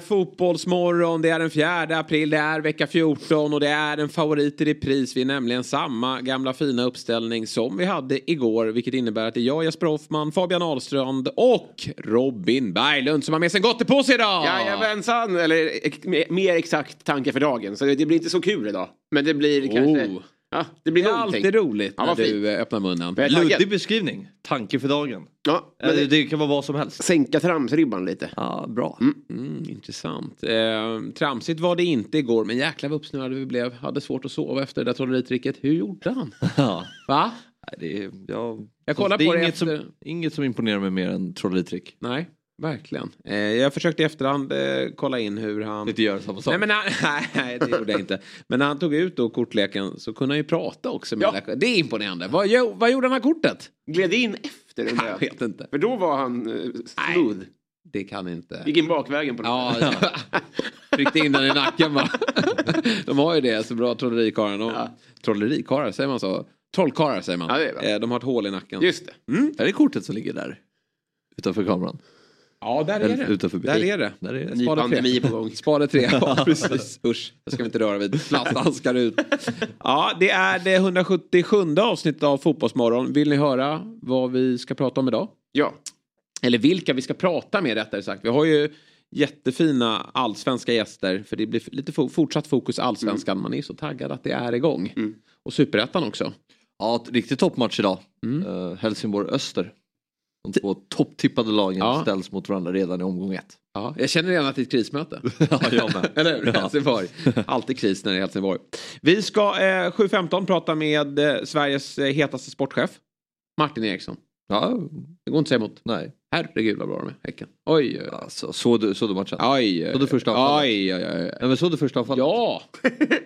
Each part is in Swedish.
Fotbollsmorgon, det är den 4 april, det är vecka 14 och det är en favorit i repris. Vi är nämligen samma gamla fina uppställning som vi hade igår, vilket innebär att det är jag, Jesper Hoffman, Fabian Ahlstrand och Robin Berglund som har med sig en gottepåse idag! Jajamensan, eller ex- mer exakt tanke för dagen. Så det blir inte så kul idag. Men det blir kanske... Ja, det blir Det är någonting. alltid roligt Ja, när fint. du eh, öppnar munnen. Luddig beskrivning. Tanke för dagen. Ja, men det, det kan vara vad som helst. sänka tramsribban lite. Ja, bra. Mm, intressant. Eh, tramsigt var det inte igår, men jäkla vad uppsnurrade vi blev. Hade svårt att sova efter det där trolleritricket. Hur gjorde han? Ja. Va? Nej, det är, jag, Jag kollar det är på det inget, efter- som, inget som imponerar mig mer än trolleritrick. Nej, verkligen. Eh, jag försökte i efterhand eh, kolla in hur han... Inte göra samma sak. Nej, men han, nej, nej, det gjorde jag inte. Men när han tog ut då kortleken så kunde han ju prata också. Med Ja. Det är imponerande. Vad, jo, vad gjorde han med kortet? Gled in efter undrar Jag vet inte. För då var han uh, smooth. Det kan inte. Gick in bakvägen på något Ja, tryckte in den i nacken va. De har ju det, så bra trollerikarlar. De, Ja. Trollerikarlar, säger man så? Trollkarlar säger man. Ja. Eh, De har ett hål i nacken. Just det. Är det kortet som ligger där? Utanför kameran? Ja, där är det. utanför Där är det. Där är det. Ny Spade tre. pandemi på gång. Spade tre, ja precis. Usch, det ska vi inte röra vid. Plasthandskar ut. Ja, det är det 177 avsnittet av Fotbollsmorgon. Vill ni höra vad vi ska prata om idag? Ja. Eller vilka vi ska prata med rättare sagt. Vi har ju jättefina allsvenska gäster. För det blir lite fo- fortsatt fokus allsvenskan. Man är så taggad att det är igång. Mm. Och superettan också. Ja, riktigt toppmatch idag. Uh, Helsingborg-Öster. De två topptippade lagen Ja. ställs mot varandra redan i omgång ett. Ja, jag känner redan att det är ett krismöte. ja, jag med. Eller hur? Helsingborg. Alltid kris när det är Helsingborg. Vi ska eh, 7.15 prata med eh, Sveriges eh, hetaste sportchef. Martin Eriksson. Ja, Det går inte att säga emot. nej. Herregud vad bra de är, Häcken. Oj, oj, oj. Alltså, såg du, såg du matchen? Oj, oj, Så det första anfallet? oj, oj, oj. Ja, men såg du första anfallet? Ja,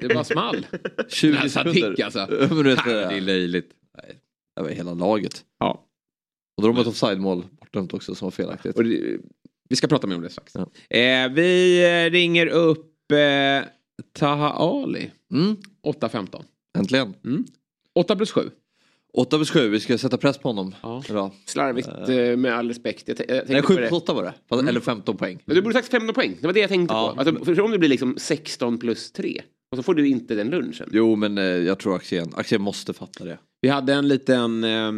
det bara small. 20 Den här Sadik, sekunder. alltså. Ja, men du Det är löjligt. Nej, det var hela laget. Ja. Och då har de ett offside-mål bortdömt också som var felaktigt. Och det, vi ska prata mer om det strax. Ja. Eh, vi eh, ringer upp eh, Taha Ali. Mm, 8.15. äntligen. 8 plus 7. 8 plus 7, vi ska sätta press på honom. Ja. Slarvigt eh, med all respekt. Jag, jag Nej, tänkte 7 på det. plus 8 var det. Fast- Eller 15 poäng. Men du borde sagt 15 poäng. Det var det jag tänkte Ja. på. Alltså, för om det blir liksom 16 plus 3. Och så får du inte den lunchen. Jo, men eh, jag tror Axén, Axén måste fatta det. Vi hade en liten... Eh,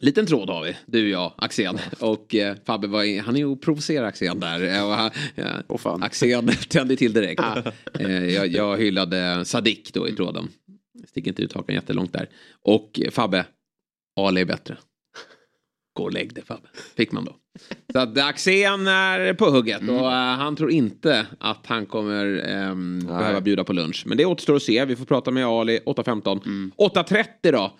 liten tråd har vi, du och jag, Axén. Och eh, Fabbe var han är ju och provocerar Axén där. Eh, Och, han- ja, fan. Axén tände till direkt. eh, jag, jag hyllade Sadik då i tråden. Sticker inte ut hakan jättelångt där. Och eh, Fabbe, Ali är bättre. Gå och lägg dig Fabbe. Fick man då. Så att Axén är på hugget och eh, han tror inte att han kommer ehm, behöva bjuda på lunch. Men det återstår att se. Vi får prata med Ali 8.15. 8.30 då.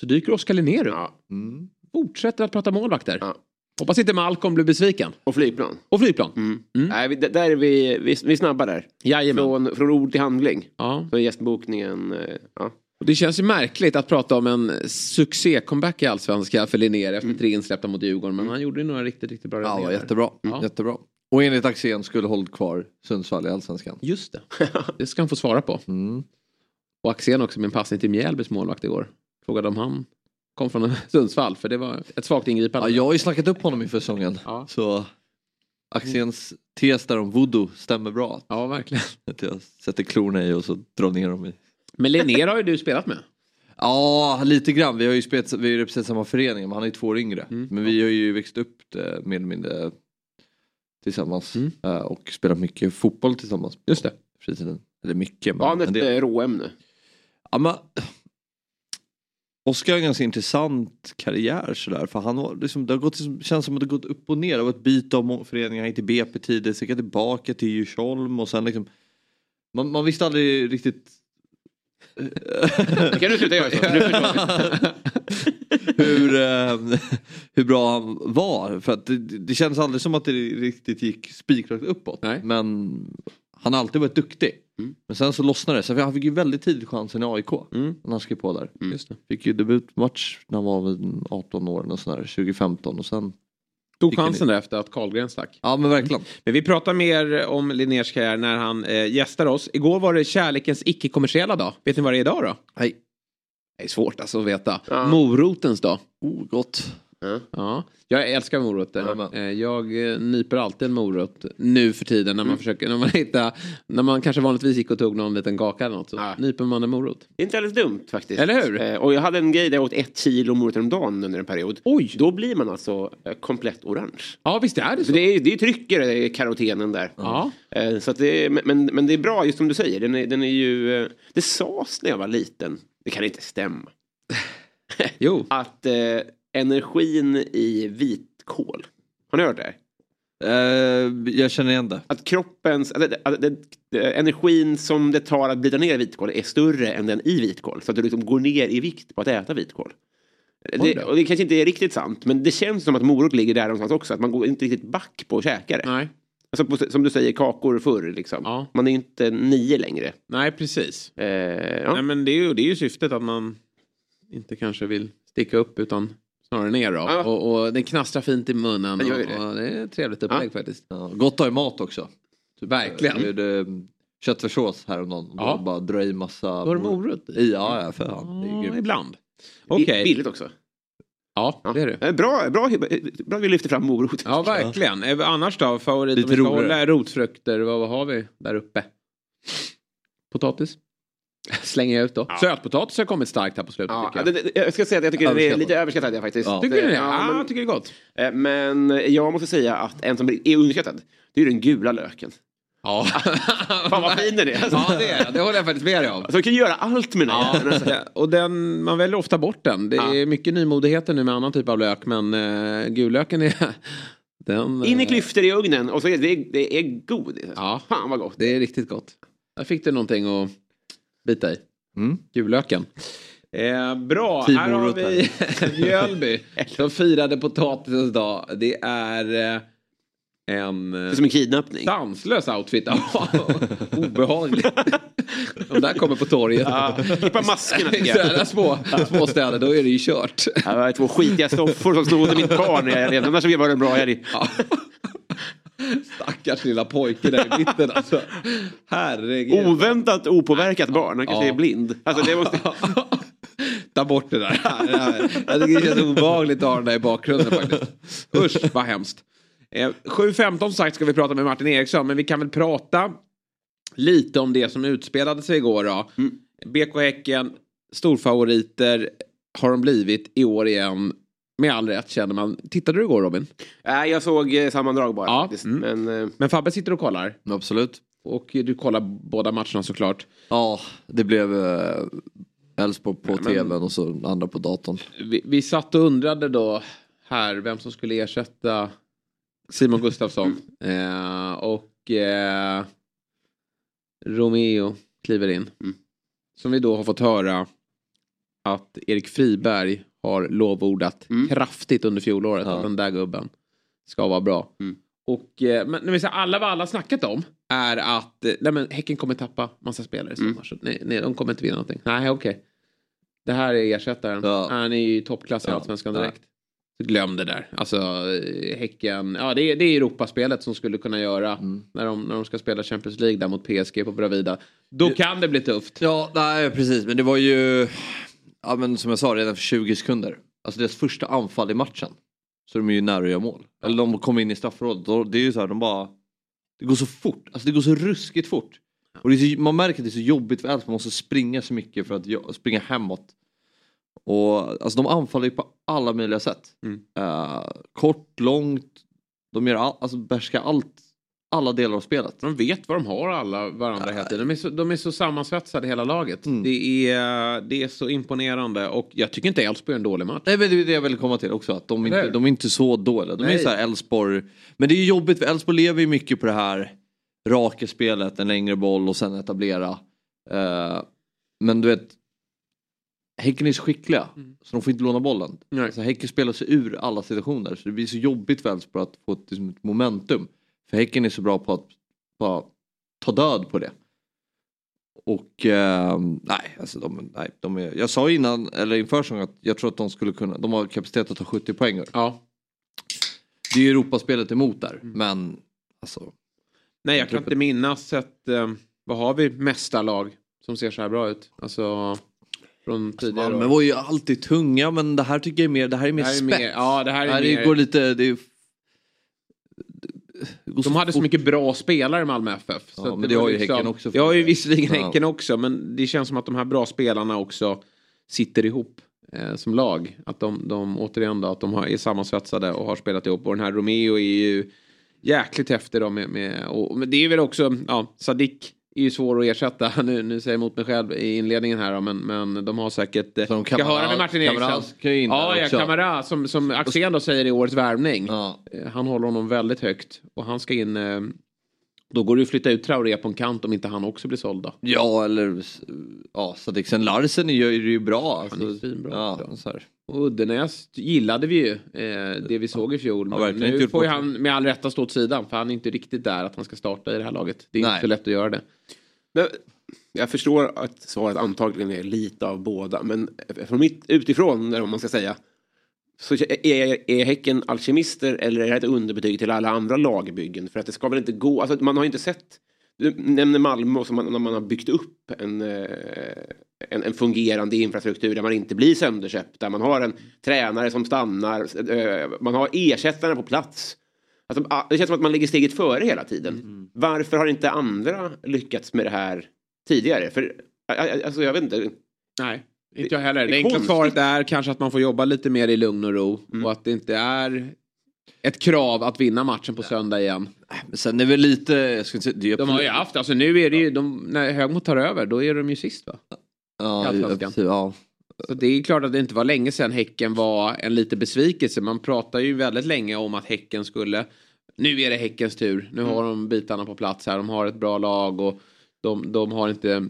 Så dyker Oskar Linnér upp. Ja. Mm. Fortsätter att prata målvakter. Ja. Hoppas inte Malcolm blir besviken. Och flygplan. Och flygplan. Mm. Nej, vi, där är vi, vi, vi är snabba där. Jajamän. Från, från ord till handling. Ja. Så gästbokningen, eh, ja. Och det känns ju märkligt att prata om en succé-comeback i Allsvenskan för Linnér efter tre insläppta mot Djurgården. Men han gjorde ju några riktigt, riktigt bra Ja, räddningar där. jättebra. Ja. jättebra. Och enligt Axén skulle hållit kvar Sundsvall i Allsvenskan. Just det. Det ska han få svara på. Mm. Och Axén också med en passning till Mjällbys målvakt igår. Frågade om han kom från Sundsvall. För det var ett svagt ingripande. Ja, jag har ju snackat upp honom inför säsongen. Ja. Så Axéns tes där om voodoo stämmer bra. Ja, verkligen. Att jag sätter klorna i och så drar ner dem i. Men Linnér har ju du spelat med. Ja, lite grann. Vi har ju spelat, vi har representerat samma förening, men han är ju två år yngre. Mm. Men vi har ju växt upp det, mer eller mindre tillsammans. Mm. eh, Och spelat mycket fotboll tillsammans. Just det. Fritiden. Eller mycket, Var han ett eh, råämne? Ja, men, Oskar har en ganska intressant karriär sådär. För han var, liksom, det har gått, känns som att det har gått upp och ner. Det var ett byte av föreningar. Han gick till BP tidigt, sen tillbaka till Djursholm och sen liksom. Man, man visste aldrig riktigt kan du sluta göra så. Hur, eh, hur bra han var. För att det, det känns aldrig som att det riktigt gick spikrakt uppåt. Nej. Men han har alltid varit duktig. Mm. Men sen så lossnade det. Så han fick ju väldigt tidigt chansen i AIK. Mm. När han skrev på där. Just det. Fick ju debutmatch när han var väl 18 år. Och sådär, 2015 och sen. Tog chansen där efter att Karlgren stack. Ja men verkligen. Men vi pratar mer om Linnés karriär när han eh, gästar oss. Igår var det kärlekens icke-kommersiella dag. Vet ni vad det är idag då? Nej. Det är svårt alltså att veta. Ja. Morotens dag. Oh gott. Ja, jag älskar morötter. Eh, Jag eh, nyper alltid en morot nu för tiden Mm. när man försöker, när man hittar, när man kanske vanligtvis gick och tog någon liten kaka eller något så Ja. nyper man en morot. Det är inte alldeles dumt faktiskt. Eller hur? Eh, och jag hade en grej där jag åt ett kilo morötter om dagen under en period. Oj! Då blir man alltså komplett orange. Ja visst är det Så så. det är, det är trycker i karotenen där. Ja. Så att det är, men, men det är bra, just som du säger. Den är, den är ju, det sades när jag var liten, det kan inte stämma, Jo. att energin i vitkål, har ni hört det? Eh, jag känner igen det. Att kroppens, att, att, att, energin som det tar att bryta ner vitkål är större än den i vitkål. Så att du liksom går ner i vikt på att äta vitkål. Det, och det kanske inte är riktigt sant, men det känns som att morot ligger där någonstans också. Att man går inte riktigt back på att käka det. Nej. Alltså på, som du säger, kakor förr liksom. Ja. Man är inte nio längre. Nej precis. Eh, ja. Nej men det är, ju, det är ju syftet att man inte kanske vill sticka upp utan snarare ner då. Ja. Och, och det knastrar fint i munnen. Det och, det. och det är ett trevligt upplägg faktiskt. Ja, gott att ha i mat också. Verkligen. Jag gjorde köttfärssås häromdagen. Ja. Ja. Bara dra i massa... Har du morot i? Ja, ja för fan. Det är Ja, ibland. Okej. Billigt också. Ja, det är det. Eh, Bra, bra, bra att vi lyfter fram morot. Ja, verkligen. Eh, Annars då? Favorit? Lite Om vi ska hålla rotfrukter, vad, vad har vi där uppe? Potatis? Slänger jag ut då. Ja. Sötpotatis har kommit starkt här på slutet Ja, jag. det, det, jag ska säga att jag tycker det är lite överskattat faktiskt. Ja. Tycker du det? Ja, Ja, men- jag tycker det är gott. Eh, Men jag måste säga att en som är underskattad, det är den gula löken. Ja. Fan vad fin den är. Alltså. Ja, det är det. håller jag faktiskt med dig om. Alltså, du kan göra allt med den Ja. Alltså. och den, man väljer ofta bort den. Det är Ja. mycket nymodigheter nu med annan typ av lök men uh, gullöken är... Den, In i eh, klyftor i ugnen och så är det, det är godis. Ja. Fan vad gott. Det är riktigt gott. Där fick du någonting att bita i. Mm. Gullöken. Eh, bra, Team här har vi Mjölby som firade potatisens dag. Det är eh, en Det är som en kidnappning. sanslös outfit. Ja, Obehaglig. De där kommer på torget. Ja, klippa maskerna tycker jag. sådana små, små städer, då är det ju kört. Det var två skitiga soffor som snodde mitt barn när jag levde. Annars var det en bra helg. Stackars lilla pojke där i mitten alltså. Herregud. Oväntat opåverkat barn. Han kanske Ja. är blind. Alltså det måste... Ta bort det där. Jag tycker det känns obehagligt att ha den där i bakgrunden faktiskt. Usch, vad hemskt. Eh, 7.15 sagt ska vi prata med Martin Eriksson, men vi kan väl prata lite om det som utspelade sig igår då. BK Häcken, storfavoriter har de blivit i år igen. Med all rätt känner man. Tittade du igår Robin? Nej, jag såg eh, sammandrag bara. Ja, faktiskt. mm. Men eh, Men Fabbe sitter och kollar. Absolut. Och du kollar båda matcherna såklart. Ja, det blev eh, Elfsborg på men- tvn och så andra på datorn. Vi, vi satt och undrade då här vem som skulle ersätta Simon Gustafsson. Eh, och eh, Romeo kliver in. Mm. Som vi då har fått höra att Erik Friberg har lovordat Mm. kraftigt under fjolåret Ja. att den där gubben ska vara bra. Mm. Och eh, men, när vi säger alla vad alla snackat om är att eh, nej, men Häcken kommer tappa massa spelare i sommar. Mm. Så, nej, nej, de kommer inte vinna någonting. Nej, okej. Det här är ersättaren. Ja. Han är ju toppklass i Ja. Allsvenskan Ja. direkt. Så Glöm det där. Alltså eh, Häcken, ja det är, det är Europaspelet som skulle kunna göra Mm. när, de, när de ska spela Champions League där mot PSG på Bravida. Då kan det bli tufft. Ja, nej precis. Men det var ju, ja men som jag sa redan för 20 sekunder. Alltså deras första anfall i matchen. Så de är ju nära att göra mål. Eller de kom in i straffområdet. Då- Det är ju så här, de bara... Det går så fort. Alltså det går så ruskigt fort. Och så, man märker att det är så jobbigt för Elfsborg. Man måste springa så mycket för att springa hemåt. Och alltså de anfaller ju på alla möjliga sätt. Mm. Eh, kort, långt. De gör all, alltså behärskar allt. Alla delar av spelet. De vet vad de har alla varandra hela tiden. De är så, de är så sammansvetsade hela laget. Mm. Det, är, det är så imponerande och jag tycker inte Elfsborg är en dålig match. Nej men det är det jag vill komma till också. Att de, inte, de är inte så dåliga. De är Nej. så här Elfsborg. Men det är ju jobbigt för Elfsborg lever ju mycket på det här raka spelet, en längre boll och sen etablera. Eh, men du vet. Häcken är så skickliga så de får inte låna bollen. Nej. Alltså, häcken spelar sig ur alla situationer så det blir så jobbigt för Elfsborg att få ett, liksom, ett momentum. För Häcken är så bra på att bara ta död på det. Och eh, nej, alltså de, nej, de är, jag sa innan, eller inför säsongen att jag tror att de skulle kunna, de har kapacitet att ta 70 poäng. Ja. Det är ju Europaspelet emot där, men alltså. Nej, jag kan inte minnas ett... Eh, vad har vi mästarlag som ser så här bra ut? Alltså från tidigare Malmö år. var ju alltid tunga men det här tycker jag är mer, det här är mer Det här är spets. mer- ja, det här är det här mer- går lite, det är, De hade så mycket bra spelare i Malmö FF. Ja, att men det har ju Häcken också Det har ju visserligen Ja. Häcken också men det känns som att de här bra spelarna också sitter ihop eh, som lag. Att de, de återigen då, att de har, är sammansvetsade och har spelat ihop. Och den här Romeo är ju jäkligt häftig då med, med och, men det är väl också, ja, Sadik är ju svår att ersätta. Nu, nu säger jag emot mig själv i inledningen här men, men de har säkert... eh, Så de Ska höra med Martin Eriksson. Ja, ja. Kamara som, som Axén då säger i årets värvning. Ja. Eh, Han håller honom väldigt högt. Och han ska in... Då går det ju att flytta ut Traoré på en kant om inte han också blir såld då. Ja eller ja, Sadiksen Larsen gör ju det ju bra. Han Alltså, är svinbra. ja, också. så här. Och Uddenäs gillade vi ju, eh, det vi såg i fjol. Ja, Men nu får ju han med all rätta stå åt sidan. För han är inte riktigt där att han ska starta i det här laget. Det är Nej. inte så lätt att göra det. Men jag förstår att svaret antagligen är lite av båda. Men från mitt utifrån, vad man ska säga. Så är, är Häcken alkemister eller är det ett underbetyg till alla andra lagbyggen? För att det ska väl inte gå, alltså man har inte sett du nämner Malmö som man, när man har byggt upp en, eh, en, en fungerande infrastruktur där man inte blir sönderköpt. Där man har en tränare som stannar, eh, man har ersättarna på plats. Alltså, ah, det känns som att man ligger steget före hela tiden. Varför har inte andra lyckats med det här tidigare? För alltså, jag vet inte. Nej, inte jag heller. det Det är enkla svaret är kanske att man får jobba lite mer i lugn och ro. Mm. Och att det inte är ett krav att vinna matchen på söndag igen. Men sen är väl lite, jag ska inte säga, det De har ju haft, alltså nu är det ju, de, när Högmo tar över, då är de ju sist va? ja, ja. Så det är klart att det inte var länge sedan Häcken var en liten besvikelse. Man pratar ju väldigt länge om att Häcken skulle... Nu är det Häckens tur. Nu har de bitarna på plats här. De har ett bra lag och de, de har inte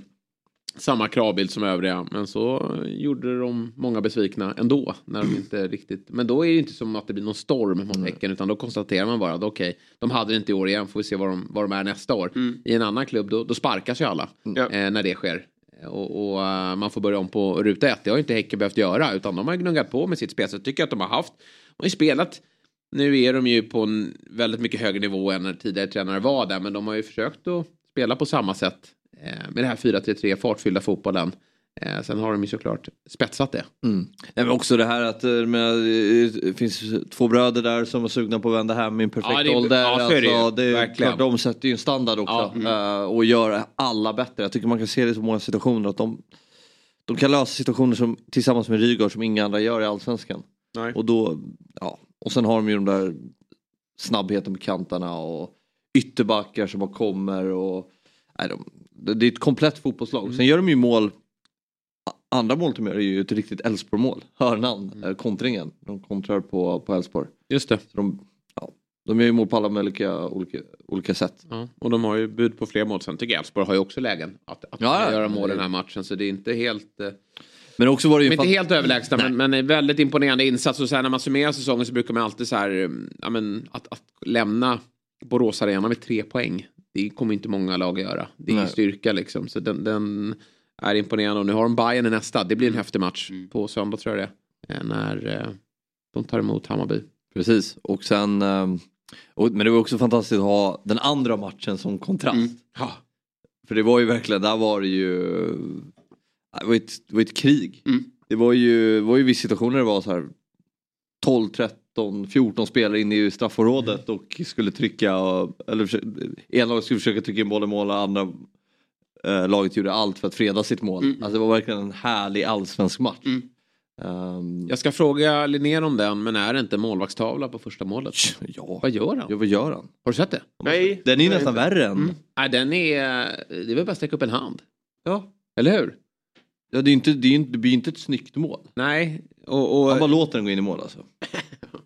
samma kravbild som övriga. Men så gjorde de många besvikna ändå. När de inte riktigt... Men då är det inte som att det blir någon storm mot Häcken. Utan då konstaterar man bara att okej, de hade det inte i år igen. Får vi se vad de, vad de är nästa år. I en annan klubb då, då sparkas ju alla. Ja. Eh, när det sker. Och, och eh, man får börja om på ruta ett. Det har ju inte Häcken behövt göra. Utan de har gnuggat på med sitt spel. Så jag tycker att de har haft. De har ju spelat. Nu är de ju på en väldigt mycket högre nivå än när tidigare tränare var där. Men de har ju försökt att spela på samma sätt. Eh, med det här 4-3-3 fartfyllda fotbollen. Eh, sen har de ju såklart spetsat det. Mm. Nej, men också det här att eh, med, det finns två bröder där som är sugna på att vända hem i en perfekt Ja, det ålder. ja, det alltså, det är klart, de sätter ju en standard också Ja, eh, och gör alla bättre. Jag tycker man kan se det i så många situationer att de, de kan lösa situationer som, tillsammans med Rygaard som inga andra gör i allsvenskan. Nej. Och då, ja, och sen har de ju de där snabbheten på kanterna och ytterbackar som bara kommer och nej, de, det är ett komplett fotbollslag. Mm. Sen gör de ju mål Andra målet de gör är ju ett riktigt Elfsborg-mål. Hörnan, Mm. eh, kontringen. De kontrar på, på Elfsborg. Just det. De, ja, de gör ju mål på alla möjliga olika, olika sätt. Ja. Och de har ju bud på fler mål. Sen tycker jag Elfsborg har ju också lägen att, att Ja, göra mål i den här matchen. Så det är inte helt... Eh, Men också var det ju De är en inte fan- helt överlägsna men, men en väldigt imponerande insats. Och så här, när man summerar säsongen så brukar man alltid så här, mm, ja, men, att, att lämna Borås Arena med tre poäng. Det kommer inte många lag att göra. Det är Nej. styrka liksom. Så den, den är imponerande. Och nu har de Bayern i nästa. Det blir Mm. en häftig match på söndag tror jag det är. Eh, När eh, de tar emot Hammarby. Precis, och sen... ehm, Och, men det var också fantastiskt att ha den andra matchen som kontrast. Mm. Ja. För det var ju verkligen, där var det ju... Det var ett, det var ett krig. Mm. Det var ju, var ju vissa situationer det var så här 12, 13, 14 spelare inne i straffområdet och skulle trycka, eller ena laget skulle försöka trycka in bollen i mål och andra eh, laget gjorde allt för att freda sitt mål. Mm. Alltså det var verkligen en härlig allsvensk match. Mm. Ehm, Jag ska fråga Linnér om den men är det inte målvaktstavla på första målet? ja. Vad gör han? ja, vad gör han? Har du sett det? Nej. Den är Nej, nästan inte. värre än... Mm. Nej, den är... Det är väl bara att sträcka upp en hand. Ja. Eller hur? Ja, det, är inte, det, är inte, det blir inte ett snyggt mål. Nej. Och, och, Han bara låter den gå in i mål alltså.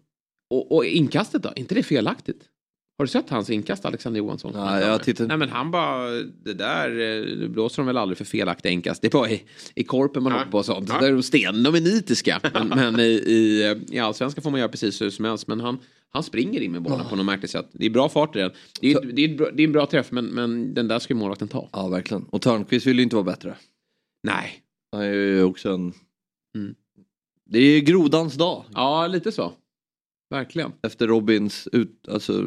och, och inkastet då? Är inte det felaktigt? Har du sett hans inkast Alexander Johansson? Nej, jag tittar Nej men han bara, det där, eh, nu blåser de väl aldrig för felaktiga inkast. Det är bara i, i korpen man Ja. hoppar på och sånt. Ja. Där är de sten, de är nitiska. Men, men i, i, i allsvenskan får man göra precis hur som helst. Men han, han springer in med bollen på något märkligt sätt. Det är bra fart i den. Det är, det är, bra- det är en bra träff men, men den där ska ju målvakten ta. Ja, verkligen. Och Törnqvist vill ju inte vara bättre. Nej. Han är ju också en... Mm. Det är grodans dag. Ja, lite så. Verkligen. Efter Robins ut, alltså,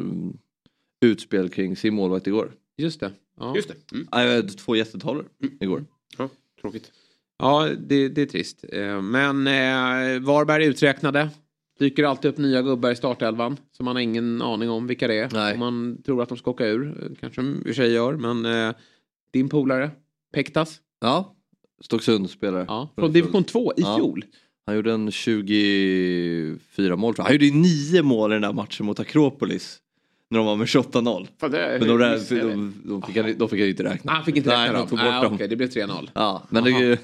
utspel kring sin målvakt igår. Just det. Ja, Just det. Mm. Ja, jag hade två jättetavlor igår. Ja, tråkigt. ja det, det är trist. Eh, Men eh, Varberg uträknade. Dyker alltid upp nya gubbar i startelvan som man har ingen aning om vilka det är. Nej. Om man tror att de ska åka ur. eh, Kanske de i och för sig gör. Men eh, din polare Pektas. Ja, Stocksund spelare. Ja, från division 2 i Ja. fjol. Han gjorde en 24 mål tror jag. Han gjorde ju nio mål i den där matchen mot Akropolis. När de var med 28-0. Fan, det, Men de, det? de, de, fick han, de fick han ju inte räkna. Han fick inte Nej, räkna de dem. tog bort Ah, dem. Okej, det blev 3-0. Ja, men det är ju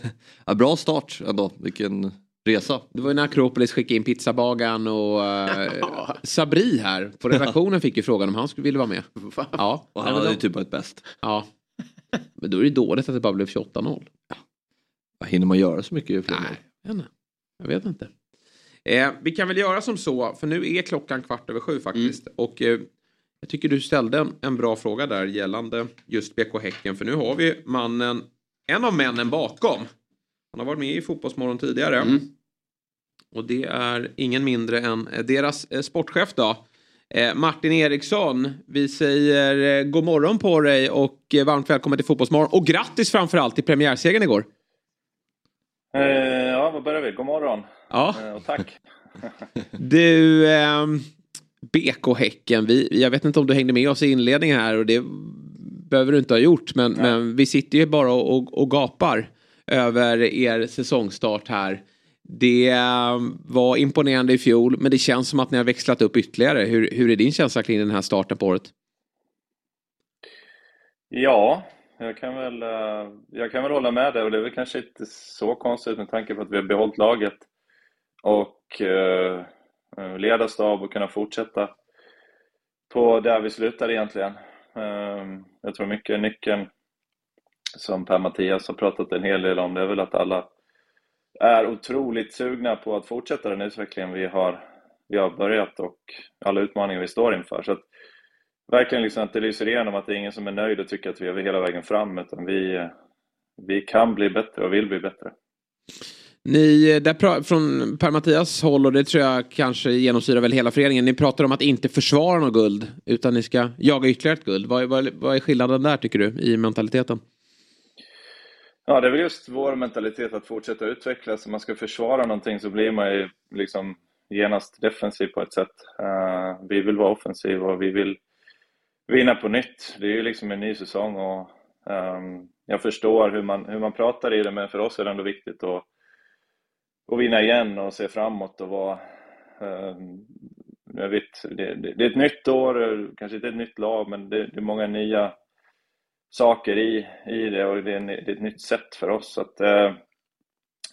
ja, bra start ändå. Vilken resa. Det var ju när Akropolis skickade in pizzabagaren och eh, Sabri här på redaktionen fick ju frågan om han skulle vilja vara med. Ja, Och Nej, han hade ju de- typ varit bäst. ja. Men då är det dåligt att det bara blev 28-0. Vad Hinner man göra så mycket fler? Nej, jag vet inte. Eh, vi kan väl göra som så, för nu är klockan kvart över sju faktiskt. Och eh, jag tycker du ställde en, en bra fråga där gällande just BK Häcken. För nu har vi mannen, en av männen bakom. Han har varit med i Fotbollsmorgon tidigare. Mm. Och det är ingen mindre än eh, deras eh, sportchef då. Eh, Martin Eriksson, vi säger eh, god morgon på dig och varmt välkommen till Fotbollsmorgon. Och grattis framförallt till premiärsegern igår. Eh, ja, vad börjar vi? God morgon Ja. eh, och tack. Du, ehm, BK Häcken, vi, jag vet inte om du hängde med oss i inledningen här och det behöver du inte ha gjort men, men vi sitter ju bara och, och, och gapar över er säsongstart här. Det ehm, var imponerande i fjol men det känns som att ni har växlat upp ytterligare. Hur, hur är din känsla kring den här starten på året? Ja, jag kan, väl, eh, jag kan väl hålla med dig och det är väl kanske inte så konstigt med tanke på att vi har behållit laget och eh, eh stab ledarstab och kunna fortsätta på där vi slutade egentligen. Eh, jag tror mycket nyckeln som Per-Mattias har pratat en hel del om, det är väl att alla är otroligt sugna på att fortsätta den utvecklingen vi har, vi har börjat och alla utmaningar vi står inför. Så att, verkligen liksom att det lyser igenom att det är ingen som är nöjd och tycker att vi är hela vägen fram utan vi, vi kan bli bättre och vill bli bättre. Ni, eh, där från Per-Mattias håll och det tror jag kanske genomsyrar väl hela föreningen. Ni pratar om att inte försvara något guld utan ni ska jaga ytterligare ett guld. Vad, är- vad, vad är skillnaden där tycker du i mentaliteten? Ja, det är väl just vår mentalitet att fortsätta utvecklas. Om man ska försvara någonting så blir man ju liksom genast defensiv på ett sätt. Eh, vi vill vara offensiva och vi vill vinna på nytt. Det är ju liksom en ny säsong och um, jag förstår hur man, hur man pratar i det, men för oss är det ändå viktigt att, att vinna igen och se framåt och vara Um, jag vet, det, det, det är ett nytt år, kanske inte ett nytt lag, men det, det är många nya saker i, i det och det är, en, det är ett nytt sätt för oss. Så att, uh,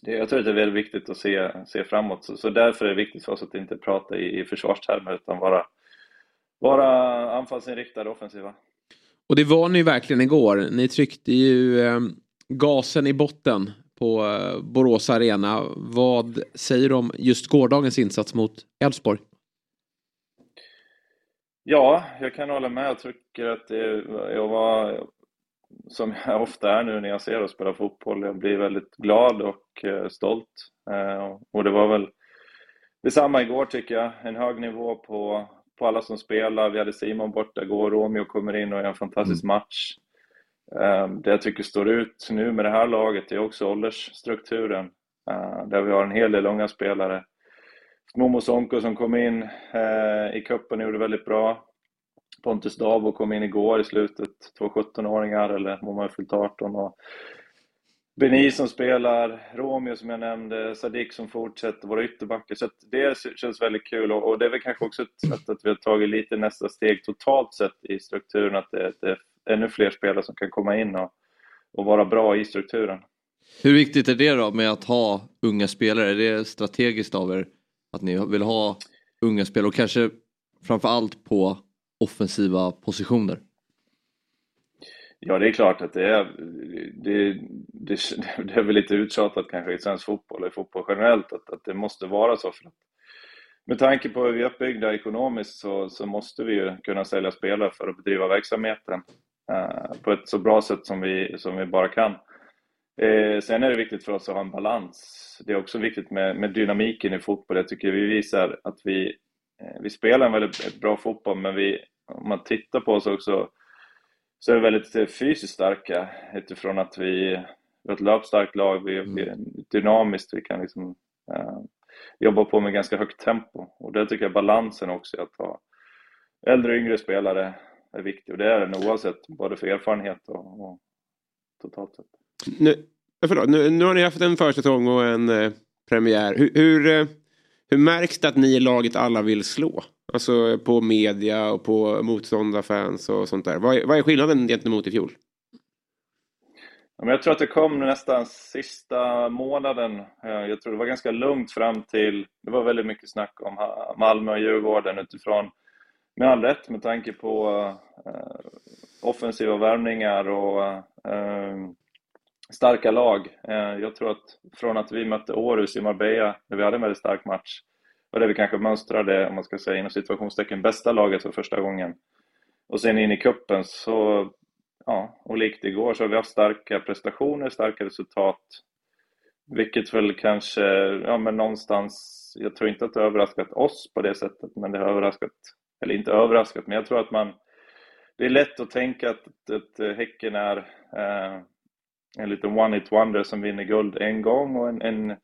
det, jag tror att det är väldigt viktigt att se, se framåt. Så, så därför är det viktigt för oss att inte prata i, i försvarstermer utan vara, vara anfallsinriktade och offensiva. Och det var ni verkligen igår. Ni tryckte ju eh, gasen i botten på eh, Borås Arena. Vad säger du om just gårdagens insats mot Elfsborg? Ja, jag kan hålla med. Jag tycker att det, jag var, som jag ofta är nu när jag ser oss spela fotboll, jag blir väldigt glad och eh, stolt. Eh, och det var väl detsamma igår tycker jag. En hög nivå på, på alla som spelar. Vi hade Simon borta igår, Romeo kommer in och gör en fantastisk match. Eh, det jag tycker står ut nu med det här laget är också åldersstrukturen. Eh, där vi har en hel del unga spelare. Momo Sonko som kom in eh, i cupen gjorde väldigt bra. Pontus Dabo kom in igår i slutet, två 17-åringar, eller Momo har fyllt 18. Och Beni som spelar, Romeo som jag nämnde, Sadik som fortsätter, våra ytterbackar. Så att det känns väldigt kul och, och det är väl kanske också ett sätt att vi har tagit lite nästa steg totalt sett i strukturen, att det, det är ännu fler spelare som kan komma in och, och vara bra i strukturen. Hur viktigt är det då med att ha unga spelare? Är det strategiskt av er att ni vill ha unga spelare och kanske framför allt på offensiva positioner? Ja, det är klart att det är, det, det, det är väl lite uttjatat kanske i svensk fotboll och i fotboll generellt att, att det måste vara så. För att, med tanke på hur vi är uppbyggda ekonomiskt så, så måste vi ju kunna sälja spelare för att bedriva verksamheten eh, på ett så bra sätt som vi, som vi bara kan. Eh, sen är det viktigt för oss att ha en balans. Det är också viktigt med, med dynamiken i fotboll. Jag tycker vi visar att vi, eh, vi spelar en väldigt bra fotboll, men vi, om man tittar på oss också så är vi väldigt eh, fysiskt starka utifrån att vi, vi har ett löpstarkt lag, vi, mm. vi är dynamiskt, vi kan liksom eh, jobba på med ganska högt tempo. Och det tycker jag balansen också, att ha äldre och yngre spelare är viktig och det är den oavsett, både för erfarenhet och, och totalt sett. Nu, förlåt, nu, nu har ni haft en försäsong och en eh, premiär. Hur, hur, eh, hur märks det att ni i laget alla vill slå? Alltså på media och på motståndarfans och sånt där. Vad är, vad är skillnaden gentemot i fjol? Jag tror att det kom nästan sista månaden. Eh, jag tror det var ganska lugnt fram till... Det var väldigt mycket snack om Malmö och Djurgården utifrån, med all rätt, med tanke på eh, offensiva värvningar och eh, starka lag. Jag tror att från att vi mötte Århus i Marbella, där vi hade en väldigt stark match, och där vi kanske mönstrade, om man ska säga inom situationstecken, bästa laget för första gången. Och sen in i kuppen så, ja, och likt igår så har vi haft starka prestationer, starka resultat. Vilket väl kanske, ja men någonstans, jag tror inte att det har överraskat oss på det sättet, men det har överraskat, eller inte överraskat, men jag tror att man, det är lätt att tänka att, att eh, Häcken är eh, en liten one-hit wonder som vinner guld en gång och en, en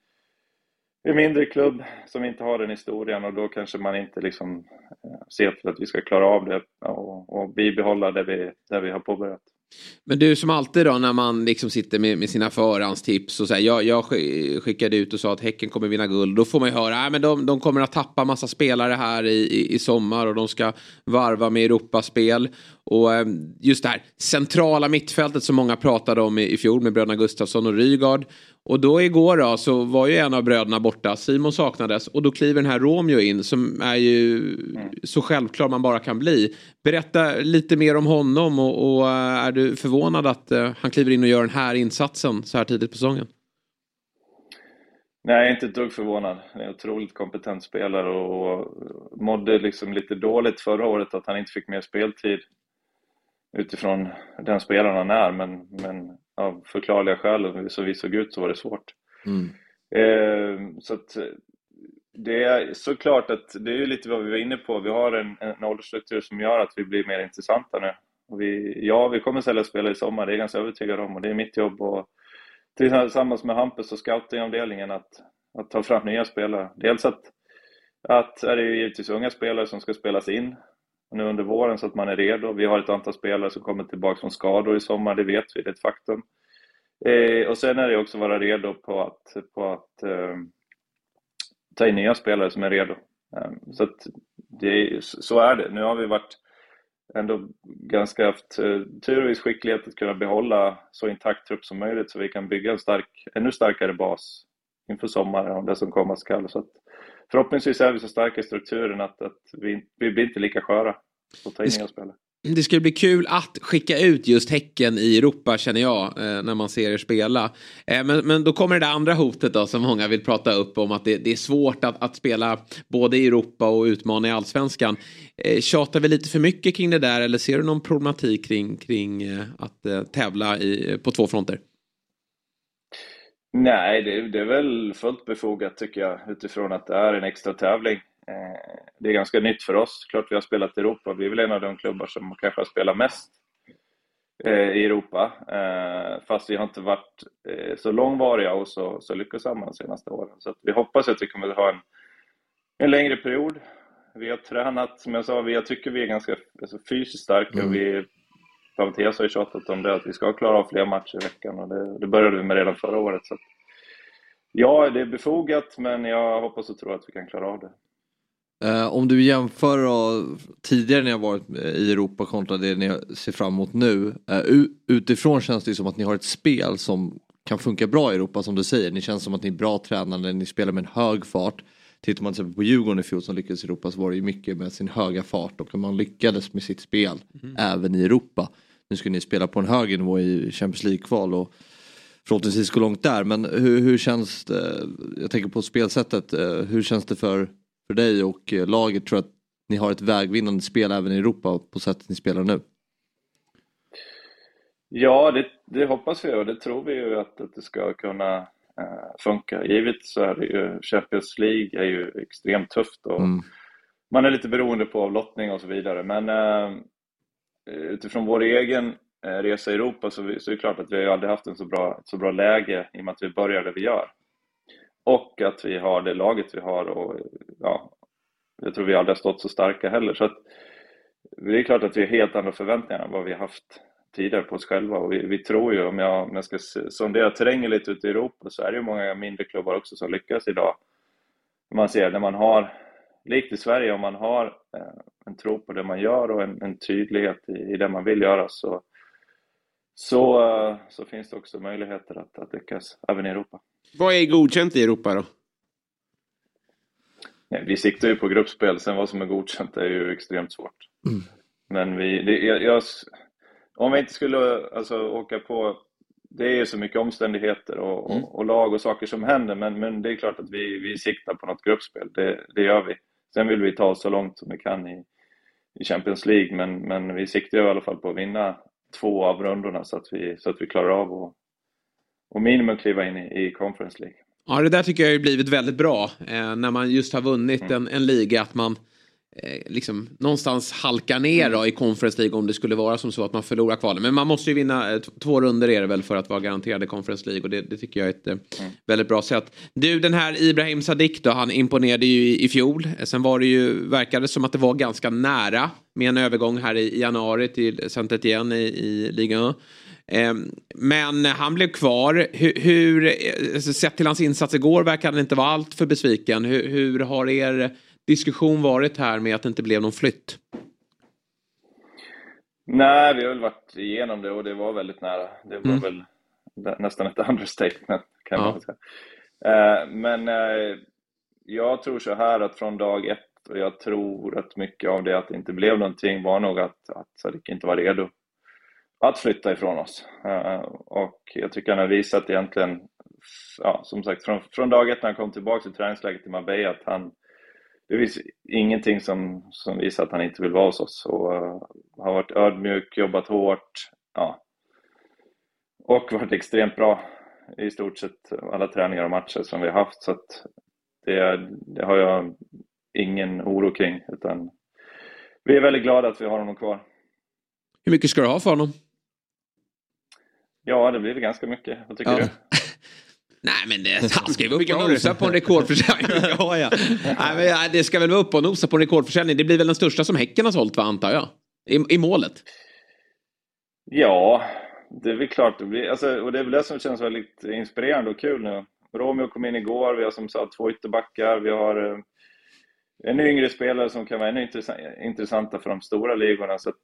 en mindre klubb som inte har den historien och då kanske man inte liksom eh, ser till att vi ska klara av det och, och bibehålla det vi, det vi har påbörjat. Men du som alltid då när man liksom sitter med, med sina förhandstips och så här, jag, jag skickade ut och sa att Häcken kommer vinna guld. Då får man ju höra att de, de kommer att tappa massa spelare här i, i, i sommar och de ska varva med Europaspel. Och eh, just det här centrala mittfältet som många pratade om i, fjol med bröderna Gustafsson och Rygaard. Och då igår då så var ju en av bröderna borta, Simon saknades och då kliver den här Romeo in som är ju så självklar man bara kan bli. Berätta lite mer om honom och, och eh, är du förvånad att eh, han kliver in och gör den här insatsen så här tidigt på säsongen? Nej, jag är inte ett dugg förvånad. Han är en otroligt kompetent spelare och mådde liksom lite dåligt förra året att han inte fick mer speltid utifrån den spelaren han är, men, men av förklarliga skäl, så vi såg ut så var det svårt. Mm. Eh, så att det är såklart att det är lite vad vi var inne på. Vi har en, en åldersstruktur som gör att vi blir mer intressanta nu. Vi, ja, vi kommer sälja spelare i sommar, det är jag ganska övertygad om och det är mitt jobb och tillsammans med Hampus och scoutingavdelningen att, att ta fram nya spelare. Dels att, att är det ju givetvis unga spelare som ska spelas in nu under våren så att man är redo. Vi har ett antal spelare som kommer tillbaka från skador i sommar, det vet vi, det är ett faktum. Eh, och sen är det också att vara redo på att, på att eh, ta in nya spelare som är redo. Eh, så, att det, så är det. Nu har vi varit ändå ganska haft eh, tur och viss skicklighet att kunna behålla så intakt trupp som möjligt så vi kan bygga en stark, ännu starkare bas inför sommaren och det som komma skall. Så att, förhoppningsvis är vi så starka i strukturen att, att vi, vi blir inte lika sköra på att ta in nya spelare. Det skulle bli kul att skicka ut just Häcken i Europa känner jag eh, när man ser er spela. Eh, men, men då kommer det där andra hotet då som många vill prata upp om att det, det är svårt att, att, spela både i Europa och utmana i allsvenskan. Eh, tjatar vi lite för mycket kring det där eller ser du någon problematik kring, kring att tävla i, på två fronter? Nej, det, det, är väl fullt befogat tycker jag utifrån att det är en extra tävling. Eh, det är ganska nytt för oss. Klart vi har spelat i Europa. Vi är väl en av de klubbar som kanske har spelat mest eh, i Europa. Eh, fast vi har inte varit så långvariga och så, så lyckosamma de senaste åren. Så vi hoppas att vi kommer att ha en, en längre period. Vi har tränat, som jag sa, vi, jag tycker vi är ganska alltså, fysiskt starka. Mm. Vi, Mattias har ju tjatat om det, att vi ska klara av fler matcher i veckan och det, det började vi med redan förra året. Så ja, det är befogat, men jag hoppas och tror att vi kan klara av det. Uh, om du jämför då, tidigare när jag varit eh, i Europa kontra det ni ser fram emot nu. Uh, utifrån känns det som att ni har ett spel som kan funka bra i Europa som du säger. Ni känns som att ni är bra tränade, ni spelar med en hög fart tittar man till exempel på Djurgården i fjol som lyckades i Europa så var det ju mycket med sin höga fart och man lyckades med sitt spel mm. även i Europa. Nu ska ni spela på en högre nivå i Champions League-kval och förhoppningsvis gå långt där. Men hur, hur känns det, jag tänker på spelsättet, eh, hur känns det för, för dig och eh, laget? Tror att ni har ett vägvinnande spel även i Europa på sättet ni spelar nu? Ja, det, det hoppas vi och det tror vi ju att, att det ska kunna eh, funka. Givet så är det ju, Champions League är ju extremt tufft och mm. man är lite beroende på avlottning och så vidare. Men eh, utifrån vår egen eh, resa i Europa så, vi, så är det klart att vi aldrig haft en så bra, så bra läge i och med att vi börjar där vi gör. Och att vi har det laget vi har och ja, jag tror vi aldrig har stått så starka heller. Så att, det är klart att vi har helt andra förväntningar än vad vi har haft tidigare på oss själva och vi, vi tror ju, om jag, om jag ska sondera terrängen lite ute i Europa, så är det ju många mindre klubbar också som lyckas idag. Man ser när man har, likt i Sverige, om man har eh, en tro på det man gör och en, en tydlighet i, i, det man vill göra så, så, eh, så finns det också möjligheter att, att lyckas även i Europa. Vad är godkänt i Europa då? Nej, vi siktar ju på gruppspel, sen vad som är godkänt är ju extremt svårt. Mm. Men vi, det, jag, jag, om vi inte skulle alltså, åka på, det är ju så mycket omständigheter och, mm. och, och, lag och saker som händer, men, men det är klart att vi, vi siktar på något gruppspel, det, det gör vi. Sen vill vi ta oss så långt som vi kan i, i Champions League, men, men vi siktar i alla fall på att vinna två av rundorna så att vi, så att vi klarar av att och minimum kliva in i, i Conference League. Ja, det där tycker jag har blivit väldigt bra. Eh, när man just har vunnit mm. en, en liga, att man liksom någonstans halkar ner då, i Conference League om det skulle vara som så att man förlorar kvalen. Men man måste ju vinna eh, två runder är det väl för att vara garanterad i Conference League och det, det tycker jag är ett eh, mm. väldigt bra sätt. Du, den här Ibrahim Sadiq då, han imponerade ju i, i fjol. Sen var det ju, verkade som att det var ganska nära med en övergång här i, i januari till saint Etienne i, i Ligue 1. Ehm, men han blev kvar. Hur, hur, eh, sett till hans insats igår verkar han inte vara allt för besviken. Hur, hur, har er diskussion varit här med att det inte blev någon flytt? Nej, vi har väl varit igenom det och det var väldigt nära. Det var mm. väl nästan ett understatement kan ja. man säga. Ehm, men eh, jag tror så här att från dag ett och jag tror att mycket av det att det inte blev någonting var nog att, att Sadiq inte var redo att flytta ifrån oss. Eh, och jag tycker han har visat egentligen, ja, som sagt, från, från dag ett när han kom tillbaka till träningsläget i Marbella att han, det finns ingenting som, som visar att han inte vill vara hos oss och uh, har varit ödmjuk, jobbat hårt, ja. Och varit extremt bra i stort sett alla träningar och matcher som vi har haft så att det, det har jag ingen oro kring utan vi är väldigt glada att vi har honom kvar. Hur mycket ska du ha för honom? Ja, det blir väl ganska mycket. Vad tycker ja. du? Nej men det, han ska ju upp och nosa på en rekordförsäljning. ja, ja. Nej, men det ska väl vara upp och nosa på en rekordförsäljning. Det blir väl den största som Häcken har sålt va, antar jag? I, I målet? Ja, det är väl klart. Det blir, alltså, och det är väl det som känns väldigt inspirerande och kul nu. Romeo kom in igår, vi har som sagt två ytterbackar, vi har eh, en yngre spelare som kan vara ännu intressanta för de stora ligorna. Så att,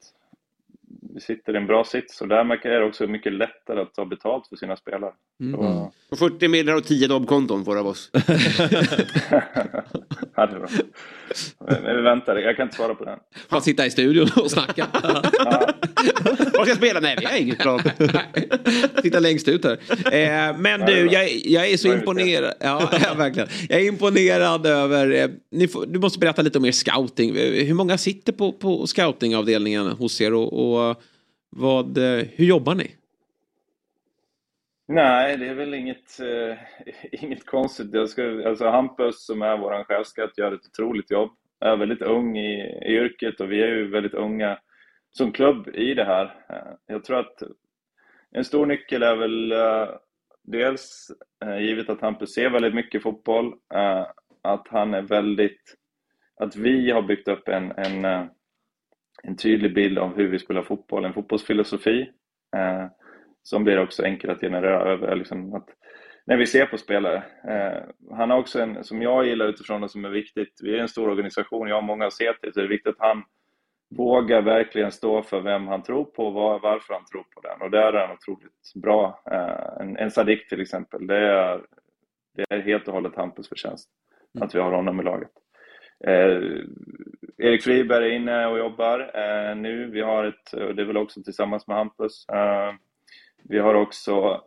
vi sitter i en bra sits och därmed är det också mycket lättare att ta betalt för sina spelare. Mm. Så... 40 miljoner och 10 dobbkonton får av oss. ja, det är bra. Men vi väntar, jag kan inte svara på den. Bara sitta i studion och snacka. Vad ska jag spela? Nej, vi har inget plan. Sitta längst ut här. Eh, men du, jag, jag är så imponerad. Ja, verkligen. Jag är imponerad över... Eh, får, du måste berätta lite om er scouting. Hur många sitter på, på scoutingavdelningen hos er och, och vad, eh, hur jobbar ni? Nej, det är väl inget, eh, inget konstigt. Jag ska, alltså Hampus som är vår chefskatt gör ett otroligt jobb. Är väldigt ung i, i yrket och vi är ju väldigt unga som klubb i det här. Eh, jag tror att en stor nyckel är väl eh, dels, eh, givet att Hampus ser väldigt mycket fotboll, att han är väldigt... Att vi har byggt upp en, en, en tydlig bild av hur vi spelar fotboll, en fotbollsfilosofi som blir också enkel att generera över. Liksom att, när vi ser på spelare. Eh, han har också en, som jag gillar utifrån och som är viktigt, vi är en stor organisation, jag har många att se till, så det är viktigt att han vågar verkligen stå för vem han tror på och var, varför han tror på den. Och där är han otroligt bra. Eh, en, en Sadik till exempel, det är, det är helt och hållet Hampus förtjänst. att vi har honom i laget. Eh, Erik Friberg är inne och jobbar eh, nu. Vi har ett, och det är väl också tillsammans med Hampus. Eh, vi har också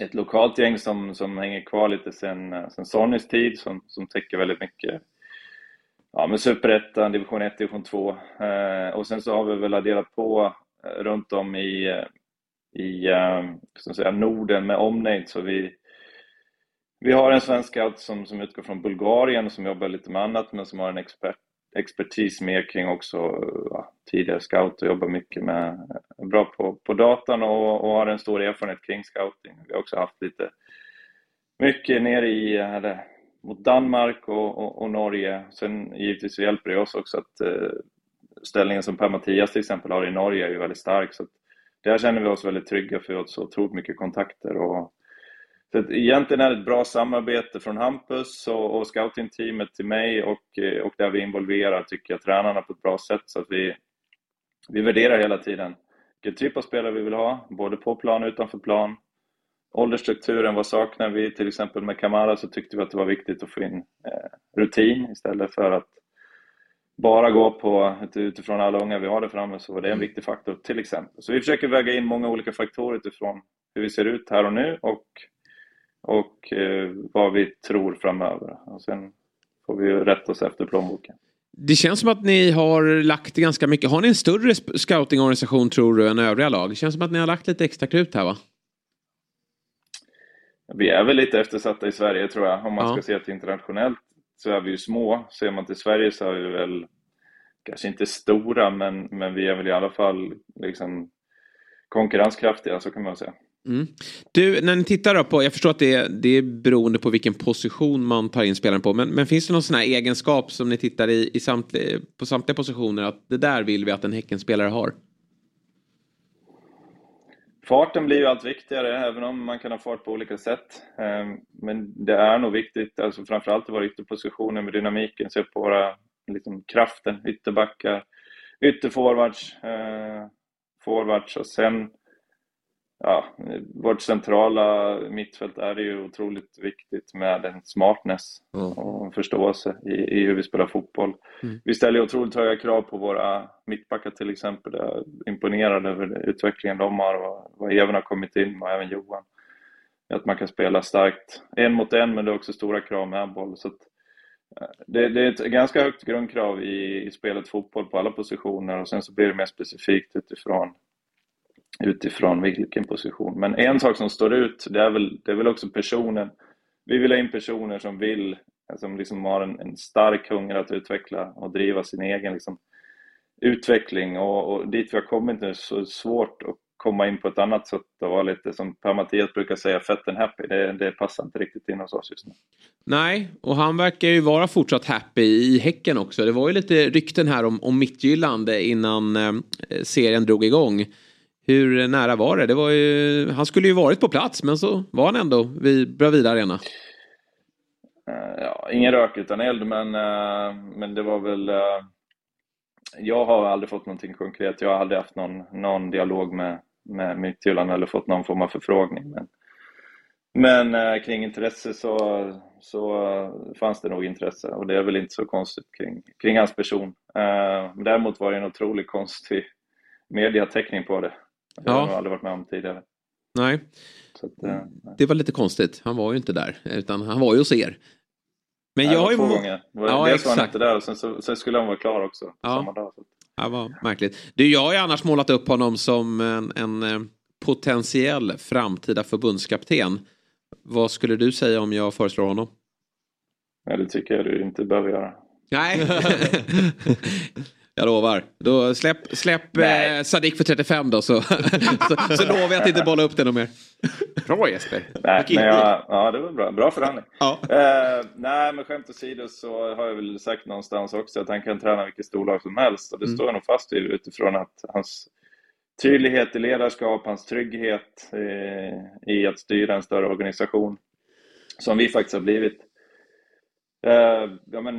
ett lokalt gäng som, som hänger kvar lite sen, sen Sonnys tid, som, som täcker väldigt mycket ja, men Superettan, Division 1, Division 2. Eh, och sen så har vi väl adderat på eh, runt om i, eh, eh så att säga, Norden med omnejd. Så vi, vi har en svensk scout som, som utgår från Bulgarien som jobbar lite med annat men som har en expert, expertis mer kring också ja, tidigare scout och jobbar mycket med, eh, bra på, på datan och, och har en stor erfarenhet kring scouting. Vi har också haft lite mycket nere i, eller mot Danmark och, och, och, Norge. Sen givetvis så hjälper det oss också att eh, ställningen som Per-Mattias till exempel har i Norge är ju väldigt stark. Så att där känner vi oss väldigt trygga för vi har så otroligt mycket kontakter. Och, så att egentligen är det ett bra samarbete från Hampus och, och scoutingteamet till mig och, eh, och där vi involverar, tycker jag, tränarna på ett bra sätt så att vi, vi värderar hela tiden vilken typ av spelare vi vill ha, både på plan och utanför plan åldersstrukturen, vad saknar vi? Till exempel med Kamara så tyckte vi att det var viktigt att få in eh, rutin istället för att bara gå på utifrån alla unga vi har där framme så var det en viktig faktor till exempel. Så vi försöker väga in många olika faktorer utifrån hur vi ser ut här och nu och, och eh, vad vi tror framöver. Och sen får vi rätta oss efter plånboken. Det känns som att ni har lagt ganska mycket. Har ni en större scoutingorganisation tror du än övriga lag? Det känns som att ni har lagt lite extra krut här va? Vi är väl lite eftersatta i Sverige tror jag. Om man ja. ska se till internationellt så är vi ju små. Ser man till Sverige så är vi väl kanske inte stora men, men vi är väl i alla fall liksom konkurrenskraftiga så kan man säga. Mm. Du, när ni tittar då på, jag förstår att det är, det är beroende på vilken position man tar in spelaren på, men, men finns det någon sån här egenskap som ni tittar i, i samtliga, på samtliga positioner att det där vill vi att en Häckenspelare har? Farten blir ju allt viktigare, även om man kan ha fart på olika sätt. Ehm, men det är nog viktigt, alltså framförallt i våra ytterpositioner med dynamiken, se på våra liksom, kraften, ytterbackar, ytterforwards, eh, forwards och sen ja, vårt centrala mittfält är ju otroligt viktigt med en smartness mm. och förståelse i, i, hur vi spelar fotboll. Mm. Vi ställer otroligt höga krav på våra mittbackar till exempel. Jag är imponerad över utvecklingen de har och vad även har kommit in och även Johan. Att man kan spela starkt en mot en men det är också stora krav med boll. Så eh, det, det, är ett ganska högt grundkrav i, i spelet fotboll på alla positioner och sen så blir det mer specifikt utifrån utifrån vilken position. Men en sak som står ut, det är väl, det är väl också personen. Vi vill ha in personer som vill, som liksom har en, en stark hunger att utveckla och driva sin egen liksom, utveckling. Och, och dit vi har kommit nu så är det svårt att komma in på ett annat sätt och vara lite som Per-Mattias brukar säga, fett and happy. Det, det passar inte riktigt in hos oss just nu. Nej, och han verkar ju vara fortsatt happy i Häcken också. Det var ju lite rykten här om, om Mittgyllande innan eh, serien drog igång. Hur nära var det? det var ju, han skulle ju varit på plats men så var han ändå vid Bravida Arena. Eh, ja, ingen rök utan eld men, eh, men det var väl... Eh, jag har aldrig fått någonting konkret. Jag har aldrig haft någon, någon dialog med, med Midtjylland eller fått någon form av förfrågning. Men, men kring intresse så, så fanns det nog intresse och det är väl inte så konstigt kring, kring hans person. däremot var det en otroligt konstig mediateckning på det. Det har jag aldrig varit med om tidigare. Nej. Att, eh, det var lite konstigt. Han var ju inte där. Utan han var ju hos er. Men Nej, jag har ju... Två gånger. Ja, Dels var han inte där och sen, så, sen skulle han vara klar också. Ja. Samma dag. Så. Det var märkligt. Du, jag har ju annars målat upp honom som en, en eh, potentiell framtida förbundskapten. Vad skulle du säga om jag föreslår honom? Nej, det tycker jag du inte behöver göra. Nej. Jag lovar. Då släpp, släpp eh, Sadik för 35 då så, så, så, lovar jag att inte bolla upp det något mer. Bra Jesper. Nej, men jag, ja, det var bra. Bra förhandling. Ja. Eh, nej, men skämt åsido så har jag väl sagt någonstans också att han kan träna vilket storlag som helst. Och det mm. står jag nog fast vid utifrån att hans tydlighet i ledarskap, hans trygghet eh, i att styra en större organisation som vi faktiskt har blivit. Eh, ja, men,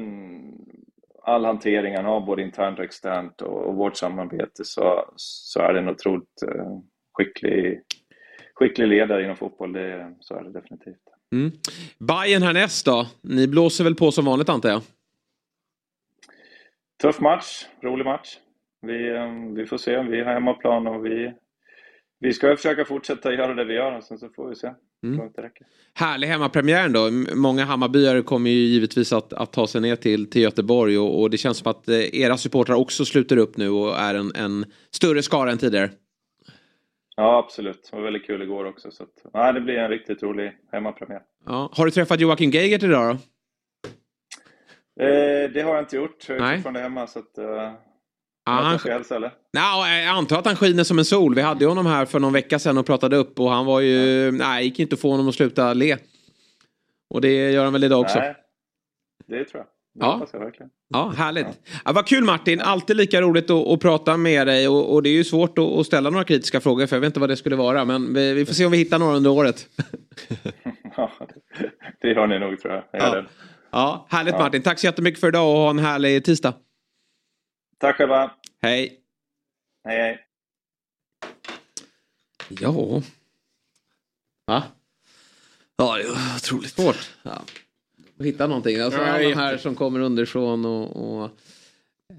all hantering han har, både internt och externt och, och vårt samarbete, så, så är det en otroligt eh, skicklig, skicklig ledare inom fotboll. Det, så är det definitivt. Mm. Bayern härnäst då? Ni blåser väl på som vanligt antar jag? Tuff match, rolig match. Vi, eh, vi får se, vi har hemmaplan och vi, vi ska försöka fortsätta göra det vi gör och sen så får vi se. Mm. Härlig hemmapremiär då. Många Hammarbyare kommer ju givetvis att, att ta sig ner till, till Göteborg och, och det känns som att eh, era supportrar också sluter upp nu och är en, en större skara än tidigare. Ja, absolut. Det var väldigt kul igår också. Så att, nej, det blir en riktigt rolig hemmapremiär. Ja. Har du träffat Joakim Geigert idag då? Eh, det har jag inte gjort. Jag är fortfarande hemma så att... Eh, han... Hälsa, eller? Nej, jag antar att han skiner som en sol. Vi hade honom här för någon vecka sedan och pratade upp och han var ju... Ja. Nej, gick inte att få honom att sluta le. Och det gör han väl idag också? Nej, det tror jag. Det ja. jag verkligen. Ja, härligt. Ja. Ja, vad kul Martin, alltid lika roligt att, att prata med dig och, och, det är ju svårt att, att, ställa några kritiska frågor för jag vet inte vad det skulle vara men vi, vi får se om vi hittar några under året. ja, det har ni nog tror jag. jag ja. ja, härligt Martin, tack så jättemycket för idag och ha en härlig tisdag. Tack själva. Hej. Hej, hej. Ja. Va? Ja, det är otroligt svårt. Ja. Hitta någonting. Alltså alla de här som kommer underifrån och, och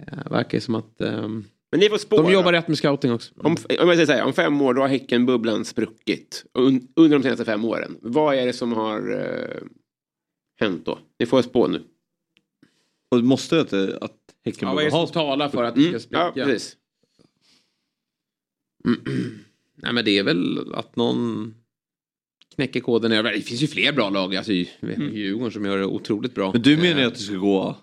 äh, verkar som att ähm, men ni får spåra. De jobbar rätt med scouting också. Om, om jag säger så här, om fem år då har Häckenbubblan spruckit. Un, under de senaste fem åren. Vad är det som har äh, hänt då? Ni får spå nu. Och måste att, att Häcken ja, vad är det som talar för att det ska spricka? Mm. Ja, precis. Nej men det är väl att någon knäcker koden. Det finns ju fler bra lag. Alltså mm. Djurgården som gör det otroligt bra. Men du menar ju att det ska gå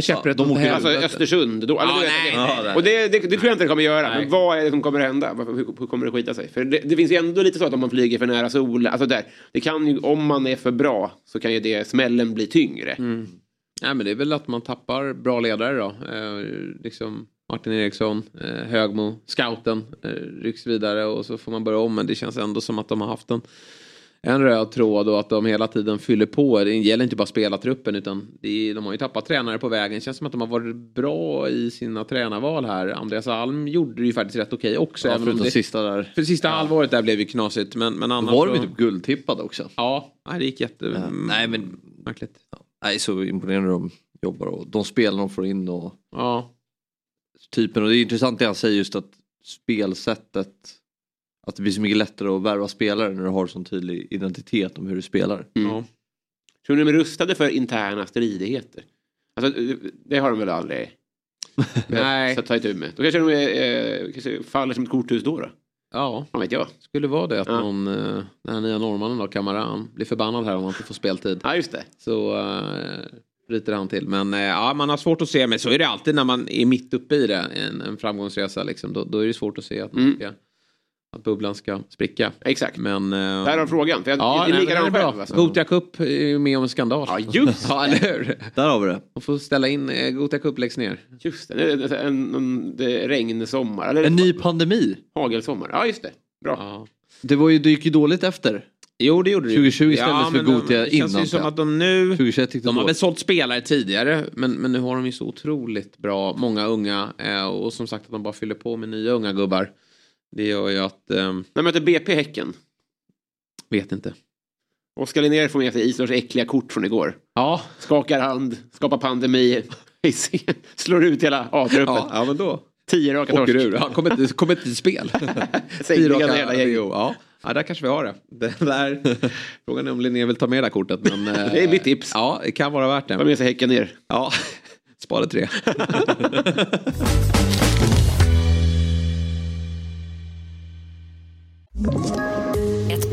Käpprätt. Åker alltså Östersund. Då, ja, nej, nej. Och det, det, det, tror jag inte det kommer göra. Nej. Men vad är det som kommer hända? Hur, hur kommer det skita sig? För det, det, finns ju ändå lite så att om man flyger för nära solen. Alltså där, det kan ju, om man är för bra så kan ju det smällen bli tyngre. Mm. Nej, men det är väl att man tappar bra ledare då. Eh, liksom Martin Eriksson, eh, Högmo, scouten eh, rycks vidare och så får man börja om. Men det känns ändå som att de har haft en, en röd tråd och att de hela tiden fyller på. Det gäller inte bara spelartruppen utan är, de har ju tappat tränare på vägen. Det känns som att de har varit bra i sina tränarval här. Andreas Alm gjorde det ju faktiskt rätt okej också. Ja, även om det, sista där. För sista ja. halvåret där blev ju knasigt. Men, men annars var de ju typ guldtippade också. Ja, det gick jätte... Ja. Nej men... Märkligt. Nej, så imponerande de jobbar och de spelar de får in och ja. typen. Och det är intressant det han säger just att spelsättet att det blir så mycket lättare att värva spelare när du har sån tydlig identitet om hur du spelar. Mm. Ja. Tror ni de är rustade för interna stridigheter? Alltså, det har de väl aldrig Nej. Så ta itu med. Då kanske de är, eh, kanske faller som ett korthus då. då. Ja, Vad vet jag. skulle vara det att ja. någon, eh, den här nya norrmannen då, Kamaran, blir förbannad här om han inte får speltid. Ja, just det. Så uh, bryter han till. Men uh, ja, man har svårt att se, men så är det alltid när man är mitt uppe i det, en, en framgångsresa liksom. Då, då är det svårt att se att man mm. ska att bubblan ska spricka. Exakt. Men, uh, Där har frågan. För jag, ja, det är likadant själv. Alltså. Gotia Cup är med om en skandal. Ja, just ja, eller hur? Där har vi det. Man får ställa in, eh, Gotia Cup läggs ner. Just det, en, en, en, regnsommar. Eller en ny pandemi. Hagelsommar, ja just det. Bra. Ja. Det, var ju, det gick ju dåligt efter. Jo det gjorde det 2020 istället ja, för Gotia innan. Det känns ju som att de nu... 2021 de har väl sålt spelare tidigare men, men nu har de ju så otroligt bra, många unga eh, och som sagt att de bara fyller på med nya unga gubbar. Det gör ju att... Eh, de möter BP Häcken. Vet inte. Oskar Linnér får med sig Islars äckliga kort från igår. Ja. Skakar hand, skapar pandemi, slår ut hela A-truppen. Ja, ja, men då. Tio raka torsk. ur. Ja, kommer inte, kom inte till spel. Tio raka hela gänget. Ja. ja, där kanske vi har det. det där, frågan är om Linné vill ta med det här kortet. Men, det är mitt tips. Ja, det kan vara värt det. Ta med sig Häcken ner. Ja, spara tre. Ett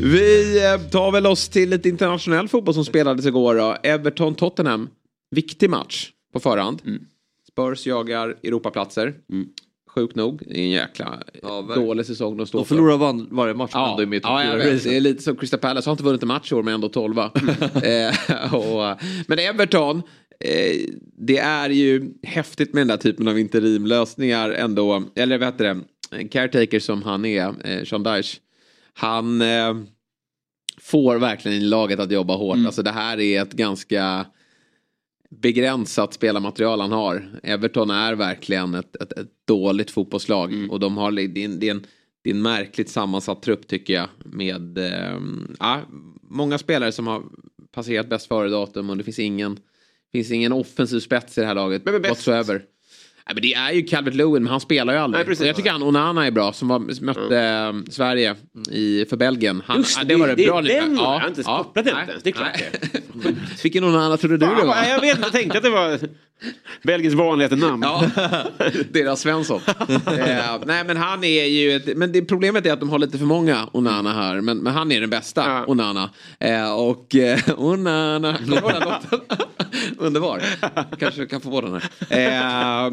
Vi eh, tar väl oss till lite internationell fotboll som spelades igår. Everton-Tottenham. Viktig match på förhand. Mm. Spurs jagar Europaplatser. Mm. Sjukt nog. Det är en jäkla Ja, dålig säsong de står De för. förlorar van, varje match Ja, ändå med ja jag vet. Det är lite som Crystal Palace har inte vunnit en match i år men ändå tolva. eh, och, men Everton, eh, det är ju häftigt med den där typen av interimlösningar ändå. Eller vad heter det? En caretaker som han är, eh, Sean Dyche. Han eh, får verkligen laget att jobba hårt. Alltså det här är ett ganska begränsat spelarmaterial han har. Everton är verkligen ett, ett, ett dåligt fotbollslag. Och de har, det, är en, det, är en, det är en märkligt sammansatt trupp tycker jag. Med eh, ja, många spelare som har passerat bäst före datum och det finns ingen, finns ingen offensiv spets i det här laget. Vem är bäst? Whatsoever. Nej, men det är ju Calvert Lewin, men han spelar ju aldrig. Nej, precis. jag tycker han Onana är bra, som var, mötte eh, Sverige i, för Belgien. Han, Just ja, det, det var det det- bra den var- jag har inte kopplat den ens, det är klart det. Vilken Onana trodde du det var? jag vet inte, jag tänkte att det var Belgiens vanligaste namn. Ja, deras Svensson. eh, nej men han är ju, ett, men det, problemet är att de har lite för många Onana här. Men, men han är den bästa Ja. Onana. Eh, och eh, Onana, kommer du ihåg den låten? Underbar. Kanske kan få den här. Eh,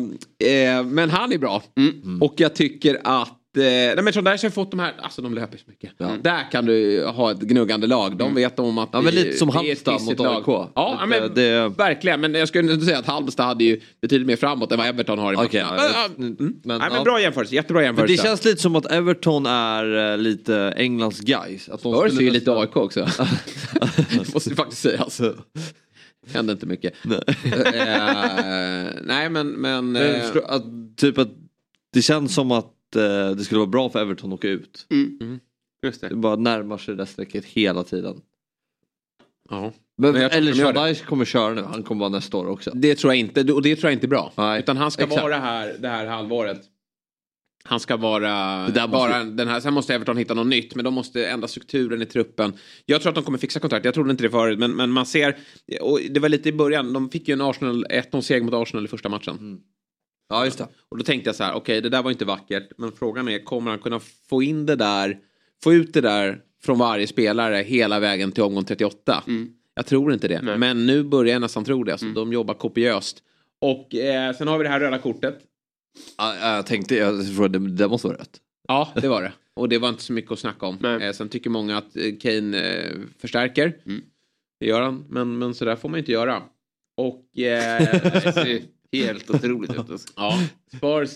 eh, men han är bra. Mm. Och jag tycker att Eh, nej men så har jag fått de här, alltså de löper så mycket. Där kan du ha ett gnuggande lag. De vet om att Ja, men lite som Halmstad mot. AIK. Ja, ja, men Det- det- verkligen. Men jag skulle inte säga att Halmstad hade ju betydligt mer framåt än vad Everton har i Okej, matcherna. ja, Ja, mm. men, Nej, men ja. bra jämförelse, jättebra Men jämförelse. det känns lite som att Everton är eh, lite Englands guys. Att de Spurs är ju lite AIK också. Måste jag faktiskt säga. Alltså. Hände inte mycket. Eh, nej men... men Men förstå- att, typ att det känns som att eh, det skulle vara bra för Everton att åka ut. Just det. Det bara närmar sig det där strecket hela tiden. ja. Men, Men eller. Shadaish kommer köra nu, han kommer vara nästa år också. Det tror jag inte, och det tror jag inte är bra. Nej, Utan han ska exakt. vara här det här halvåret. Han ska vara, måste bara den här, sen måste Everton hitta något nytt, men de måste ändra strukturen i truppen. Jag tror att de kommer fixa kontrakt, jag trodde inte det förut, men, men man ser, och det var lite i början, de fick ju en Arsenal, 1-0 seger mot Arsenal i första matchen. Ja just det. Och då tänkte jag så här, okej det där var inte vackert, men frågan är, kommer han kunna få in det där, få ut det där från varje spelare hela vägen till omgång 38? Jag tror inte det, Nej. men nu börjar jag nästan tro det, alltså, de jobbar kopiöst. Och eh, sen har vi det här röda kortet. Ja, ja, jag tänkte, jag tror det, det måste vara rätt. Ja, det var det. Och det var inte så mycket att snacka om. Nej. Eh, sen tycker många att eh, Kane eh, förstärker. Det gör han, men, men så där får man inte göra. Och... Eh, Det ser helt otroligt ut. Alltså. ja, Spurs,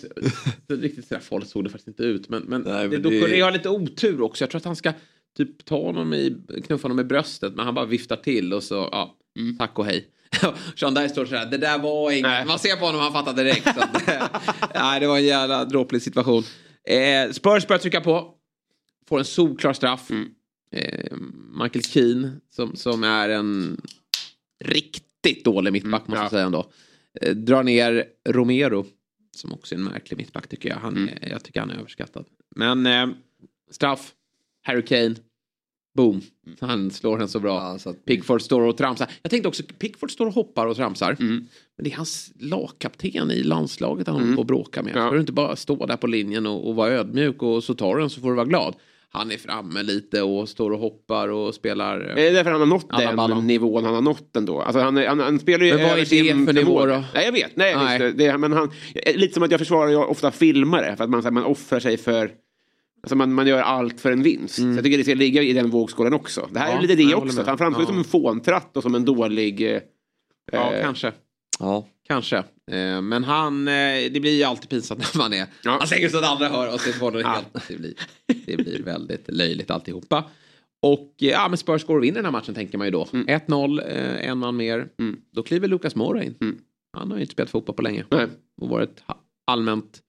så riktigt sådär farligt såg det faktiskt inte ut. Men, men, Nej, men det, det- då det... har lite otur också. Jag tror att han ska typ ta honom i, knuffa honom i bröstet, men han bara viftar till och så, ja, tack och hej. Sean Dyer står sådär, det där var inget. Nej. Man ser på honom, han fattar direkt. Att, nej, det var en jävla dråplig situation. Eh, Spurs börjar trycka på. Får en solklar straff. Eh, Michael Keane som, som är en riktigt dålig mittback måste jag ja. säga ändå. Eh, drar ner Romero. Som också är en märklig mittback tycker jag. Han är, Jag tycker han är överskattad. Men eh, straff. Harry Kane. Boom. Han slår den så bra. Ja, så att- Pickford står och tramsar. Jag tänkte också, Pickford står och hoppar och tramsar. Men det är hans lagkapten i landslaget han håller på att bråka med. Ja. Ska du inte bara stå där på linjen och, och vara ödmjuk och så tar du den så får du vara glad. Han är framme lite och står och hoppar och spelar. Är det därför han har nått den ballon. nivån han har nått ändå? Alltså han, han, han spelar ju Men vad är det sin för nivå då? Nej jag vet, nej, Nej. Visst, det, men han, lite som att jag försvarar ju ofta filmare för att man, så här, man offrar sig för Alltså man, man gör allt för en vinst. Så jag tycker det ska ligga i den vågskålen också. Det här Mm. Ja, är lite det också. Han framstår Ja. som en fåntratt och som en dålig... Eh, Ja, eh, kanske. Ja. Kanske. Eh, men han, eh, det blir ju alltid pinsamt när man är... Ja. Han säger så att andra hör och så får det helt... Det blir, det blir väldigt löjligt alltihopa. Och eh, ja, men Spurs går och vinner den här matchen tänker man ju då. 1-0, eh, en man mer. Då kliver Lucas Moura in. Han har ju inte spelat fotboll på länge. Nej. Och varit allmänt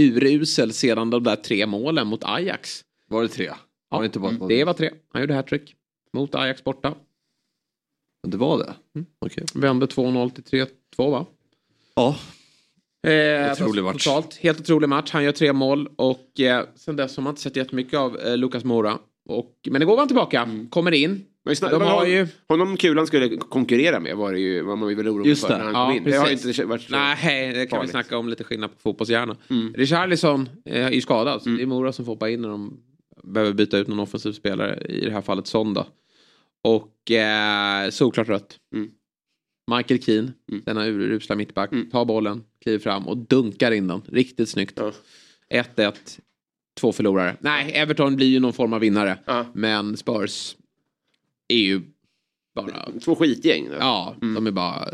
urusel sedan de där tre målen mot Ajax. Var det tre? Var det inte bara Det var tre. Han gjorde hattrick mot Ajax borta. Det var det? Mm. Okej. Vände 2-0 till 3-2 va? Ja. Eh, Otrolig match. Totalt. Helt otrolig match. Han gör tre mål och eh, sen dess har man inte sett jättemycket av eh, Lucas Moura. Och, men det går han tillbaka. Kommer in. Men snart, De har ju... Honom kulan skulle konkurrera med var det ju vad man var väl orolig för när han Ja, kom in. Det har precis. inte varit så. Nej, det kan farligt. vi snacka om lite skillnad på fotbollshjärna. Mm. Richarlison eh, är ju skadad. Så Det är Mora som får hoppa in när de behöver byta ut någon offensiv spelare. I det här fallet Sonda. Och eh, solklart rött. Mm. Michael Keane, Mm. denna urusla mittback, Mm. tar bollen, kliver fram och dunkar in den. Riktigt snyggt. Ja. 1-1, två förlorare. Nej, Everton blir ju någon form av vinnare. Ja. Men Spurs är ju bara... Två skitgäng. Ja, de är bara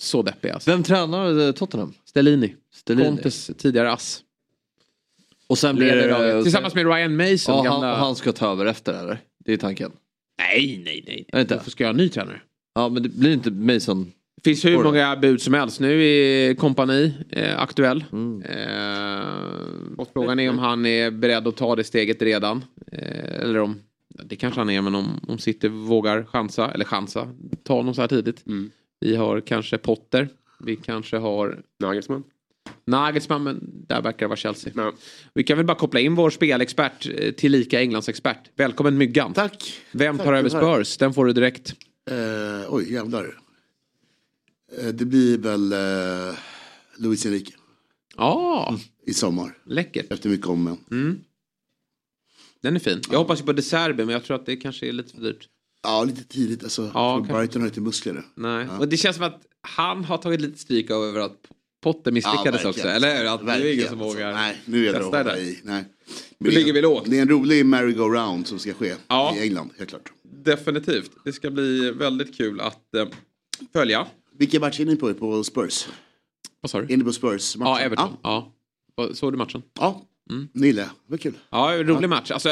så deppiga. Alltså. Vem tränar eh, Tottenham? Stellini. Stellini. Contes tidigare ass. Och sen blir det... Tillsammans med Ryan Mason. Ja, han, gamla... han ska ta över efter eller? Det är tanken. Nej, nej, nej. Är inte? Varför ska jag ha en ny tränare? Ja men det blir inte Mason. Det finns hur många bud som helst. Nu är kompani eh, aktuell. Mm. Eh, frågan är om han är beredd att ta det steget redan. Eh, eller om, det kanske han är, men om, om City vågar chansa, eller chansa, ta honom så här tidigt. Mm. Vi har kanske Potter. Vi kanske har Nagelsmann. Nagelsmann, men där verkar det vara Chelsea. Ja. Vi kan väl bara koppla in vår spelexpert, eh, tillika Englandsexpert. Välkommen Myggan. Tack. Vem Tack tar över. Spurs? Den får du direkt. Eh, oj, jävlar. Eh, det blir väl eh, Luis Enrique Ja, i sommar. läckert. Efter mycket om men. Mm. Den är fin. Jag hoppas ju på De Serbi, men jag tror att det kanske är lite för dyrt. Ja, lite tidigt. Alltså, Ja, ja. Brighton har lite muskler. Nej. Ja. Och det känns som att han har tagit lite stryk över att Potter misslyckades verkligen. också. Eller hur? Att det är ingen Verkligen, som alltså. vågar Nej, nu gäller det testa i. Nej. Nu ligger vi lågt. Det är en rolig merry-go-round som ska ske Ja. i England, helt klart. Definitivt. Det ska bli väldigt kul att eh, följa. Vilka matcher är ni på? På Spurs? Vad sa Är du? ni på Spurs? Ja, Everton. Ja. Såg du matchen? Ja, Mm. Nille. Vad kul. Ja, en rolig match. Alltså,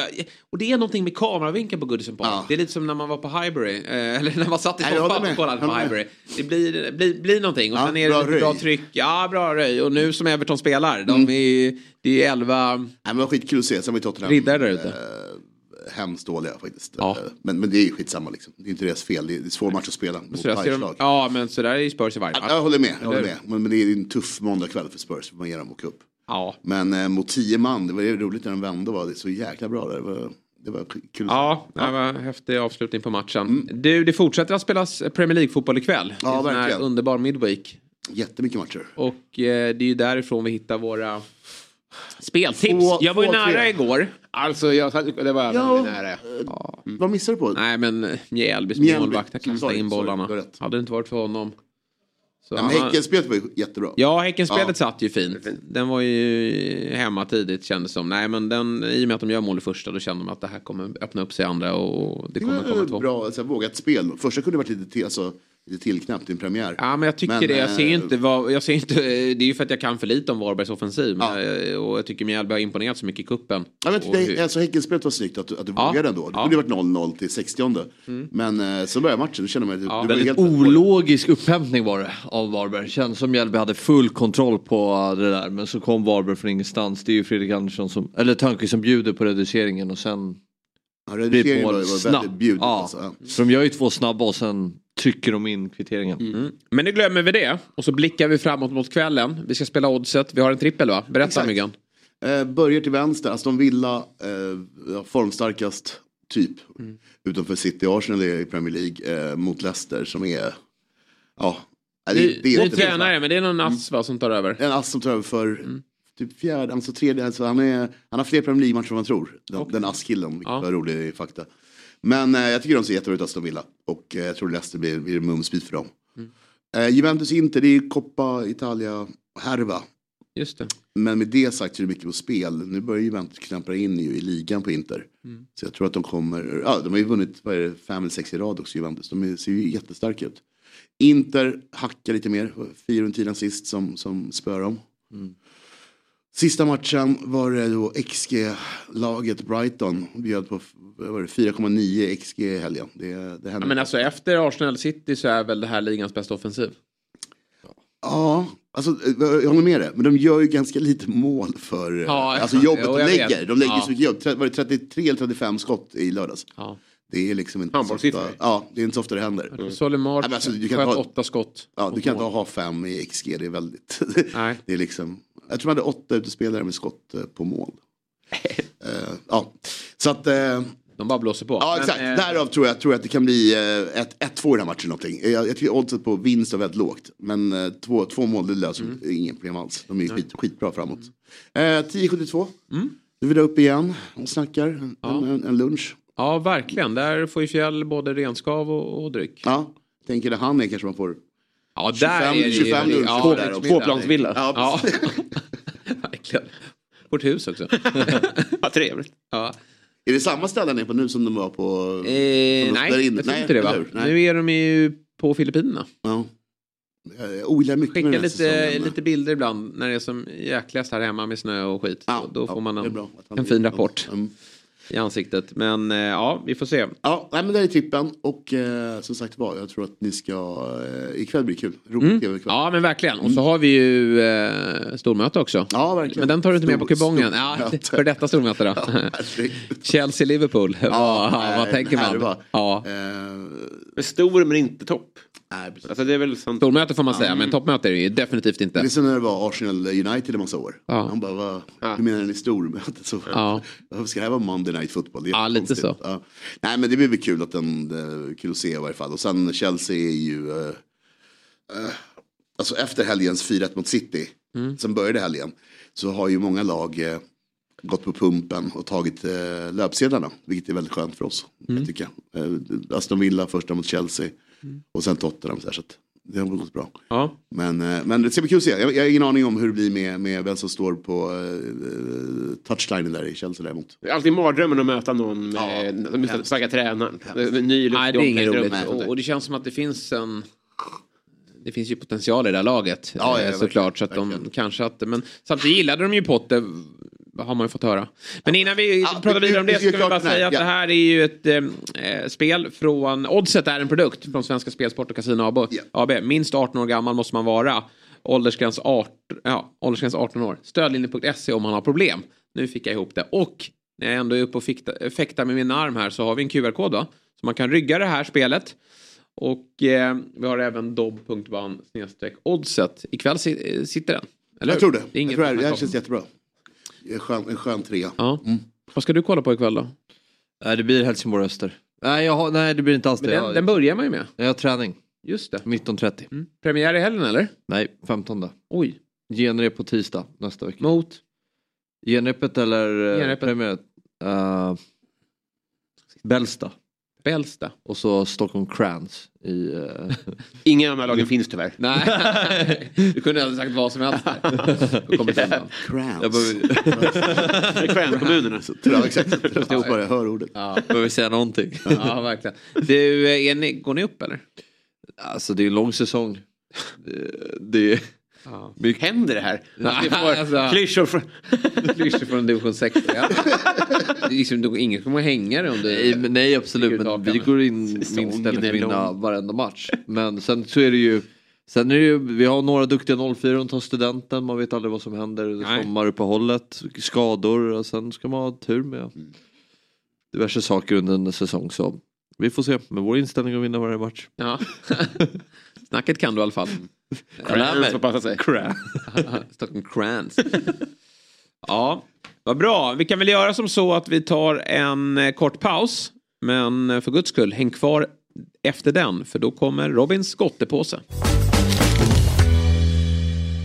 och det är någonting med kameravinkeln på Goodison Park. Ja. Det är lite som när man var på Highbury. Eh, eller när man satt i jag soffan och kollade på Jag. Highbury. Det blir, blir, blir någonting. Och Ja, sen är det bra röj. bra tryck. Ja, bra röj. Och nu som Everton spelar. De Mm. är ju, det är elva Nej, men det var skitkul att se. Sen var ju Tottenham riddare där ute. eh, hemskt dåliga faktiskt. Ja. Eh, Men, men det är ju skitsamma liksom. Det är inte deras fel. Det är, är svår match att spela mot de, ja, men så där är ju Spurs i varje match. Jag håller med. Jag håller med. Men, men det är en tuff måndagkväll för Spurs. Man ger dem åka upp. Ja. Men eh, mot tio man, det var ju roligt när de vände. Var det så jäkla bra där. Det var, det var kul. Ja, det var en häftig avslutning på matchen. Du, det fortsätter att spelas Premier League-fotboll ikväll. Ja, det är en verkligen. underbar midweek. Jättemycket matcher. Och eh, det är ju därifrån vi hittar våra speltips. Två- jag var ju nära tre. igår. Alltså, jag, det var Ja. nära. Vad missade du på? Nej, men eh, Mjällbys Mjällby. målvakt kastat Sorry, in sorry, bollarna. rätt. Hade det inte varit för honom. Så Ja, men Häckenspelet var ju jättebra. Ja, Häckenspelet Ja. satt ju fint. Den var ju hemma tidigt kändes som. Nej, men den, i och med att de gör mål i första då kände man att det här kommer öppna upp sig i andra och det Det kommer komma var två. bra, alltså, vågat spel. Första kunde varit lite, till, alltså, lite tillknäppt i en premiär. Ja, men jag tycker Men, det. Jag ser eh, inte vad, jag ser inte, det är ju för att jag kan för lite om Varbergs offensiv. Ja. eh, Och jag tycker Mjällby har imponerat så mycket i kuppen. Ja, men det, hur- alltså, Häckenspelet var snyggt att, du- att du Ja. vågade ändå. Det Ja. kunde ju varit 0-0 till 60 Men eh, så började matchen, då kände man att det, Ja. det var Väldigt helt ologisk upphämtning var det av Varberg. Känns som Mjällby hade full kontroll på det där. Men så kom Varberg från ingenstans. Det är ju Fredrik Andersson som, eller Törnqvist som bjuder på reduceringen och sen Ja, reduceringen var, var väldigt snabbt. bjudet. Ja. Alltså, ja. Så de gör ju två snabba och sen trycker de in kvitteringen. Mm. Men nu glömmer vi det. Och så blickar vi framåt mot kvällen. Vi ska spela oddset. Vi har en trippel va? Berätta. Myggan. Eh, börjar till vänster, Aston Villa, eh, formstarkast typ. Mm. Utanför City Arsenal i Premier League eh, mot Leicester som är, ja. det, Ny, det är ny inte- tränare, men det är någon ass va, som tar över. En ass som tar över för Mm. typ fjärde, alltså tredje, alltså han, är, han har fler Premier League-matcher än man tror. Den, Okej. den ass-killen, vilket Ja. var rolig fakta. Men eh, jag tycker de ser jättebra ut, Aston Villa. Och eh, jag tror Leicester blir, blir mumsbit för dem. Mm. Eh, Juventus Inter, det är Coppa Italia-härva. Just det. Men med det sagt så är det mycket på spel. Nu börjar Juventus klampa in i ligan på Inter. Mm. Så jag tror att de kommer, ja de har ju vunnit, vad är det, fem eller sex i rad också Juventus. De är, ser ju jättestarka ut. Inter hackar lite mer, Fiorentina sist som, som spör dem. Sista matchen var det då XG-laget Brighton. Bjöd på vad var det, 4,9 XG i helgen. Det, det Ja, händer. men alltså efter Arsenal City så är väl det här ligans bästa offensiv. Ja, alltså, eh, jag håller med dig. Men de gör ju ganska lite mål för Ja, alltså ja, jobbet jo, de lägger. vet. De lägger Ja. så mycket jobb. Var det 33 eller 35 skott i lördags? Ja. Det är liksom inte så ofta, ja, det är inte så ofta det händer. Solimar Nej, men alltså, du kan sköt ta- åtta skott. Ja, du kan inte ha fem i XG, det är väldigt... Nej. det är liksom, jag tror man hade åtta utespelare med skott eh, på mål. Eh, ja, så att... eh, De bara blåser på. Ja Men, exakt, eh, därav tror jag, tror jag att det kan bli eh, ett 1-2 i den här matchen. Någonting. Jag, jag tycker oddset på vinst är väldigt lågt. Men två, två mål det löser Mm. inga problem alls. De är skit, skitbra framåt. Eh, 10-72. Mm. Nu är vi uppe igen och snackar. En, en, en lunch. Ja, verkligen. Där får ju Fjäll både renskav och, och dryck. Ja, tänker det han är kanske man får Ja, 25, där är det ju... 25 luncher ja, där också. Tvåplansvilla. Ja, verkligen. Vårt hus också. Vad trevligt. Ja. Är det samma ställe ni är på nu som de var på? Eh, nej, där inne? jag tror inte det va? Nu är de ju på Filippinerna. Ja. Jag ogillar mycket här lite, säsongen. lite bilder ibland när det är som jäkligast här hemma med snö och skit. Ja, då får ja, man det är en, en fin rapport Mm. I ansiktet. Men eh, ja, vi får se. Ja, nej, men det är trippen och eh, som sagt var, jag tror att ni ska, eh, ikväll blir kul. Roligt Mm. tv ikväll. Ja men verkligen. Och så har vi ju eh, stormöte också. Ja, verkligen. Men den tar du inte med på stort Ja, för detta stormöte då. Chelsea-Liverpool. Ja, nej, vad tänker man? Ja. Eh, Men stor men inte topp. Nej, precis. Alltså det är väl sånt. Stormöte får man säga, men toppmöte är det ju definitivt Det inte. är som när det var Arsenal United en massa år. Ja. Han bara, vad, Ja. hur menar ni stormöte? Så, Ja. Varför ska det här vara Monday Night Football? Det är Ja, lite så. Ja. Nej men det blir väl kul att den, det, kul att se i varje fall. Och sen Chelsea är ju, eh, eh, alltså efter helgens 4-1 mot City, Mm. som började helgen, så har ju många lag eh, gått på pumpen och tagit eh, löpsedlarna. Vilket är väldigt skönt för oss, Mm. jag tycker. Eh, Aston Villa första mot Chelsea och sen Tottenham. Så, här, så att det har gått bra. Ja. Men, eh, men det ska bli kul att se. Jag, jag har ingen aning om hur det blir med, med vem som står på uh, touchlinen där i Chelsea däremot. Det är alltid mardrömmen att möta någon med ja, med starka tränaren. Ny Nej, det är inget roligt. Och, och det känns som att det finns en... Det finns ju potential i det här laget Ja, ja, eh, såklart. Så att verkligen, de kanske att... Men samtidigt gillade de ju Potter. Har man ju fått höra. Men innan vi Ja, pratar vi- vidare om det ska ska vi bara klart- nej, säga att det här är ju ett eh, spel från... Oddset är en produkt från Svenska Spelsport och Casino AB. AB. Minst 18 år gammal måste man vara. Åldersgräns 18, ja, åldersgräns 18 år. Stödlinjen.se om man har problem. Nu fick jag ihop det. Och när jag ändå är uppe och fikta- fäktar med min arm här så har vi en QR-kod va? Så man kan rygga det här spelet. Och eh, vi har även dobb.ban oddset. Ikväll si- eh, sitter den. Eller Jag tror det. är jag tror det, det känns jättebra. En skön, en skön trea. Ja. Vad ska du kolla på ikväll då? Nej det blir Helsingborg-Öster. Nej, jag har, nej det blir inte alls Men det. den, jag, den börjar man ju med. jag har träning. Just det. 19.30. Mm. Premiär i helgen eller? Nej, 15. Oj. Genrep på tisdag nästa vecka. Mot? Genrepet eller eh, Genrepet. premiär? Uh, Bällsta. Bällsta. Och så Stockholm Crans i... eh, Ingen av de här lagen finns tyvärr. Nej. du kunde ha sagt vad som helst. jag behöver, Frekvenskommunerna. Ja, exakt. Jag bara hör ordet. Ja. behöver säga någonting. ja, verkligen. Du, är ni, går ni upp eller? Alltså det är en lång säsong. Det, det, Ja. mycket, Händer det här? Nej, Vi får alltså. klyschor från... Klyschor från division 6. Ja. Det liksom, ingen kommer hänga dig om du... nej, men- nej absolut, men vi går in minst eller är vinna varenda match. Men sen så är det ju Sen är det ju, vi har några duktiga 04 som tar studenten, man vet aldrig vad som händer. Nej. Sommaruppehållet, skador och sen ska man ha tur med diverse saker under en säsong. Så vi får se, men vår inställning är att vinna varje match. Ja. Snacket kan du i alla fall. Crans får passa sig. Stockholm Crans. ja, vad bra. Vi kan väl göra som så att vi tar en eh, kort paus. Men eh, för guds skull, häng kvar efter den. För då kommer Robins gottepåse.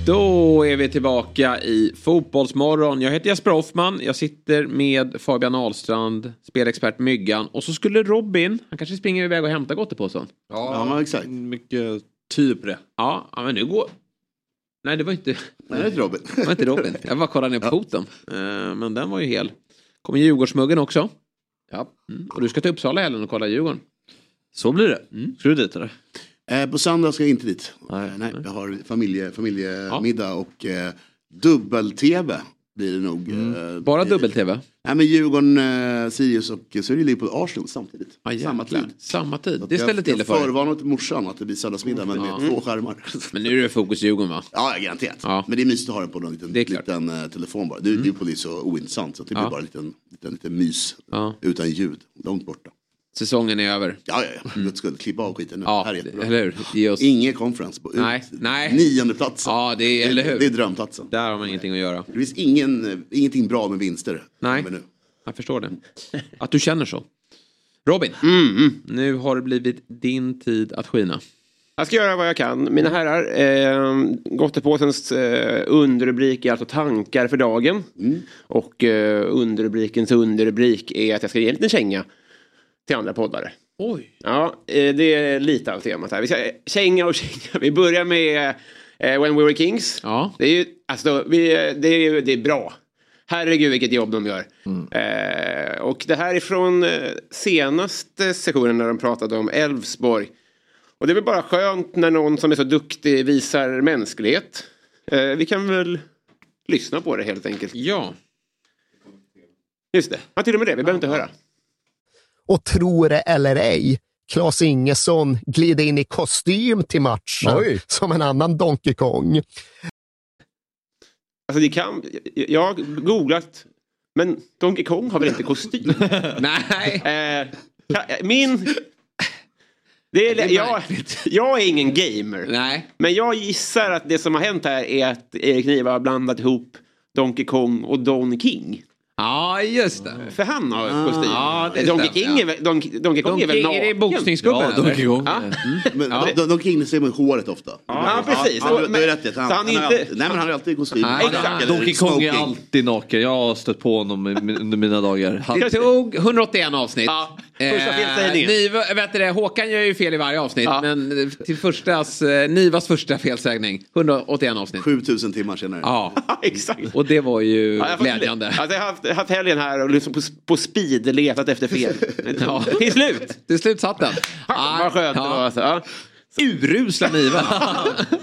Då är vi tillbaka i Fotbollsmorgon. Jag heter Jesper Hoffman. Jag sitter med Fabian Ahlstrand, spelexpert Myggan. Och så skulle Robin, han kanske springer iväg och hämtar gottepåsen. Ja, men exakt. Mycket typ det. Ja, ja, men nu går... Nej, det var inte, Nej, det är inte Robin. det var inte Robin. Jag bara kollade ner på foten. Eh, Men den var ju hel. Kommer Djurgårdsmuggen också. Ja. Mm. Och du ska till Uppsala i helgen och kolla Djurgården. Så blir det. Ska du dit eller? Eh, på söndag ska jag inte dit. Nej. Eh, nej, jag har familje, familjemiddag och eh, dubbel-tv blir det nog. Eh, Bara det- dubbel-tv? Nej men Djurgården, eh, Sirius och så är det Liverpool Arsenal samtidigt. Ah, Samma tid. Samma tid. Det jag- ställer till det Jag för dig. förvarnat morsan att det blir söndagsmiddag men med två skärmar. Men nu är det fokus Djurgården va? Ja, garanterat. Ja. Men det är mysigt att ha den på någon liten, Det liten eh, telefon bara. Du, Liverpool är så ointressant så det blir Ja. bara en liten, liten, liten mys. Ja. Utan ljud, långt borta. Säsongen är över. Ja, ja, ja. Guds skull, klippa av skiten nu. Ja, här är jättebra. eller hur? Ge oss... Ingen conference. Ut. Nej, nej. Nionde platsen. Ja, det är, eller hur? Det är drömplatsen. Där har man ingenting att göra. Det finns ingen, ingenting bra med vinster. Nej. Men nu. Jag förstår det. Att du känner så. Robin, nu har det blivit din tid att skina. Jag ska göra vad jag kan. Mina herrar, eh, gottepåsens eh, underrubrik är alltså tankar för dagen. Och eh, underrubrikens underrubrik är att jag ska ge en liten känga till andra poddare. Oj. Ja, eh, det är lite av temat här. Vi ska, känga och känga. Vi börjar med eh, When We Were Kings. Ja. Det är ju, alltså, vi, det är, ju- det är bra. Herregud vilket jobb de gör. Mm. Eh, och det här är från eh, senaste sessionen när de pratade om Elfsborg. Och det är väl bara skönt när någon som är så duktig visar mänsklighet. Eh, vi kan väl lyssna på det helt enkelt. Ja. Just det, ja, till och med det. Vi behöver inte höra. Och tro det eller ej, Klas Ingesson glider in i kostym till matchen Oj. som en annan Donkey Kong. Alltså det kan, jag har googlat, men Donkey Kong har väl inte kostym? Nej. Eh, min... Det är, Det är jag, jag är ingen gamer. Nej. Men jag gissar att det som har hänt här är att Erik Niva har blandat ihop Donkey Kong och Don King. Ja, just det. För han har kostym. Ja, det Donkey, King ja. är väl, Donkey, Donkey Kong är väl Donkey, är det naken? boxningsgubben? Ja, Donkey Kong. Ja. Men Ja. de, de kring ser med håret ofta. Ja, precis. Ja, du, är rätt i han, han är har inte- alltid, nej men han har alltid kostym. Nej, exakt. Eller Donkey Kong är smoking. alltid naken. Jag har stött på honom under mina dagar. Han, Det tog 181 avsnitt. Ja, första felsägningen. Niva, vet du det, Håkan gör ju fel i varje avsnitt. Ja. Men till förstas, eh, Nivas första felsägning. 181 avsnitt. 7000 timmar senare. Ja, Exakt. och det var ju Ja, jag glädjande. Alltså, jag har haft, haft helgen här och liksom på, på speed letat efter fel. Ja. Till slut. Till slut satt den. Vad skönt det var. Alltså. Ja. Urusla Niva.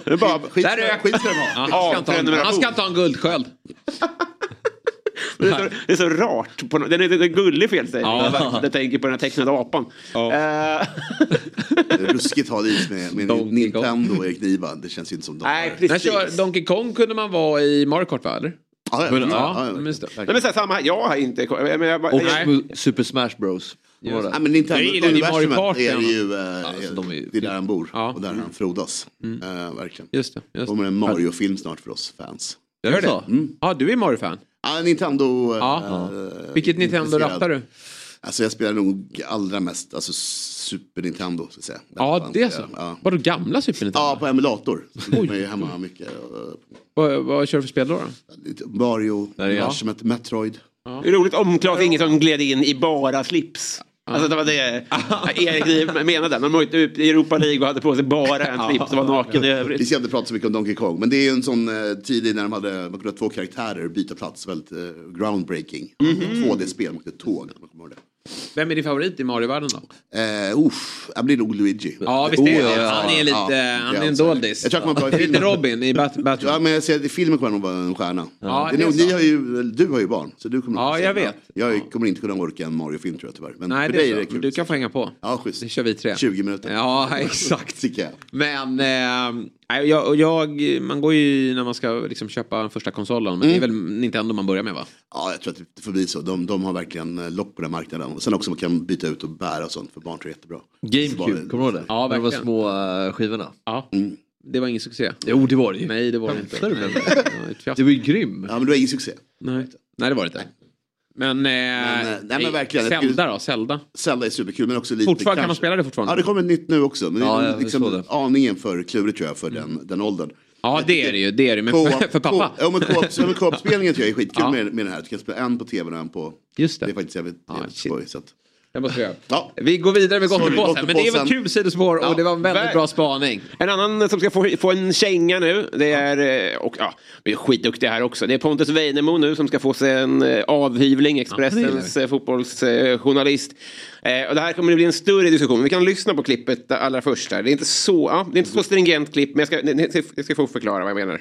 Där är- skit ska de ha. Ja, han, ska inte ha, en- prenumeration. han ska inte ha en guldsköld. Det, är så, det är så rart. På, den är en gullig felsägning. Ja. Jag tänker på den här tecknade apan. Eh, Ruskigt ha is med, med Donkey Nintendo och Erik Niva. Det känns ju inte som de nej, har- När precis. kör Donkey Kong kunde man vara i Mario Kart va? Eller? Ja, ja, Men- ja, ja, ja, men just det. verkligen. Nej, men så här, samma här. Jag har inte... Men jag, och jag, Super Smash Bros. Det? Nej, men Nintendo Jag gillar ju Mario är ja. ju, eh, Alltså, de är ju- det är där han bor Ja. och där han frodas. Eh, verkligen. Just det. Det Just det. kommer en Mario-film snart för oss fans. Gör det? så? Ja, du är Mario-fan. Ja, Nintendo. Ja. eh, Vilket Nintendo rattar du? Alltså jag spelar nog allra mest alltså, Super Nintendo. Så att säga. Ja, det är så. Ja. Vadå gamla Super Nintendo? Ja, på emulator. Är ju hemma mycket. eh, Vad, vad kör du för spel då? då? Mario, Metroid. det är roligt om Claes Ingesson gled in i bara slips. Alltså det var det Erik menade. Man åkte ut i Europa League och hade på sig bara en slips och var naken i Vi övrigt. ska inte prata så mycket om Donkey Kong. Men det är ju en sån eh, tid när de hade, man kunde ha två karaktärer byta plats. Väldigt eh, groundbreaking. Mhm. 2D-spel, man åkte tåg. man kommer ihåg det. Vem är din favorit i Mario-världen då? Eh, uff, jag blir nog Luigi. Ja, visst är Oh, det. ja, Han är lite, ja. han är en doldis. Jag tror att man var i Lite. Robin i Bat- Batman. Ja, men jag ser i filmen kommer han nog vara en stjärna. Ja, det är nog, ni har ju, du har ju barn, så du kommer Ja, jag vet. Jag kommer inte kunna orka en Mario-film tror jag tyvärr. Men Nej, för det dig är det kul. Du kan få hänga på. Ja, schysst. Det kör vi tre. 20 minuter. Ja, exakt. Men eh, jag, jag, man går ju när man ska liksom köpa den första konsolen. Men det är väl Nintendo man börjar med va? Ja, jag tror att det får bli så. De, de har verkligen eh, lopp på den marknaden. Och sen också man kan byta ut och bära och sånt för barn tror jag är jättebra. GameCube, kommer du ihåg det? Ja, När de var verkligen. små eh, skivorna. Ja. Det var ingen succé. Jo, det var det ju. Nej, det var det inte. Det var ju grym. Ja, men det var ingen succé. Nej. nej, det var det inte. Men, eh, eh, nej, men verkligen. Zelda då? Zelda? Zelda är superkul men också lite... Fortfarande, kan man kanske- spela det fortfarande? Ja, det kommer nytt nu också. Men Ja, liksom aningen för klurigt tror jag för den, den åldern. Ja, det är det ju. Det är det. Men för, för pappa? co- Ja, men co-op- ja, men co-op-spelningen tycker jag är skitkul Ja. med, med det här. Du kan spela en på tv och en på... Just det. Det är faktiskt jävligt, Ja, jävligt shit. skoj. Så att... Det måste vi göra. Ja. Vi går vidare med Gottepåsen. Men det är väl Gottepåsen. kul sidospår och Ja, det var en väldigt ver- bra spaning. En annan som ska få, få en känga nu, det är, eh, och ja, vi är skitduktiga här också, det är Pontus Weinemo nu som ska få sig en eh, avhyvling, Expressens eh, fotbollsjournalist. Eh, och det här kommer att bli en större diskussion. Vi kan lyssna på klippet allra först. Där. Det är inte så, ja, det är inte så stringent klipp, men jag ska, jag ska få förklara vad jag menar.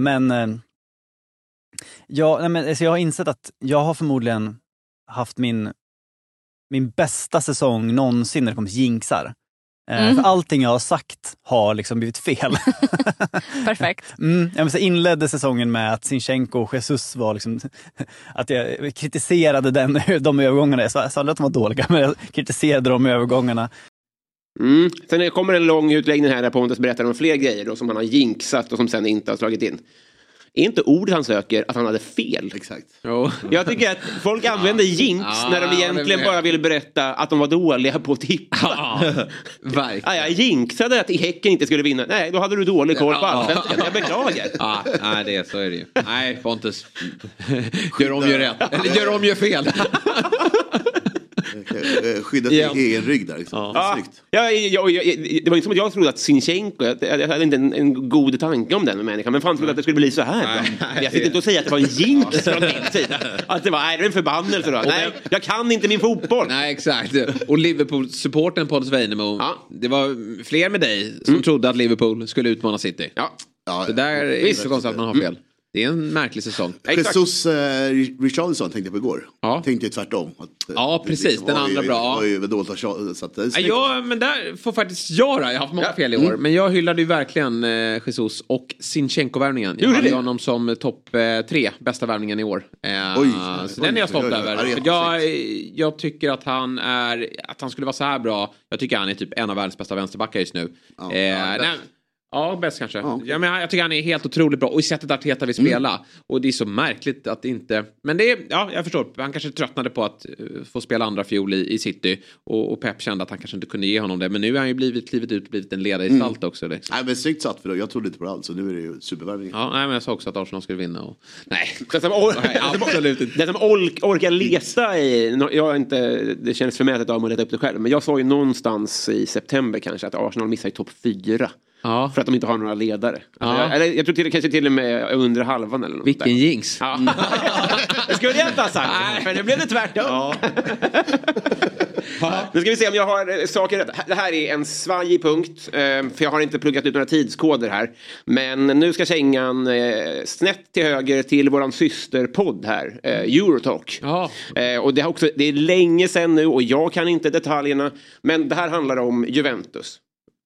Men, ja, nej, men alltså jag har insett att jag har förmodligen haft min, min bästa säsong någonsin när det kommer till jinxar. Eh, Mm. För allting jag har sagt har liksom blivit fel. Perfekt. Mm, jag så inledde säsongen med att Sinchenko och Jesus var liksom, att jag kritiserade den, de övergångarna. Jag sa jag sa aldrig att de var dåliga, men jag kritiserade de övergångarna. Mm. Sen kommer en lång utläggning här där Pontus berättar om fler grejer då, som han har jinxat och som sen inte har slagit in. Är inte ordet han söker att han hade fel? Exakt. Jo. Jag tycker att folk använder jinx Ja, när de egentligen bara vill berätta att de var dåliga på att tippa. Ja, verkligen. Ja, jag jinxade att Häcken inte skulle vinna. Nej, då hade du dålig koll på Ja. allsvenskan. Jag beklagar. Ja, nej, det är, så är det ju. Nej, Pontus. Gör om, gör rätt. Eller gör om, gör fel. Eh, Skydda sin Ja. egen rygg där. Liksom. Ja, ja, ja, ja, det var inte som att jag trodde att Sinchenko, jag, jag hade inte en, en god tanke om den människan, men fan trodde att det skulle bli så här bra. Jag sitter inte och säger att det var en jinx från min sida. Att det var, nej, det är en förbannelse då. Nej, jag kan inte min fotboll. Nej, exakt. Och Liverpool-supporten Pontus Weinemo. Det var fler med dig som trodde att Liverpool skulle utmana City. Ja. det där är Visst. inte så konstigt att man har fel. Det är en märklig säsong. Jesus eh, Richarlison tänkte jag på igår. Tänkte ju tvärtom. Att, eh, Ja, det precis. Den andra ju, bra. var ju Vedolta Cha- så att det är Ja, ja, men där får faktiskt jag. Jag har haft många fel i år. Mm. Men jag hyllade ju verkligen eh, Jesus och Sinchenko-värvningen. Jag hade det? honom som topp eh, tre bästa värvningen i år. Eh, Oj. så Oj, den är jag stolt oj, över. jag, jag tycker att han är, att han skulle vara så här bra. Jag tycker han är typ en av världens bästa vänsterbackar just nu. eh, nej, Ja, bäst kanske. Ja, men jag tycker han är helt otroligt bra. Och i sättet Arteta vill spela. Och det är så märkligt att inte... Men det är, ja, jag förstår. Han kanske tröttnade på att eh, få spela andra fiol i, i City. Och, och Pep kände att han kanske inte kunde ge honom det. Men nu har han ju blivit, klivit ut och blivit en ledargestalt också. Liksom. Nej men snyggt satt för då. Jag trodde inte på det alls. Så nu är det ju supervärvning. Ja, nej, men jag sa också att Arsenal skulle vinna. Och... Nej, Den som, or- Nej, absolut inte. den som ork, orkar leta i, jag är inte, det känns förmätet av mig att leta upp det själv, men jag sa ju någonstans i september kanske att Arsenal missar i topp fyra. För att de inte har några ledare. Alltså, Ja. jag, eller, jag tror till, kanske till och med under halvan eller något Vilken där. jinx. Ja. det skulle jag inte ha sagt, men nu blev det tvärtom. Nu ska vi se om jag har eh, saker rätt. Det här är en svajig punkt, eh, för jag har inte pluggat ut några tidskoder här. Men nu ska kängan eh, snett till höger till våran systerpodd här, Eurotalk. Eh, och det, har också, det är länge sedan nu och jag kan inte detaljerna. Men det här handlar om Juventus.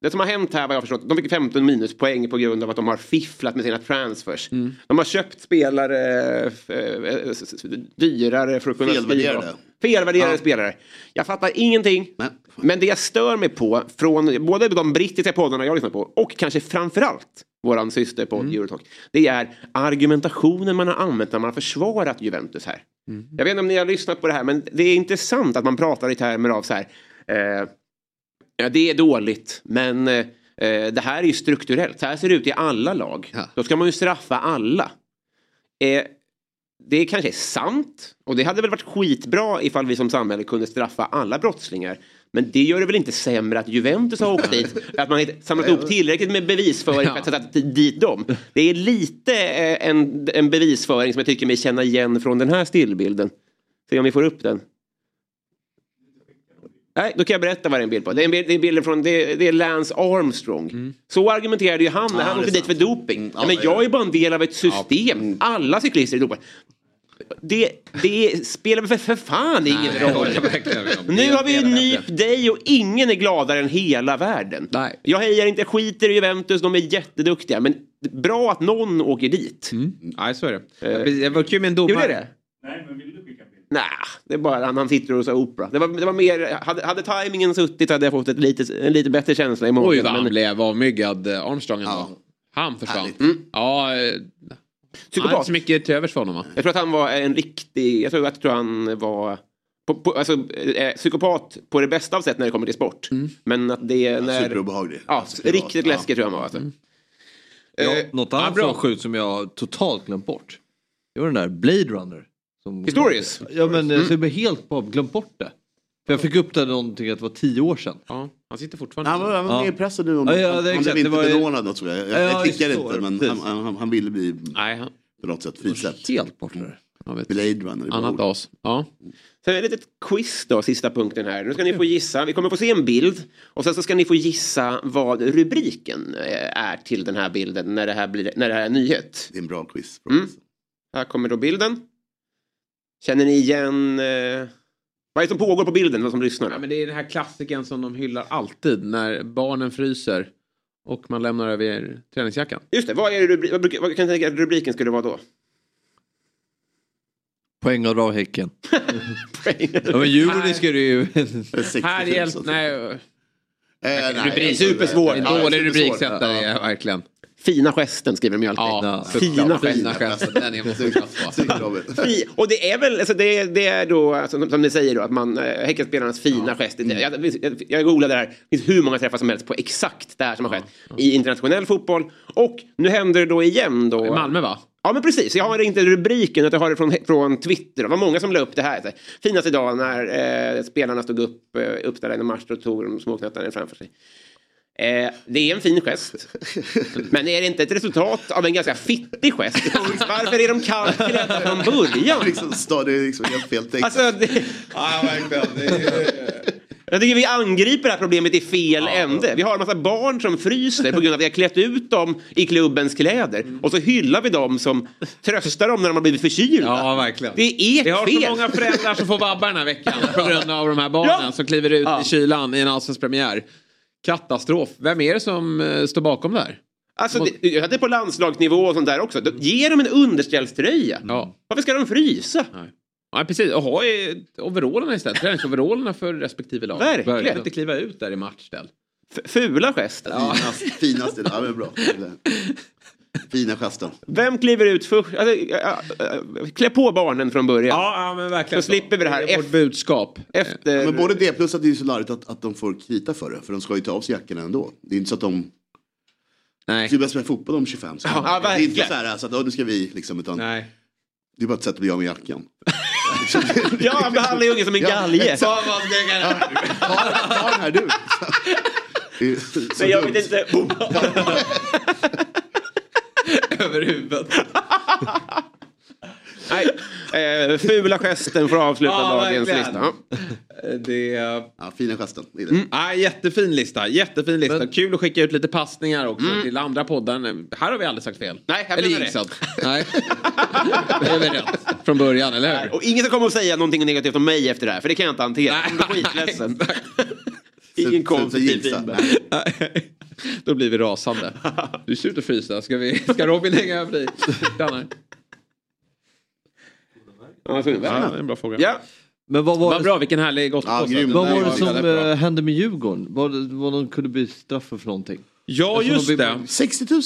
Det som har hänt här vad jag förstått, de fick 15 minuspoäng på grund av att de har fifflat med sina transfers. De har köpt spelare eh, s- dyrare för att kunna Felvärderade. skriva. Felvärderade spelare. Jag fattar ingenting. Men det jag stör mig på från både de brittiska poddarna jag lyssnar på och kanske framförallt våran systerpodd Eurotalk. Det är argumentationen man har använt när man har försvarat Juventus här. Jag vet inte om ni har lyssnat på det här men det är intressant att man pratar i termer av så här. Eh, Ja, det är dåligt, men eh, det här är ju strukturellt. Så här ser det ut i alla lag. Då ska man ju straffa alla. Eh, det kanske är sant. Och det hade väl varit skitbra ifall vi som samhälle kunde straffa alla brottslingar. Men det gör det väl inte sämre att Juventus har åkt dit. Att man har samlat ihop tillräckligt med bevisföring för att sätta dit dem. Det är lite eh, en, en bevisföring som jag tycker mig känna igen från den här stillbilden. Se om vi får upp den. Nej, då kan jag berätta vad det är en bild på. Det är, en bild, det är bilden från, det, det är Lance Armstrong. Så argumenterade ju han när Ja, han åkte är dit för doping. ja, Ja, men är jag är bara en del av ett system. Alla cyklister är dopade. Det, det spelar för, för fan ingen Nej, roll. Nu har vi ju nypt dig och ingen är gladare än hela världen. Jag hejar inte, skiter i Juventus, de är jätteduktiga. Men bra att någon åker dit. Nej, så är det. Det var kul med en domare. Gjorde det? Nej, men vill du skicka en bild? Nej, det är bara han, han sitter och så opera. Det var, det var mer, hade, hade tajmingen suttit hade jag fått ett lite, en lite bättre känsla i magen. Oj, vad han men- blev avmyggad, eh, Armstrong. ändå. Han försvann. Ja, eh, han hade inte så mycket till övers för honom va? Jag tror att han var en riktig, jag tror att jag tror han var på, på, alltså, eh, psykopat på det bästa av sätt när det kommer till sport. Men att det är när... superobehaglig. Ja, riktigt läskig tror jag han var. Alltså. Ja, Eh, något ja, annat bra. som sjukt som jag totalt glömt bort. Det var den där Blade Runner. Som Historious? Ja men Mm. så jag blev helt på glömt bort det. För jag fick upp det någonting att det var tio år sedan. Ja, han sitter fortfarande. Han var, han var med i pressen nu om Ja, ja, han, han blev inte belånad något tror jag. Jag, Ja, jag klickade inte men han, han, han ville bli Nej, han... på något sätt frisläppt. Helt bort det. Blade Runner. Annat as. Ja. Så ett litet quiz då, sista punkten här. Nu ska ni få gissa. Vi kommer få se en bild. Och sen så ska ni få gissa vad rubriken eh, är till den här bilden när det här, blir, när det här är nyhet. Det är en bra quiz. Mm. Här kommer då bilden. Känner ni igen... Eh, vad är det som pågår på bilden? Vad som lyssnar? Ja, men det är den här klassiken som de hyllar alltid när barnen fryser och man lämnar över träningsjackan. Just det, vad, är det rubri- vad, brukar, vad kan jag tänka att rubriken skulle vara då? Poängavdrag Häcken. ja men Djurgården ska det ju... Här hjälp... Nej. nej, rubrik. supersvår. En Ja, dålig supersvår. rubriksättare, Ja. verkligen. Fina gesten skriver de ju alltid. Ja, Fina. Fina gesten. Den är Fi- Och det är väl, alltså det, det är då, alltså, som, som ni säger då, att man, äh, Häckenspelarnas fina gest. Mm. Jag, jag, jag googlade det här, det finns hur många träffar som helst på exakt det här som har skett i internationell fotboll. Och nu händer det då igen då. I Malmö va? Ja men precis, jag har inte rubriken utan jag har det från, från Twitter. Det var många som la upp det här. Finaste dagen när eh, spelarna stod upp, eh, uppställda i match och tog de småknöttarna framför sig. Eh, det är en fin gest. Men är det inte ett resultat av en ganska fittig gest? Varför är de kalkylade från början? liksom, det är liksom helt fel text. Alltså, det... Ja, verkligen. Det är... Jag tycker vi angriper det här problemet i fel ände. Vi har en massa barn som fryser på grund av att vi har klätt ut dem i klubbens kläder. Och så hyllar vi dem som tröstar dem när de har blivit förkylda. Ja, verkligen. Det är ert Vi har fel. så många föräldrar som får vabbar den här veckan på grund av de här barnen Ja. som kliver ut Ja. i kylan i en allsvensk premiär. Katastrof. Vem är det som eh, står bakom det här? Alltså, det, jag hade på landslagsnivå och sånt där också. Ge dem en underställströja. Ja. Varför ska de frysa? Ja, precis. Och ha overallerna istället. Träningsoverallerna för respektive lag. Verkligen. Behöver inte kliva ut där i matchställ. F- fula gester. Finast, finaste, ja det är bra. Fina gesten. Vem kliver ut först? Alltså, ja, ja, klä på barnen från början. Ja, ja men verkligen. Så slipper vi det här Det är vårt efter- budskap. Efter... Ja, men både det plus att det är så larvigt att, att de får krita för det. För de ska ju ta av sig jackorna ändå. Det är inte så att de... Nej. Det är bäst med fotboll om 25. Så. Ja, det är inte verkligen. så här så att nu ska vi liksom. Utan Nej. Det är bara ett sätt att bli av med jackan. Ja, han behandlar ju ungen som en galge. Ta den här du. Så Men jag dumt. vet inte. Över huvudet. Nej, eh, fula gesten får avsluta Ja, dagens verkligen. lista. Ja. Det... Ja, fina gesten. Mm. Ja, jättefin lista. Jättefin lista. Kul att skicka ut lite passningar också till andra poddar. Här har vi aldrig sagt fel. Mm. Nej, här blir det. Nej. det är väl rätt från början, eller hur? Och ingen ska komma och säga någonting negativt om mig efter det här, för det kan jag inte hantera. Jag blir skitledsen. Ingen konstruktiv jinxa. feedback. Då blir vi rasande. Du ser ut att frysa. Ska, vi, ska Robin hänga över dig? Stannar. Ja, Ja, det är en bra fråga. Ja. Men vad var, Vad bra, vilken härlig gottepåse. grym. vad var det ja, som bra. eh, hände med Djurgården? Vad, vad de kunde bli straffade för någonting? Ja, Eftersom just de det. 60 000.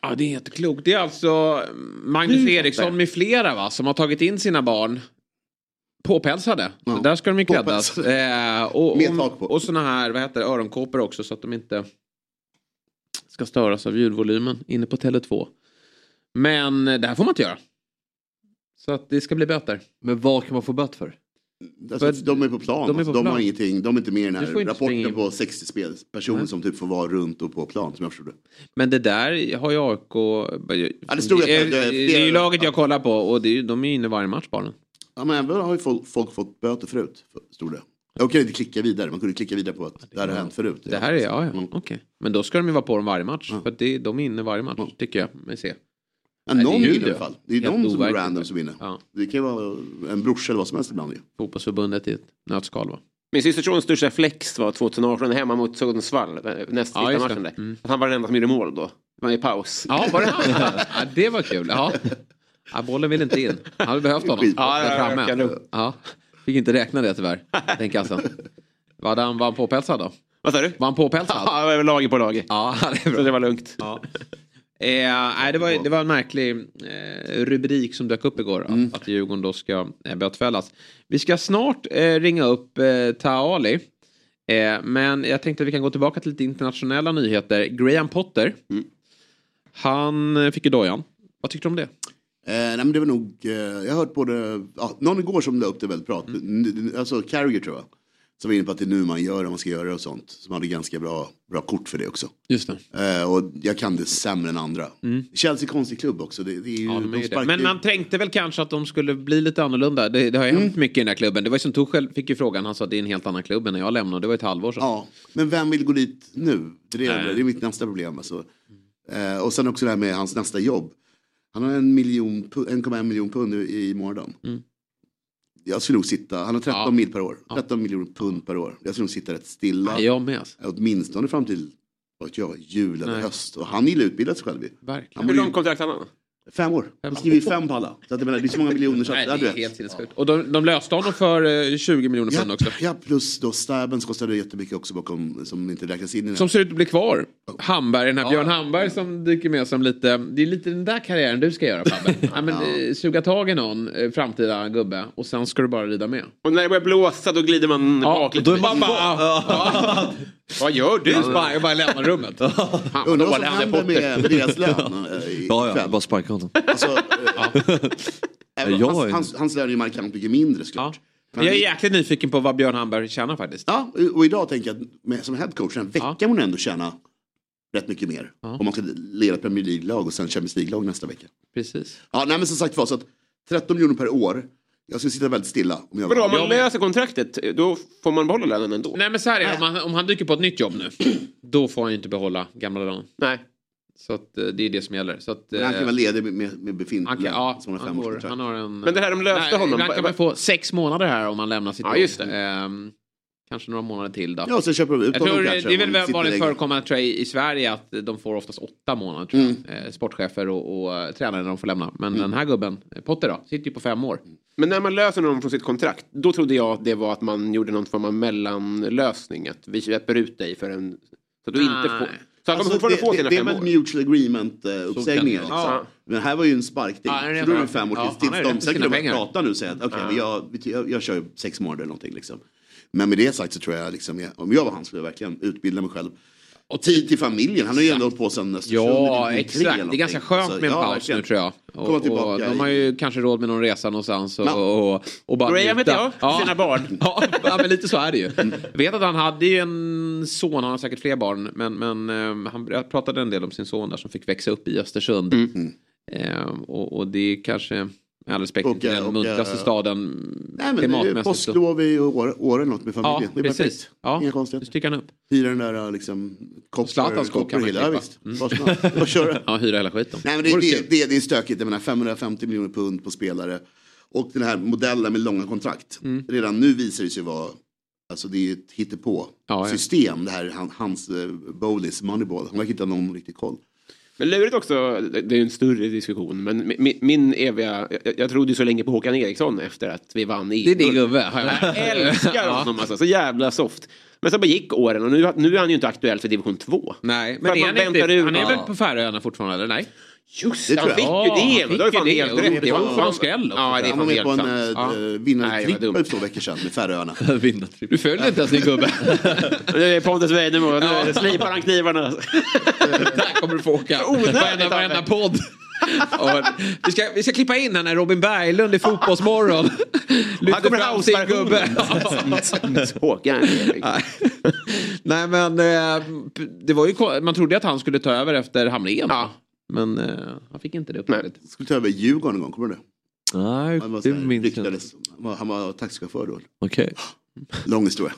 Ja, det är inte klokt. Det är alltså Magnus Eriksson med flera va, som har tagit in sina barn påpälsade. Ja. Där ska de ju kläddas. Eh, och, Med tak på. och, och såna här, vad heter det, öronkåpor också så att de inte ska störas av ljudvolymen inne på Tele2. Men eh, det här får man inte göra. Så att det ska bli böter. Men vad kan man få bött för? Alltså, För- de är på plan. de är alltså, på de plan. har ingenting. De är inte med i den här rapporten på 60 spel. Personer Nej. som typ får vara runt och på plan som jag förstår det. Men det där har ju AIK... Ja, det stod att det, är, det- det- det är ju laget jag kollar på och det är, de är ju inne varje match barnen. Ja, men även har ju folk, folk fått böter förut. för- Stod det. Jag kunde inte klicka vidare. Man kunde klicka vidare på att det här har hänt förut. Det här är, ja, ja. Mm. okej. Men då ska de ju vara på dem varje match. Ja. För att det, de är inne varje match, tycker jag mig se. Ja, Nej, någon det är ju vinner i alla fall. Det är Helt någon som är random som vinner. Ja. Det kan ju vara en brorsa eller vad som helst ibland ju. Fotbollsförbundet i ett nötskal va? Min systersons största flex var 2018 hemma mot Sundsvall, näst Ja, sista matchen där. Mm. Att han var den enda som gjorde mål då. Det var i paus. Ja, var det han? ja, det var kul. Ja. Ja, bollen vill inte in. Han hade behövt honom. Ja, Där ja, framme. Ja. Fick inte räkna det tyvärr. Den kassan. Var han, var han påpälsad då? Vad sa du? Var han påpälsad? Ja, det var lager på lager. Ja, det Så det var lugnt. Ja. Eh, nej, det, var, det var en märklig eh, rubrik som dök upp igår. Att, att Djurgården då ska eh, bötfällas. Vi ska snart eh, ringa upp eh, Taali. Eh, men jag tänkte att vi kan gå tillbaka till lite internationella nyheter. Graham Potter. Han eh, fick ju dojan. Vad tyckte du om det? Eh, nej men det var nog, eh, jag har hört både, ja, någon igår som la upp det väldigt bra. N- Alltså Carragher tror jag. Som var inne på att det är nu man gör det, man ska göra det och sånt. Som hade ganska bra, bra kort för det också. Just det. Eh, och jag kan det sämre än andra. Chelsea är konstig klubb också. Det, det är ju, Ja, de ju det. Men man tänkte väl kanske att de skulle bli lite annorlunda. Det, det har ju hänt mycket i den här klubben. Det var ju som Tuchel fick ju frågan. Han sa att det är en helt annan klubb än när jag lämnade. Det var ett halvår sedan. Ja, men vem vill gå dit nu? Det är, det är mitt nästa problem. Alltså. Eh, och sen också det här med hans nästa jobb. Han har en miljon, pu- 1,1 miljon pund i i månaden. Mm. Jag skulle nog sitta, han har 13 Ja. mil per år. 13 miljoner pund per år. Jag skulle nog sitta rätt stilla. Ja, jag med. Alltså. Åtminstone fram till vad jag, jul eller Nej. höst. Och han gillar att utbilda sig själv. Verkligen. Han Hur långt kontrakt hade han? Fem år. Han skriver ju fem på alla. Så att det är så många miljoner så att, Nej, ja, det är helt sinnessjukt. Och de, de löste honom för eh, 20 miljoner pund Ja, också. ja, plus då Stabens kostade jättemycket också bakom, som inte räknas in i. Som ser ut att bli kvar. Hamberg, den här Björn Hamberg som dyker med som lite, det är lite den där karriären du ska göra Fabbe. ja, men, eh, suga tag i någon eh, framtida gubbe och sen ska du bara rida med. Och när det börjar blåsa då glider man Ja, bak lite. då är man Vad gör du? Du bara, jag bara lämnar rummet. Undrar vad som händer Potter. med, med deras lön eh, i- Ja, ja, bara sparka honom. Alltså, eh, även Jag hans, är- hans, hans lön är ju markant mycket mindre såklart. Men jag är jäkligt nyfiken på vad Björn Hamberg tjänar faktiskt. Ja, och idag tänker jag att med, som headcoach en vecka ja. man ändå tjäna rätt mycket mer. Om man ska leda Premier League-lag och sen Champions League-lag nästa vecka. Precis. Ja, nej men som sagt var så att 13 miljoner per år. Jag skulle sitta väldigt stilla. Om jag Vadå, var om man löser kontraktet då får man behålla lönen ändå? Nej men så här är det, om han, om han dyker på ett nytt jobb nu, då får han ju inte behålla gamla lönen. Nej. Så att, eh, det är det som gäller. Så att, Men han kan eh, vara ledig med, med, med befintlig han kan, lön, ja, han, fem års får, han har en... Men det här de löste Nej, honom. Ibland kan man få sex månader här om man lämnar sitt Ja, jobb. Kanske några månader till då. Ja, sen köper de ut jag honom tror, kanske, Det är väl vanligt förekommande tror jag, i Sverige att de får oftast åtta månader tror jag. Mm. Eh, sportchefer och, och eh, tränare när de får lämna. Men den här gubben, eh, Potter då, sitter ju på fem år. Men när man löser någon från sitt kontrakt, då trodde jag att det var att man gjorde någon form av mellanlösning. Att vi släpper ut dig för en... Så att du inte får... Så han kommer Alltså, fortfarande det, få det, sina det är fem väl år. mutual agreement uh, uppsägningar. Liksom. Ja. Men här var ju en sparkning. Ja, det är så då är det fem år Ja, tills, tills han är de sina de pengar. prata nu och säga att okej, men jag, jag, jag kör sex månader eller någonting. Liksom. Men med det sagt så tror jag, liksom, jag om jag var han skulle jag verkligen utbilda mig själv. Och tid till familjen, han har ju ändå hållit på sen Östersund Ja, i 93 exakt. Det är ganska skönt Så, med en ja, paus verkligen. nu tror jag. Komma Och, och tillbaka de i- har ju kanske råd med någon resa någonstans och, Ja. och, och bara Graham heter jag, Ja. sina barn. Ja, men lite så är det ju. Jag vet att han hade ju en son, han har säkert fler barn, men, men eh, han pratade en del om sin son där som fick växa upp i Östersund. Mm. Eh, och, och det är kanske, med all respekt, Och, inte den och, muntraste eh, staden Nej men det är påsklov i år, år eller något med Ja, familjen. det är precis. perfekt. Ja, Inga konstigheter. sticker han upp. Hyra den där liksom Zlatans skog kan man. Ja, visst. Mm. Köra. Ja, hyra hela skiten. Nej men det, det, det, det är stökigt. Jag menar 550 miljoner pund på spelare. Och den här modellen med långa kontrakt. Mm. Redan nu visar det sig vara Alltså det är ett hittepå Ja, ja. system. Det här han, hans uh, Bowleys Moneyball. Han verkar inte ha någon riktig koll. Men lurigt också, det är en större diskussion, men min, min eviga... Jag, jag trodde ju så länge på Håkan Eriksson efter att vi vann i Det är din gubbe. jag älskar honom alltså, så jävla soft. Men så bara gick åren och nu, nu är han ju inte aktuell för division 2. Nej, men är han, inte, han är väl på Färöarna fortfarande, eller nej? Just Det han fick ju det. Då fan ju helt det. rätt. Det var fan- skräll också, Ja, det är Han var med på en. Nej, vinnartrippel för två veckor sedan med Färöarna. Du följer inte ens din gubbe. Nu är Pontus Weinemo, nu slipar han knivarna. Där kommer du få åka. Onödigt, Varenda, podd. Och vi, ska, vi ska klippa in här när Robin Berglund i Fotbollsmorgon lyfter kommer fram sin gubbe. Håkan. Nej men eh, det var ju, man trodde att han skulle ta över efter Hamrén. Ja. Men eh, han fick inte det uppdraget. Skulle ta över Djurgården en gång, kommer du ihåg det? Nej, Han var, det minns jag inte. Han var, han var taxichaufför då. Okej. Lång historia.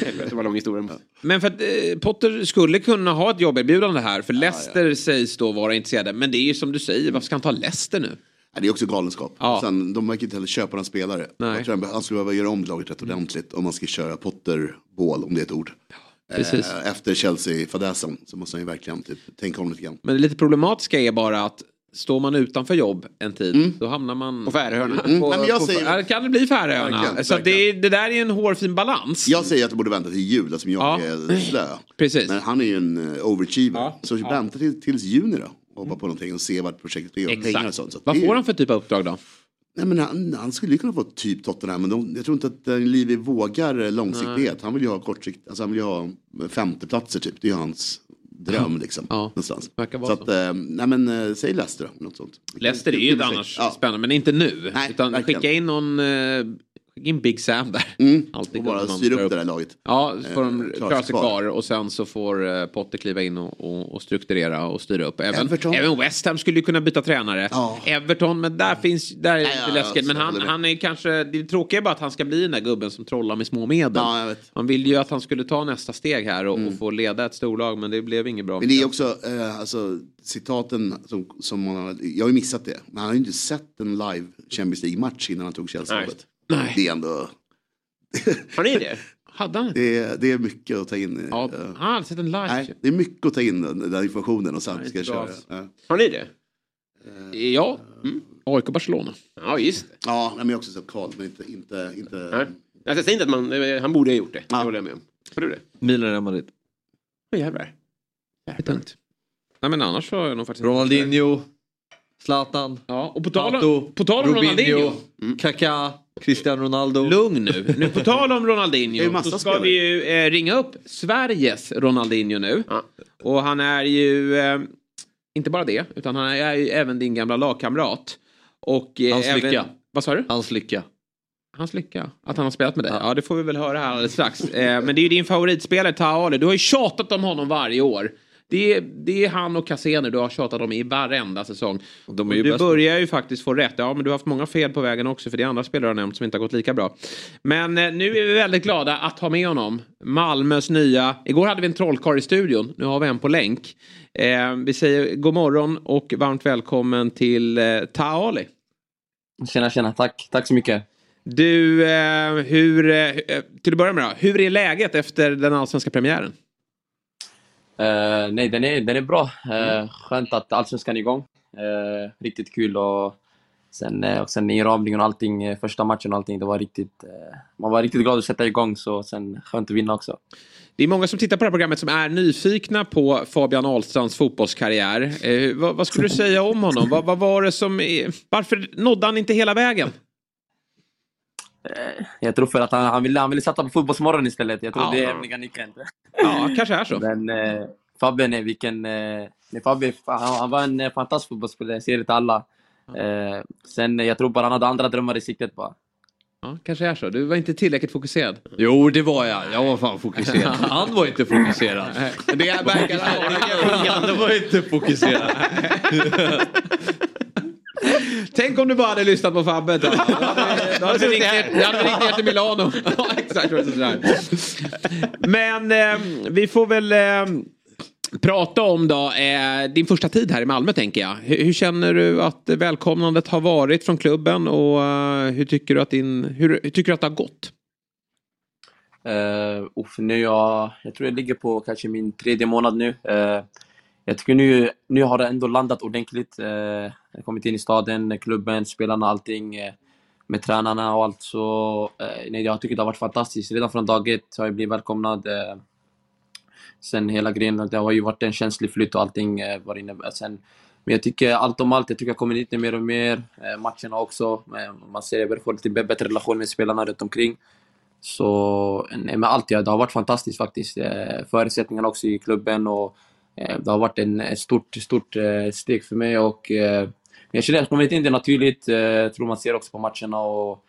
Helvete vad lång historia. Men för att eh, Potter skulle kunna ha ett jobberbjudande här. För Leicester sägs då vara intresserade. Men det är ju som du säger, varför ska han ta Leicester nu? Nej, det är också galenskap. Ja. Sen, de verkar inte heller köpa några spelare. Nej. Jag tror han- han skulle behöva göra om laget rätt ordentligt om man ska köra Potter-bål, om det är ett ord. Precis. Eh, efter Chelsea-fadäsen så måste han ju verkligen typ, tänka om lite grann. Men det lite problematiska är bara att står man utanför jobb en tid då hamnar man... På Färöarna. På, Mm, nej, på, säger- ja, kan det bli Färöarna? Så det, är- det där är ju en hårfin balans. Jag säger att de borde vänta till jul, alltså jag Ja. är slö. Precis. Men han är ju en uh, overachiever. Ja. Så vänta till, tills juni då. Och hoppa på någonting och se vart projektet och pengar och sånt. Så Vad är- får han för typ av uppdrag då? Nej, men han, han skulle ju kunna få typ Tottenham, men de, jag tror inte att uh, Livi vågar eh, långsiktighet. Han vill ju ha kortsikt, alltså han vill ju ha eh, femteplatser typ. Det är ju hans dröm liksom. Ja. Någonstans. Så att, eh, nej men säg Leicester då, något sånt. Leicester är ju annars Ja. spännande, men inte nu. Nej, utan verkligen. skicka in någon... In Big Sam där. Mm. Alltid Och bara styra upp det där laget. Ja, så får de Eh, klara sig kvar och sen så får eh, Potter kliva in och, och, och strukturera och styra upp. Även, Everton. även West Ham skulle ju kunna byta tränare. Ja. Everton, men där finns, där är det lite ja, läskigt. Men han, han är kanske, det tråkiga är bara att han ska bli den där gubben som trollar med små medel. Ja. Man vill ju att han skulle ta nästa steg här och, och få leda ett storlag, men det blev inget bra. Mm. Men det är också, eh, alltså citaten som, som man har, jag har ju missat det. Men han har ju inte sett en live Champions League-match innan han tog Chelsea-jobbet. Nej. Det är ändå, Har ni det? Hade han det är, det är mycket att ta in. Ja, eh, han har aldrig sett en live. Nej, det är mycket att ta in den, den informationen och sen ska köra. Ja, Har ni det? Ja, AIK Barcelona. Ja, just det. ja men jag har också sett kval, men inte... inte, inte Nej. Jag säger inte att man, han borde ha gjort det. Det Ja. håller jag med om. Har du det? Milan Real Madrid. Åh jävlar. Det är tungt. Nej men annars så har jag nog faktiskt... Ronaldinho, Zlatan, Ja, och på tal om, Ronaldinho. Kaká, Cristiano Ronaldo. Lugn nu. nu. På tal om Ronaldinho så ska spelare. vi ju eh, ringa upp Sveriges Ronaldinho nu. Och han är ju eh, inte bara det, utan han är ju även din gamla lagkamrat. Och, eh, Hans även, lycka. Vad sa du? Hans lycka. Hans lycka? Att han har spelat med dig? Ja, det får vi väl höra här alldeles strax. Eh, men det är ju din favoritspelare Taha Ali. Du har ju tjatat om honom varje år. Det är, det är han och Cassene du har tjatat om i varenda säsong. De är ju du bäst. börjar ju faktiskt få rätt. Ja, men du har haft många fel på vägen också för det är andra spelare har nämnt som inte har gått lika bra. Men eh, nu är vi väldigt glada att ha med honom. Malmös nya... Igår hade vi en trollkarl i studion. Nu har vi en på länk. Eh, vi säger god morgon och varmt välkommen till eh, Taha Ali. Tjena, tjena. Tack. Tack så mycket. Du, eh, hur, eh, till att börja med då, hur är läget efter den allsvenska premiären? Eh, nej, den är, den är bra. Uh, skönt att Allsvenskan är igång. Eh, riktigt kul och sen, uh, och sen inramningen och allting, första matchen och allting, det var riktigt... man var riktigt glad att sätta igång, så sen skönt att vinna också. Det är många som tittar på det här programmet som är nyfikna på Fabian Ahlstrands fotbollskarriär. Vad, vad skulle du säga om honom? vad, vad var det som... Varför nådde han inte hela vägen? Jag tror för att han, han, ville, han ville satsa på Fotbollsmorgon istället. Jag tror Ja. det är hemliga nyckeln. Ja, kanske är så. Men eh, Fabbe, nej, vilken... Eh, nej, Fabbe, han, han var en eh, fantastisk fotbollsspelare, jag säger det till alla. Eh, sen, eh, jag tror bara han hade andra drömmar i siktet bara. Ja, kanske är så. Du var inte tillräckligt fokuserad. Jo, det var jag. Jag var fan fokuserad. Han var inte fokuserad. Det verkar Han var inte fokuserad. Tänk om du bara hade lyssnat på Fabbe. Då hade vi ringt ner- till Milano. Ja, exakt. sådär. Men eh, vi får väl eh, prata om då, eh, din första tid här i Malmö tänker jag. Hur, hur känner du att välkomnandet har varit från klubben och eh, hur tycker du att, din, hur, hur tycker du att det har gått? Uh, uff, nu jag, jag tror jag ligger på kanske min tredje månad nu. Eh, jag tycker nu, nu har det ändå landat ordentligt. Eh, jag har kommit in i staden, klubben, spelarna, allting. eh, med tränarna och allt. Så eh, nej, jag tycker det har varit fantastiskt. Redan från dag ett har jag blivit välkomnad. eh, sen hela grejen, det har ju varit en känslig flytt och allting. eh, var inne, eh, sen, men jag tycker allt om allt, jag tycker jag kommer dit mer och mer. Eh, matcherna också. Eh, man ser att jag börjar få lite bättre relation med spelarna runt omkring. Så eh, nej, men allt, ja, det har varit fantastiskt faktiskt. Eh, förutsättningarna också i klubben och det har varit en ett stort, stort eh, steg för mig och eh, jag känner att jag kommit in det naturligt. Eh, jag tror man ser också på matcherna och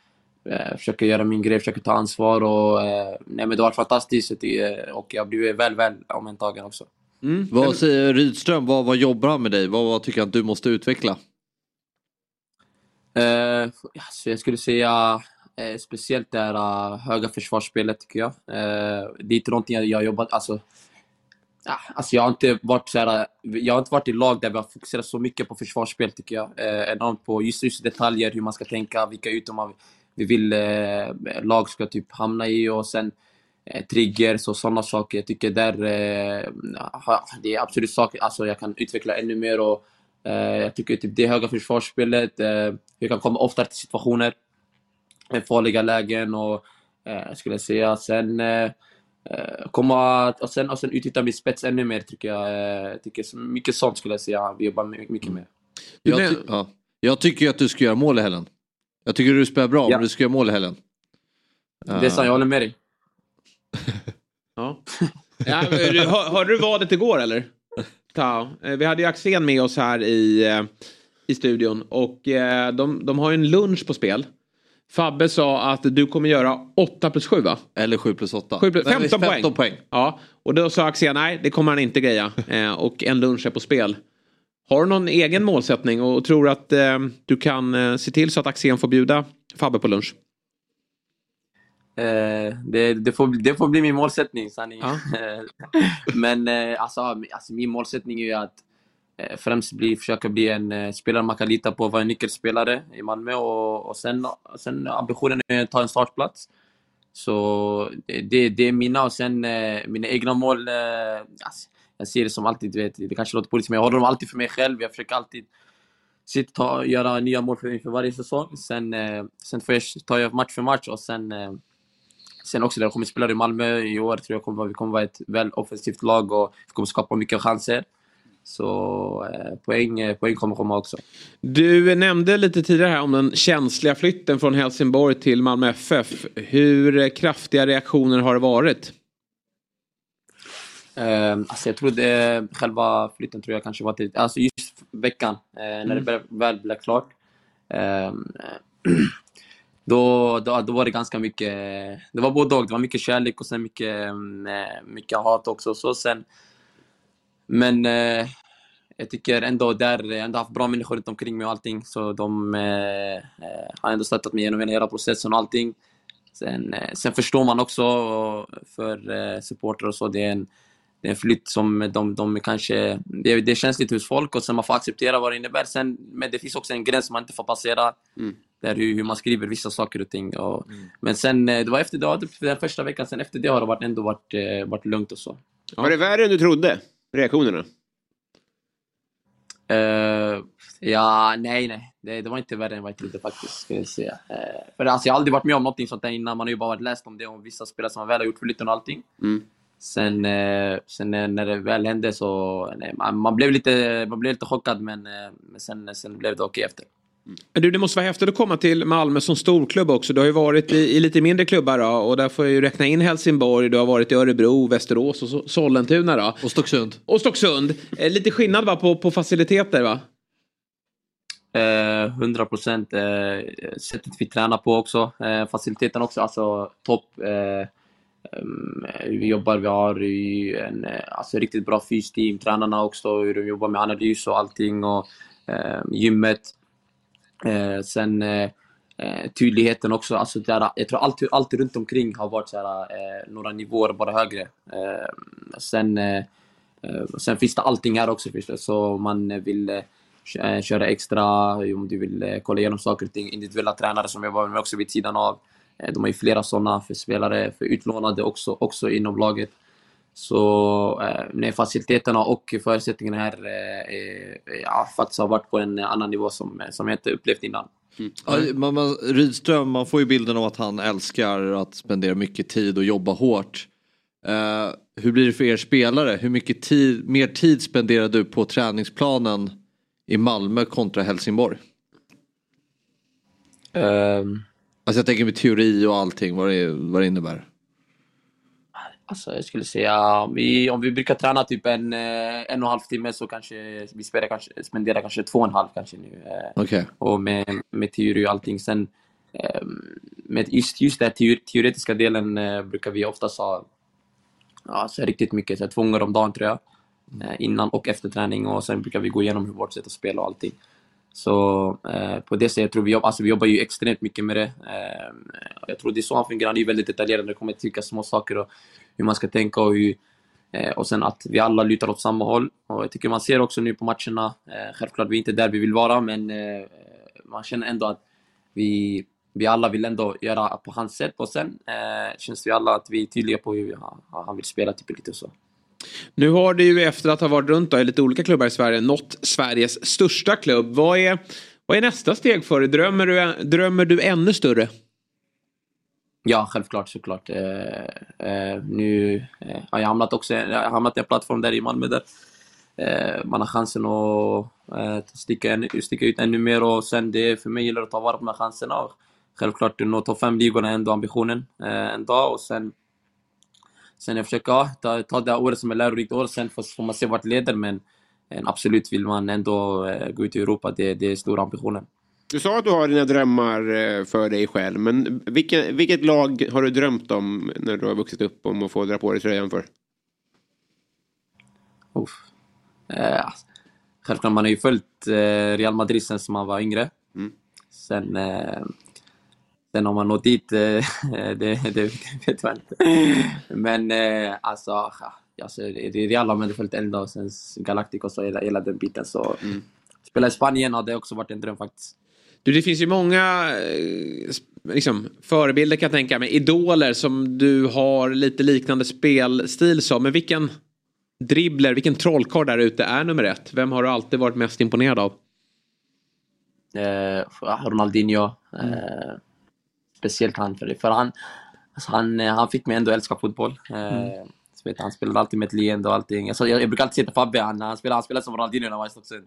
eh, försöker göra min grej, försöker ta ansvar och eh, nej, men det har varit fantastiskt eh, och jag har blivit väl, väl omhändertagen också. Vad säger Rydström? Vad, vad jobbar han med dig? Vad, vad tycker han att du måste utveckla? Eh, alltså jag skulle säga eh, speciellt det här eh, höga försvarsspelet tycker jag. Eh, det är inte någonting jag, jag har jobbat... Alltså, ja, alltså jag har inte varit så här, Jag har inte varit i lag där vi har fokuserat så mycket på försvarsspel tycker jag. Eh, enormt på just, just detaljer, hur man ska tänka, vilka ytor vi vill eh, lag ska typ hamna i och sen eh, triggers och sådana saker. Jag tycker där eh, det är absolut saker alltså jag kan utveckla ännu mer och eh, jag tycker typ det höga försvarsspelet, eh, jag kan komma oftare till situationer, farliga lägen och eh, skulle jag säga sen eh, komma och sen, och sen utnyttja min spets ännu mer tycker jag. Eh, tycker mycket sånt skulle jag säga vi jobbar my- mycket med. Jag, ty- ja. jag tycker att du ska göra mål i helgen. Jag tycker du spelar bra, Ja. men du ska göra mål i helgen. Det är sant, jag håller med dig. Ja. Ja, men du- hör, hörde du vadet igår eller? Ta. Eh, Vi hade ju Axén med oss här i, eh, i studion och eh, de, de har ju en lunch på spel. Fabbe sa att du kommer göra 8 plus 7 va? Eller 7 plus 8. 7 plus, Nej, 15, 15 poäng. poäng. Ja, och då sa Axén nej det kommer han inte greja. Eh, och en lunch är på spel. Har du någon egen målsättning och tror att eh, du kan eh, se till så att Axén får bjuda Fabbe på lunch? Eh, det, det, får, det får bli min målsättning, sanning. Men eh, alltså, alltså, min målsättning är ju att eh, Eh, främst bli, försöka bli en eh, spelare man kan lita på, vara en nyckelspelare i Malmö och, och sen, sen ambitionen är att ta en startplats. Så det, det, är mina och sen eh, mina egna mål. Alltså, jag ser det som alltid, vet, det kanske låter politiskt men jag håller dem alltid för mig själv. Jag försöker alltid sitta, ta, göra nya mål för, för varje säsong. Sen, sen får jag tar jag match för match och sen sen också, när jag kommer spela i Malmö i år, tror jag kommer, vi kommer vara ett väl offensivt lag och vi kommer skapa mycket chanser. Så eh, poäng, eh, poäng kommer komma också. Du nämnde lite tidigare här om den känsliga flytten från Helsingborg till Malmö FF. Hur eh, kraftiga reaktioner har det varit? Eh, alltså jag tror det, själva flytten tror jag kanske var till, alltså just veckan, eh, när det Mm. blev- väl blev klart. Eh, då, då, då var det ganska mycket, det var både och. Det var mycket kärlek och sen mycket, eh, mycket hat också. Så sen, men eh, jag tycker ändå där, jag har ändå haft bra människor runt omkring mig och allting. Så de eh, eh, har ändå stöttat mig genom hela processen och allting. Sen, eh, sen förstår man också för eh, supportrar och så, det är en, det är en flytt som de, de kanske... Det, är- det är känsligt hos folk och sen man får acceptera vad det innebär. Sen, men det finns också en gräns man inte får passera. Mm. Där hur, hur man skriver vissa saker och ting. Och, Men sen, eh, det var efter det, ja, typ den första veckan, sen efter det har det varit, ändå varit, eh, varit lugnt och så. Var det värre än du trodde? Reaktionerna? Eh, ja, nej, nej. Det, det var inte värre än vad jag trodde faktiskt. Ska jag säga. Eh, för alltså, jag har aldrig varit med om någonting sånt där innan. Man har ju bara varit läst om det, om vissa spelare som väl har gjort flytten och allting. Mm. Sen, eh, sen när det väl hände så... Nej, man, man, blev lite, man blev lite chockad, men, men sen, sen blev det okej efter. Du, det måste vara häftigt att komma till Malmö som storklubb också. Du har ju varit i, i lite mindre klubbar då, och där får jag ju räkna in Helsingborg. Du har varit i Örebro, Västerås och Sollentuna då. Och Stocksund. Och Stocksund. Eh, lite skillnad va, på, på faciliteter va? Eh, 100 procent. Eh, sättet vi tränar på också. Eh, faciliteten också, alltså topp. Eh, ehm, vi jobbar, vi har ju en eh, alltså, riktigt bra fysteam. Tränarna också, hur de jobbar med analys och allting. Och eh, gymmet. Eh, sen eh, eh, tydligheten också. Alltså, där, jag tror allt, allt runt omkring har varit så här, eh, några nivåer bara högre. Eh, sen, eh, eh sen finns det allting här också förstås. Så man vill eh, köra extra, om du vill eh, kolla igenom saker och ting. Individuella tränare som jag var med också vid sidan av. Eh, De har ju flera sådana för spelare, för utlånade också, också inom laget. Så eh, nej, faciliteterna och förutsättningarna här eh, ja, faktiskt har varit på en annan nivå som, som jag inte upplevt innan. Ja, man, man, Rydström, man får ju bilden av att han älskar att spendera mycket tid och jobba hårt. Eh, hur blir det för er spelare? Hur mycket tid, mer tid spenderar du på träningsplanen i Malmö kontra Helsingborg? Ehm, Alltså jag tänker med teori och allting, vad det, vad det innebär. Alltså jag skulle säga, vi, om vi brukar träna typ en, eh, en och en halv timme så kanske vi spelar kanske, spenderar kanske två och en halv kanske nu. eh, Okej. Och med, med teori och allting. Sen, eh, med just, just den teoretiska delen brukar vi oftast ha ja, så riktigt mycket, så här, två gånger om dagen tror jag. Eh, innan och efter träning och sen brukar vi gå igenom hur vårt sätt att spela och allting. Så eh, på det sättet, tror vi, jobb, alltså, vi jobbar ju extremt mycket med det. Eh, jag tror det är så han fungerar, han är ju väldigt detaljerad när det kommer till vilka små saker och hur man ska tänka och hur eh, och sen att vi alla lutar åt samma håll. Och jag tycker man ser också nu på matcherna, eh, självklart vi är inte där vi vill vara, men eh, man känner ändå att vi, vi alla vill ändå göra på hans sätt och sen eh, känns vi alla att vi är tydliga på hur han, han vill spela, typ lite så. Nu har du ju efter att ha varit runt då, i lite olika klubbar i Sverige nått Sveriges största klubb. Vad är, vad är nästa steg för dig? Drömmer du, drömmer du ännu större? Ja, självklart såklart. Eh, eh, nu eh, har jag hamnat också jag har hamnat i en plattform där i Malmö där eh, man har chansen att eh, sticka, en, sticka ut ännu mer och sen det för mig gäller att ta vara på de här chanserna och självklart nå topp fem ligorna är ändå ambitionen eh, en dag och sen sen jag försöker ja, ta, ta det här året som ett lärorikt år sen får, får man se vart det leder men eh, absolut vill man ändå eh, gå ut i Europa, det, det är stora ambitionen. Du sa att du har dina drömmar eh, för dig själv, men vilket, vilket lag har du drömt om när du har vuxit upp om att få dra på dig tröjan för? Uff. Eh, självklart, man har ju följt eh, Real Madrid sen som man var yngre. Mm. Sen, eh, sen om man nått dit, eh, det, det vet jag inte. Men eh, alltså, alltså, Real har man följt ända och sen Galacticos och hela, hela den biten. Så spela i Spanien hade också varit en dröm faktiskt. Du, det finns ju många eh, liksom, förebilder kan jag tänka mig. Idoler som du har lite liknande spelstil som. Men vilken dribbler, vilken trollkarl där ute är nummer ett? Vem har du alltid varit mest imponerad av? eh, Ronaldinho. Eh, speciellt han för det. För han, alltså han, eh, han fick mig ändå älska fotboll. Eh, så vet, du, han spelade alltid med ett leende och allting. Alltså, jag, jag brukar alltid säga till Fabbe, han, han, spelade, han spelade som Ronaldinho när han var i Stocksund.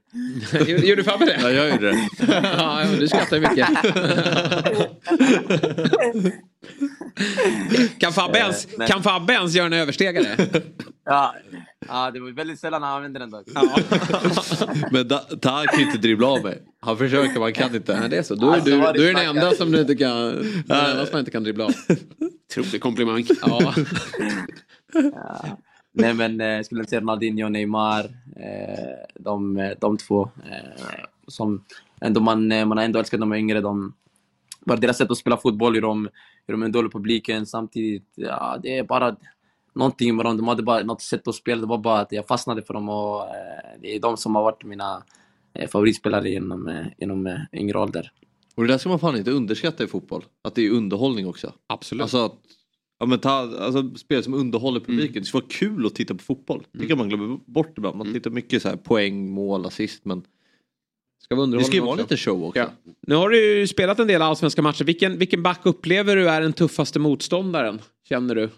Gjorde- Fabbe det? Ja, jag gjorde det. ja, ja, du skrattar ju mycket. kan, Fabbe ens, Eh, men- kan Fabbe ens göra en överstegare? Ja, ja, det var väldigt sällan han använde den dock. Men Taha kan inte dribbla av mig. Han försöker, men han kan inte. Ja, det är så. Då är Alltså, du, du är den enda som du inte kan, den enda som inte kan dribbla av. Otrolig komplimang. Ja. Ja. Nej men eh, jag skulle inte säga Ronaldinho, Neymar, eh, de, eh, de två. Eh, som ändå man, man har ändå älskat de yngre. De, bara deras sätt att spela fotboll, hur de, hur de underhåller publiken samtidigt. Ja, det är bara någonting med dem. De hade bara något sätt att spela. Det var bara att jag fastnade för dem och eh, det är de som har varit mina favoritspelare genom, genom yngre ålder. Och det där ska man fan inte underskatta i fotboll. Att det är underhållning också. Absolut. Alltså att ja, men ta, alltså, spel som underhåller publiken. Det ska vara kul att titta på fotboll. Det tycker jag man glömmer bort ibland. Man tittar mycket så här poäng, mål, assist. Men Ska vara det ska ju vara lite show också. Ja. Nu har du ju spelat en del allsvenska matcher. Vilken, vilken back upplever du är den tuffaste motståndaren? Känner du?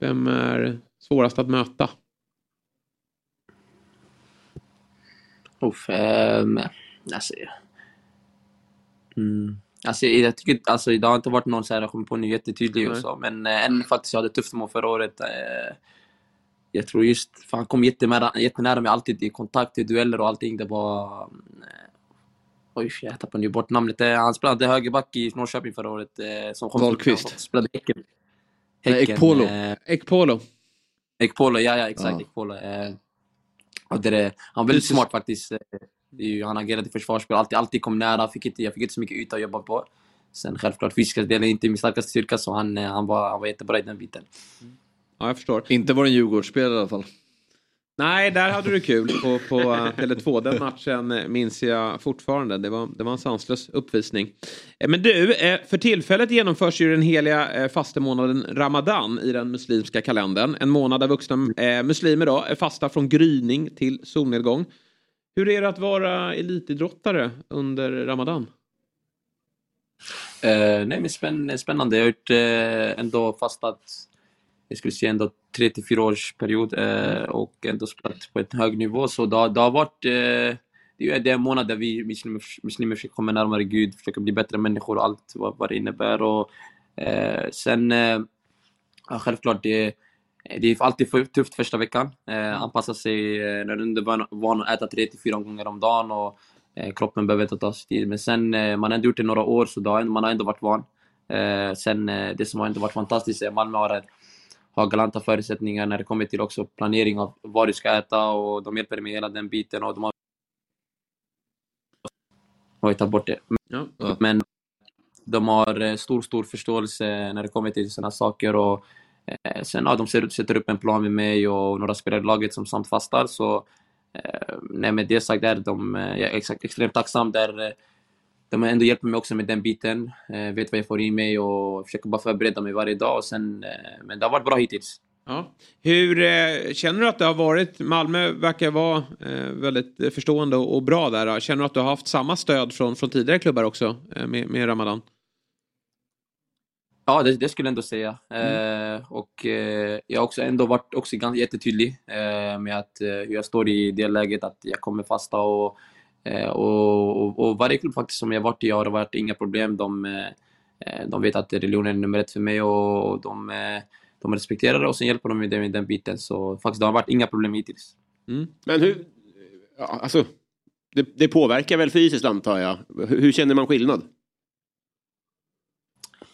Vem är svårast att möta? Uff, ehm, alltså, mm, alltså, jag tycker alltså, det har inte varit någon så här, jag kommer på nu jättetydlig och så, men eh, en faktiskt jag hade tufft mot förra året. Eh, jag tror just, för han kom jättenära, jättenära mig alltid i kontakt, i dueller och allting. Det var... Eh, oj, jag tappade nu bort namnet. Eh, han spelade högerback i Norrköping förra året. Eh, som kom Wahlqvist. Spelade Häcken. Nej, Ekpolo. Ekpolo. Ekpolo, ja, ja exakt. Ja. Ekpolo. Och det, han var väldigt smart faktiskt. Det är ju, han agerade i försvarsspel, alltid, alltid kom nära. Fick inte, jag fick inte så mycket yta att jobba på. Sen självklart, fysiska delen är inte min starkaste styrka, så han, eh, han, var, han var jättebra i den biten. Ja, jag förstår. Inte var en Djurgårdsspelare i alla fall. Nej, där hade du kul på, på eh, Tele2. Den matchen eh, minns jag fortfarande. Det var, det var en sanslös uppvisning. Men du, för tillfället genomförs ju den heliga fastemånaden Ramadan i den muslimska kalendern. En månad där vuxna muslimer då är fasta från gryning till solnedgång. Hur är det att vara elitidrottare under Ramadan? Eh, nej, men spänn, spännande. Jag har gjort eh, ändå fastat, jag skulle säga ändå 3 till 4 års period eh, och ändå spelat på en hög nivå. Så det, har- det har varit, eh, det är en månad där vi muslimer, muslimer försöker komma närmare Gud, försöker bli bättre människor och allt vad, vad det innebär. Och, eh, sen, eh, självklart, det, det är alltid tufft första veckan. Eh, anpassa sig eh, när du inte är van- att äta 3 till 4 gånger om dagen. Och, Eh, kroppen behöver ta sig tid. Men sen, eh, man har ändå gjort det några år, så då man har ändå varit van. Eh, sen, eh, det som har ändå varit fantastiskt är att Malmö har, har galanta förutsättningar när det kommer till också planering av vad du ska äta och de hjälper dig med hela den biten. Och de har... Jag tagit bort det. Ja. Men de har eh, stor, stor förståelse när det kommer till sådana saker. Och, eh, Eh, sen, ja, de ser, sätter upp en plan med mig och några spelare i laget som samt fastar. Så, eh, nej, med det sagt är de, eh, jag är exakt, extremt tacksam. Där, eh, de har ändå hjälpt mig också med den biten. Eh, vet vad jag får i mig och försöker bara förbereda mig varje dag. Och sen, eh, men det har varit bra hittills. Ja. Hur eh, känner du att det har varit? Malmö verkar vara eh, väldigt förstående och, och bra där. då. Känner du att du har haft samma stöd från, från tidigare klubbar också eh, med, med Ramadan? Ja, det, det skulle jag ändå säga. Eh, och eh, jag har också ändå varit också ganska jättetydlig eh, med att eh, hur jag står i det läget, att jag kommer fasta och, eh, och, och, och varje klubb faktiskt som jag varit i har det varit inga problem. De, eh, de vet att religionen är nummer ett för mig och de, eh, de respekterar det och sen hjälper de mig med den biten. Så faktiskt det har varit inga problem hittills. Men hur... Ja, alltså, det, det påverkar väl fysiskt antar jag. Hur, hur känner man skillnad?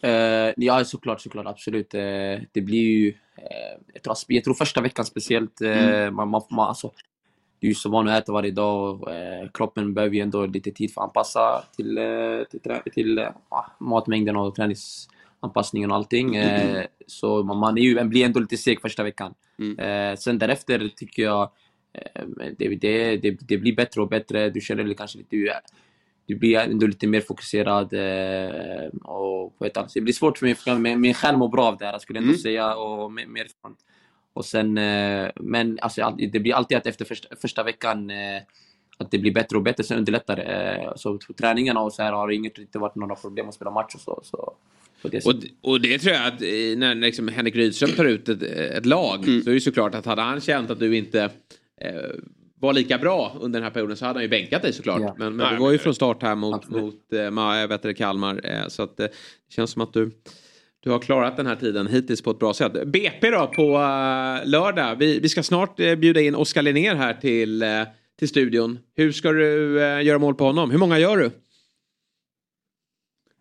Eh, ja, såklart, såklart, absolut. Eh, det blir ju... Eh, jag, tror, jag tror första veckan speciellt, eh, Mm. man, man, man, alltså, du är ju så van att äta varje dag och kroppen behöver ju ändå lite tid för att anpassa till, till, till eh, matmängden och träningsanpassningen och allting. Eh, så man, man är ju, man blir ändå lite seg första veckan. Eh, sen därefter tycker jag det, det, det, det blir bättre och bättre. Du känner kanske lite du blir ändå lite mer fokuserad. Eh, och på ett annat, det blir svårt för mig, för min, själ mår bra av det här, skulle jag ändå Mm. säga. Och mer, sånt. och sen, eh, men alltså, all- det blir alltid att efter första, första veckan, eh, att det blir bättre och bättre, sen underlättar det. Så på träningarna och så här har det inget, inte varit några problem att spela match och så. så det Och, och det tror jag att när liksom Henrik Rydström tar ut ett, ett lag Mm. så är det såklart att hade han känt att du inte eh, var lika bra under den här perioden så hade han ju bänkat dig såklart. Ja. Men, men Nej, du var ju från start här mot, Absolut. mot Ma- vet du, Kalmar. Eh, så att eh, det känns som att du, du har klarat den här tiden hittills på ett bra sätt. BP då på eh, lördag. Vi, vi ska snart eh, bjuda in Oskar Linnér här till, eh, till studion. Hur ska du göra mål på honom? Hur många gör du?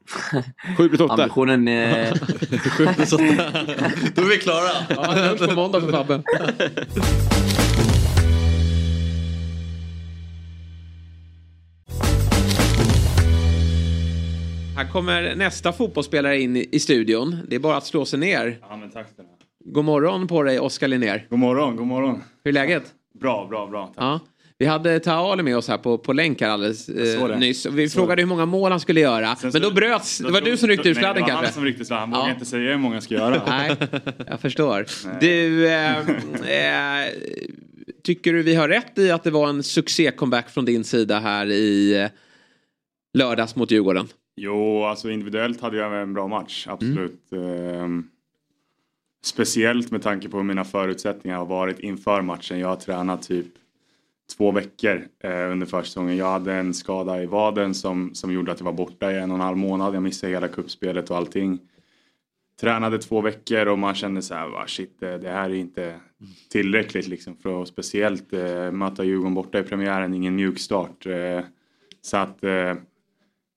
Sju plus åtta. Ambitionen är... Sju plus åtta. Då är vi klara. Ja, det hörs på måndag för Fabbe. Här kommer nästa fotbollsspelare in i studion. Det är bara att slå sig ner. Ja, men tack ska ni ha. God morgon på dig Oskar Linnér. God morgon, god morgon. Hur är läget? Bra, bra, bra. Tack. Ja. Vi hade Taali med oss här på, på länk här alldeles eh, nyss. Vi frågade hur många mål han skulle göra. Sen Men då bröts. Det var du som ryckte ur Nej, sladden Det var kanske? han som ryckte ur sladden. Han Ja. vågar inte säga hur många jag ska göra. Nej, jag förstår. Du, eh, eh, tycker du vi har rätt i att det var en succé-comeback från din sida här i eh, lördags mot Djurgården? Jo, alltså individuellt hade jag en bra match, absolut. Ehm, speciellt med tanke på hur mina förutsättningar har varit inför matchen. Jag har tränat typ två veckor eh, under försäsongen. Jag hade en skada i vaden som, som gjorde att jag var borta i en och en halv månad. Jag missade hela kuppspelet och allting. Tränade två veckor och man kände så här, va, shit, det här är inte tillräckligt liksom för att speciellt eh, möta Djurgården borta i premiären, ingen mjuk start. Eh, så att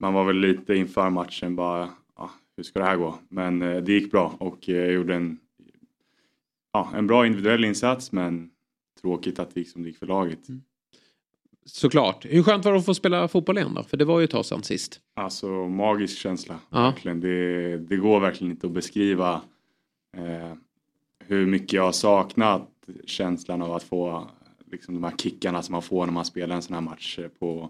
man var väl lite inför matchen bara, ja, hur ska det här gå? Men eh, det gick bra och eh, jag gjorde en, ja, en bra individuell insats men tråkigt att det gick som det gick för laget. Såklart. Hur skönt var det att få spela fotboll igen då? För det var ju ett tag sedan sist. Alltså magisk känsla. Ja. Verkligen. Det, det går verkligen inte att beskriva eh, hur mycket jag har saknat känslan av att få liksom, de här kickarna som man får när man spelar en sån här match eh, på,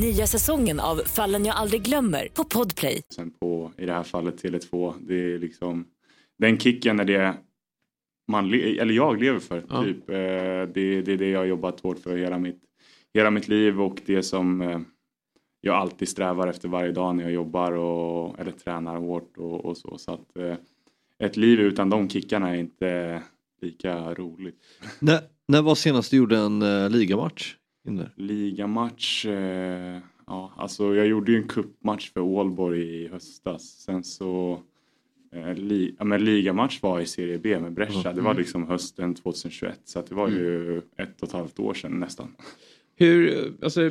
Nya säsongen av Fallen jag aldrig glömmer på Podplay. Sen på, i det här fallet, Tele2. Det är liksom den kicken när det man, le- eller jag lever för. Ja. Typ. Eh, det, det är det jag har jobbat hårt för hela mitt, hela mitt liv och det som eh, jag alltid strävar efter varje dag när jag jobbar och, eller tränar hårt och, och så. så att, eh, ett liv utan de kickarna är inte lika roligt. När, när var senast du gjorde en uh, ligamatch? Ligamatch, eh, ja alltså jag gjorde ju en kuppmatch för Ålborg i höstas. Sen så eh, li, ja, men ligamatch var i Serie B med Brescia. Det var Mm. liksom hösten 2021 så det var ju ett och ett halvt år sedan nästan. Hur, alltså,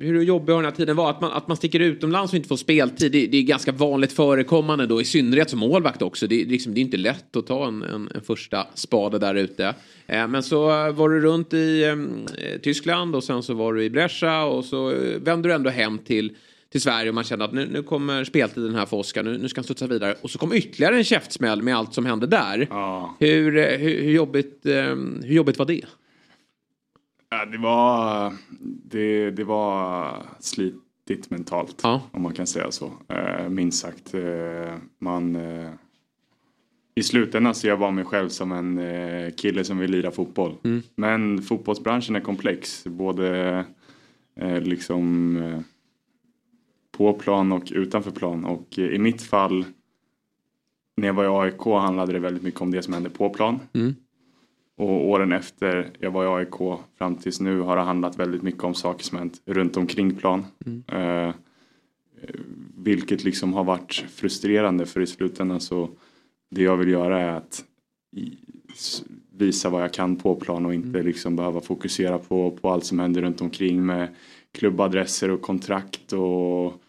hur jobbig har den här tiden varit? Att man, att man sticker utomlands och inte får speltid, det, det är ganska vanligt förekommande då, i synnerhet som målvakt också. Det, är liksom, det är inte lätt att ta en, en, en första spade där ute. Eh, men så eh, var du runt i eh, Tyskland och sen så var du i Brescia och så eh, vände du ändå hem till till Sverige och man kände att nu, nu kommer speltiden här för Oskar, nu, nu ska han studsa vidare. Och så kom ytterligare en käftsmäll med allt som hände där. Hur, eh, hur, hur, jobbigt, hur jobbigt var det? Ja, det var, det, det var slitigt mentalt om man kan säga så. Eh, minst sagt. Eh, man, eh, I slutändan ser jag bara mig själv som en kille som vill lira fotboll. Mm. Men fotbollsbranschen är komplex. Både liksom på plan och utanför plan. Och i mitt fall när jag var i AIK handlade det väldigt mycket om det som hände på plan. Mm. Och åren efter jag var i AIK fram tills nu har det handlat väldigt mycket om saker som hänt runt omkring plan. Mm. Eh, vilket liksom har varit frustrerande för i slutändan så det jag vill göra är att visa vad jag kan på plan och inte liksom behöva fokusera på, på allt som händer runt omkring med klubbadresser och kontrakt och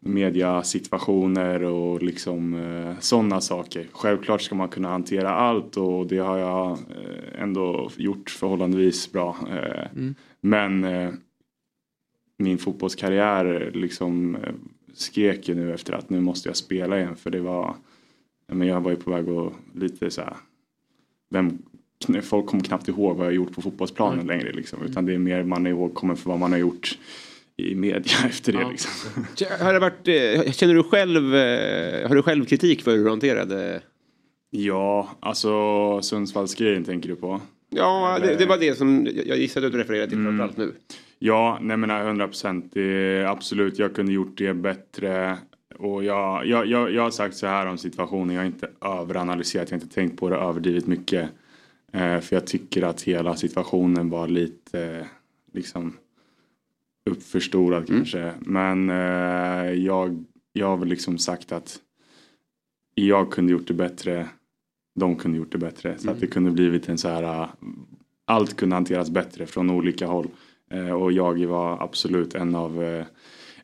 mediasituationer och liksom eh, sådana saker. Självklart ska man kunna hantera allt och det har jag eh, ändå gjort förhållandevis bra. Eh, Mm. Men min fotbollskarriär liksom skrek ju nu efter att nu måste jag spela igen för det var, men jag var ju på väg att lite så här, vem, folk kommer knappt ihåg vad jag gjort på fotbollsplanen Mm. längre liksom, utan det är mer man är ihågkommen för vad man har gjort i media efter det liksom. Har det varit, eh, känner du själv, eh, har du själv kritik för hur du hanterade? Ja, alltså Sundsvallsgrejen tänker du på? Ja, det, det var det som jag gissade att du refererade till Mm. framförallt nu. Ja, nej men 100 procent. Absolut, jag kunde gjort det bättre. Och jag, jag, jag, jag har sagt så här om situationen, jag har inte överanalyserat, jag har inte tänkt på det överdrivet mycket. Eh, för jag tycker att hela situationen var lite eh, liksom uppförstorad kanske. Men eh, jag, jag har väl liksom sagt att jag kunde gjort det bättre, de kunde gjort det bättre. Så att det kunde blivit en så här, eh, allt kunde hanteras bättre från olika håll. Eh, och jag var absolut en av, eh,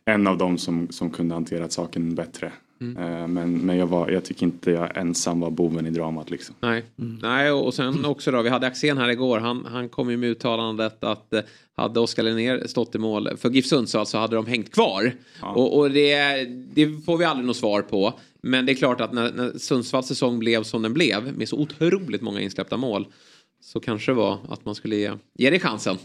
en av dem som, som kunde hanterat saken bättre. Mm. Eh, men men jag, var, jag tycker inte jag ensam var boven i dramat liksom. Nej. Nej, och sen också då, vi hade Axén här igår, han, han kom ju med uttalandet att eh, hade Oskar Linnér stått i mål för GIF Sundsvall så hade de hängt kvar. Och, och det, det får vi aldrig något svar på. Men det är klart att när, när Sundsvalls säsong blev som den blev, med så otroligt många insläppta mål, så kanske det var att man skulle ge, ge det chansen.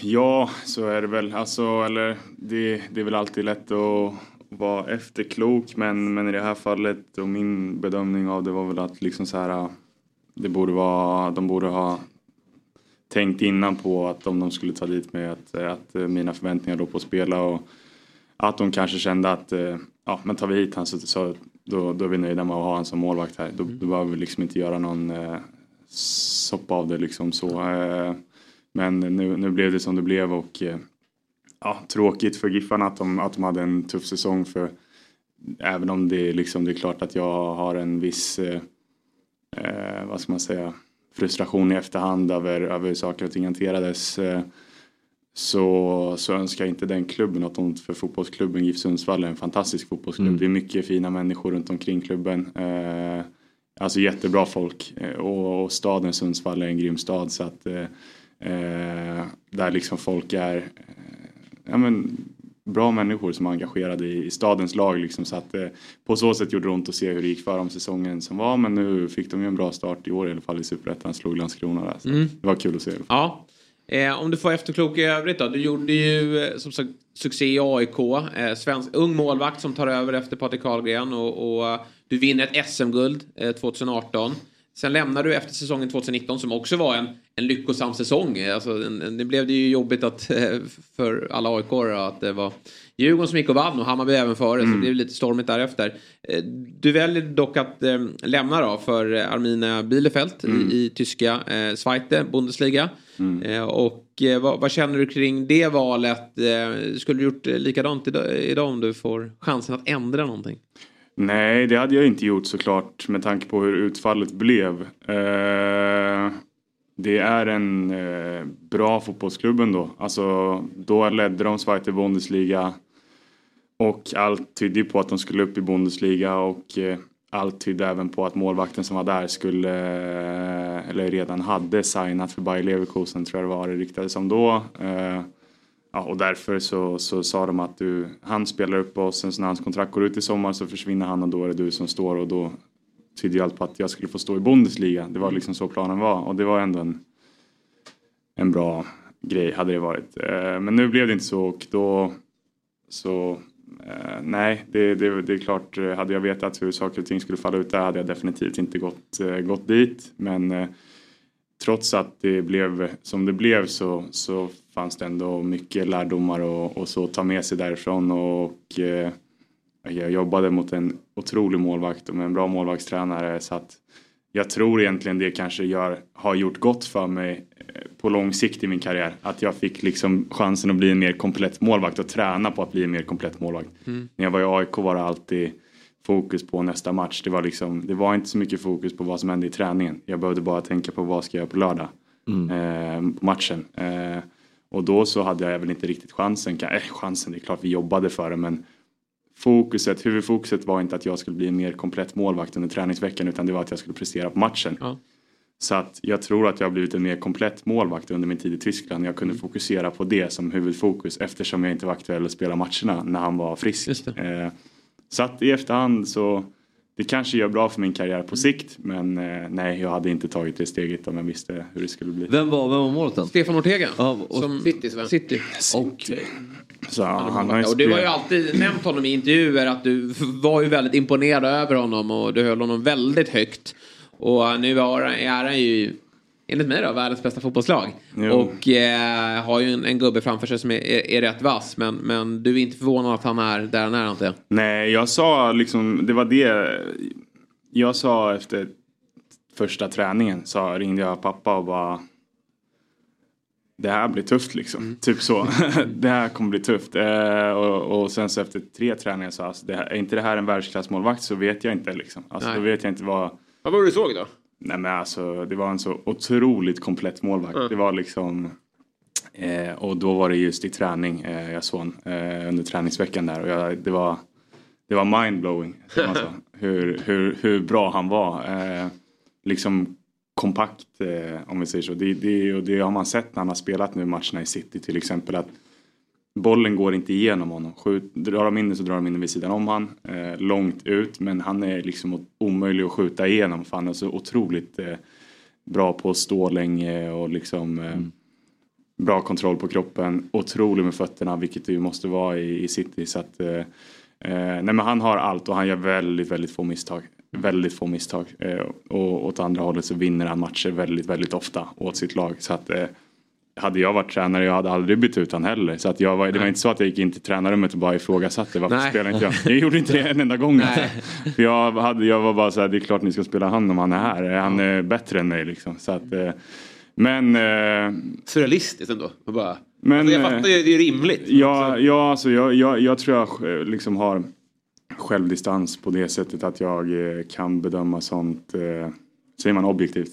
Ja, så är det väl. Alltså, eller, det, det är väl alltid lätt att vara efterklok men, men i det här fallet och min bedömning av det var väl att liksom så här, det borde vara, de borde ha tänkt innan på att om de skulle ta dit mig att, att mina förväntningar då på att spela och att de kanske kände att eh, ja, men tar vi hit han så, så då, då är vi nöjda med att ha han som målvakt här. Då, då behöver vi liksom inte göra någon eh, soppa av det liksom så. Eh, men nu, nu blev det som det blev och eh, ja, tråkigt för Giffarna att de, att de hade en tuff säsong för även om det liksom det är klart att jag har en viss eh, eh, vad ska man säga frustration i efterhand över, över hur saker och ting hanterades eh, så, så önskar jag inte den klubben något ont för fotbollsklubben GIF Sundsvall är en fantastisk fotbollsklubb. Mm. Det är mycket fina människor runt omkring klubben. Eh, alltså jättebra folk eh, och, och staden Sundsvall är en grym stad så att där liksom folk är ja, men, bra människor som är engagerade i, i stadens lag liksom så att eh, på så sätt gjorde det ont att se hur det gick för dem säsongen som var men nu fick de ju en bra start i år i alla fall i Superettan slog Landskrona där. Så Mm. Det var kul att se. Ja. Eh, om du får efterklok i övrigt då. Du gjorde ju eh, som sagt succé i AIK. Eh, svensk, ung målvakt som tar över efter Patrik Karlgren och, och eh, du vinner ett SM-guld eh, 2018. Sen lämnar du efter säsongen 2019 som också var en, en lyckosam säsong. Alltså, en, en, det blev det ju jobbigt att, eh, för alla aik att det var Djurgården som gick och vann och Hammarby även före så det blev lite stormigt därefter. Eh, Du väljer dock att eh, lämna då för eh, Arminia Bielefeld Mm. i, i tyska eh, Zweite Bundesliga. Mm. Eh, och vad, vad känner du kring det valet? Skulle du gjort likadant idag, idag om du får chansen att ändra någonting? Nej, det hade jag inte gjort såklart med tanke på hur utfallet blev. Eh, det är en eh, bra fotbollsklubb ändå. Alltså, då ledde de Zweite Bundesliga och allt tydde ju på att de skulle upp i Bundesliga och eh, allt tydde även på att målvakten som var där skulle, eh, eller redan hade signat för Bayer Leverkusen tror jag det var det ryktades om då. Eh, Ja, och därför så, så sa de att du, han spelar upp oss, sen när hans kontrakt går ut i sommar så försvinner han och då är det du som står och då tydde ju allt på att jag skulle få stå i Bundesliga. Det var liksom så planen var och det var ändå en, en bra grej hade det varit. Eh, men nu blev det inte så och då så eh, nej, det, det, det är klart, eh, hade jag vetat hur saker och ting skulle falla ut där hade jag definitivt inte gått, gått dit. Men trots att det blev som det blev så, så fanns det ändå mycket lärdomar och, och så ta med sig därifrån och eh, jag jobbade mot en otrolig målvakt och med en bra målvaktstränare så att jag tror egentligen det kanske gör, har gjort gott för mig eh, på lång sikt i min karriär. Att jag fick liksom chansen att bli en mer komplett målvakt och träna på att bli en mer komplett målvakt. Mm. När jag var i AIK var det alltid fokus på nästa match. Det var, liksom, det var inte så mycket fokus på vad som hände i träningen. Jag behövde bara tänka på vad ska jag göra på lördag. Eh, på matchen. Eh, och då så hade jag väl inte riktigt chansen. Eh, chansen, det är klart vi jobbade för det men fokuset, huvudfokuset var inte att jag skulle bli en mer komplett målvakt under träningsveckan utan det var att jag skulle prestera på matchen. Ja. Så att jag tror att jag har blivit en mer komplett målvakt under min tid i Tyskland. Jag kunde fokusera på det som huvudfokus eftersom jag inte var aktuell att spela matcherna när han var frisk. Eh, så att i efterhand så det kanske gör bra för min karriär på sikt men eh, nej jag hade inte tagit det steget om jag visste hur det skulle bli. Vem var, vem var målet då? Stefan Ortega. och- som City, va? City. Okej. Så han har och du har ju alltid nämnt honom i intervjuer att du var ju väldigt imponerad över honom och du höll honom väldigt högt. Och nu är är han ju enligt mig då världens bästa fotbollslag. Jo. Och eh, har ju en, en gubbe framför sig som är, är, är rätt vass. Men, men du är inte förvånad att han är där han är jag? Nej, jag sa liksom, det var det jag sa efter första träningen. Så ringde jag pappa och bara det här blir tufft liksom. Typ så. det här kommer bli tufft. Eh, och, och sen så efter tre träningar så alltså, det här, är inte det här en världsklassmålvakt så vet jag inte liksom. Alltså, Nej. då vet jag inte vad... Vad var det du såg då? Nej men alltså det var en så otroligt komplett målvakt. Mm. Det var liksom eh, och då var det just i träning eh, jag såg eh, under träningsveckan där och jag, det var det var mindblowing. hur, hur, hur bra han var. Eh, liksom kompakt eh, om vi säger så. Det, det, och det har man sett när han har spelat nu matcherna i City till exempel. att Bollen går inte igenom honom. Skjut, drar de in den så drar de in den vid sidan om han. Eh, långt ut men han är liksom omöjlig att skjuta igenom för han är så otroligt eh, bra på att stå länge och liksom eh, bra kontroll på kroppen. Otrolig med fötterna vilket det ju måste vara i, i City. Så att, eh, eh, nej men han har allt och han gör väldigt, väldigt få misstag. Väldigt få misstag. Eh, och åt andra hållet så vinner han matcher väldigt, väldigt ofta åt sitt lag. Så att hade jag varit tränare, jag hade aldrig bytt ut han heller. Så att jag var, det var inte så att jag gick in till tränarrummet och bara ifrågasatte varför Nej. spelar inte jag? Jag gjorde inte det en enda gång. Alltså. För jag, hade, jag var bara så här, det är klart ni ska spela han om han är här. Han är bättre än mig liksom. Så att, eh, men... Eh, Surrealistiskt ändå. Man bara, men, alltså, jag eh, fattar ju, det är rimligt. Ja, ja alltså jag, jag, jag tror jag eh, liksom har självdistans på det sättet att jag eh, kan bedöma sånt, eh, säger man objektivt?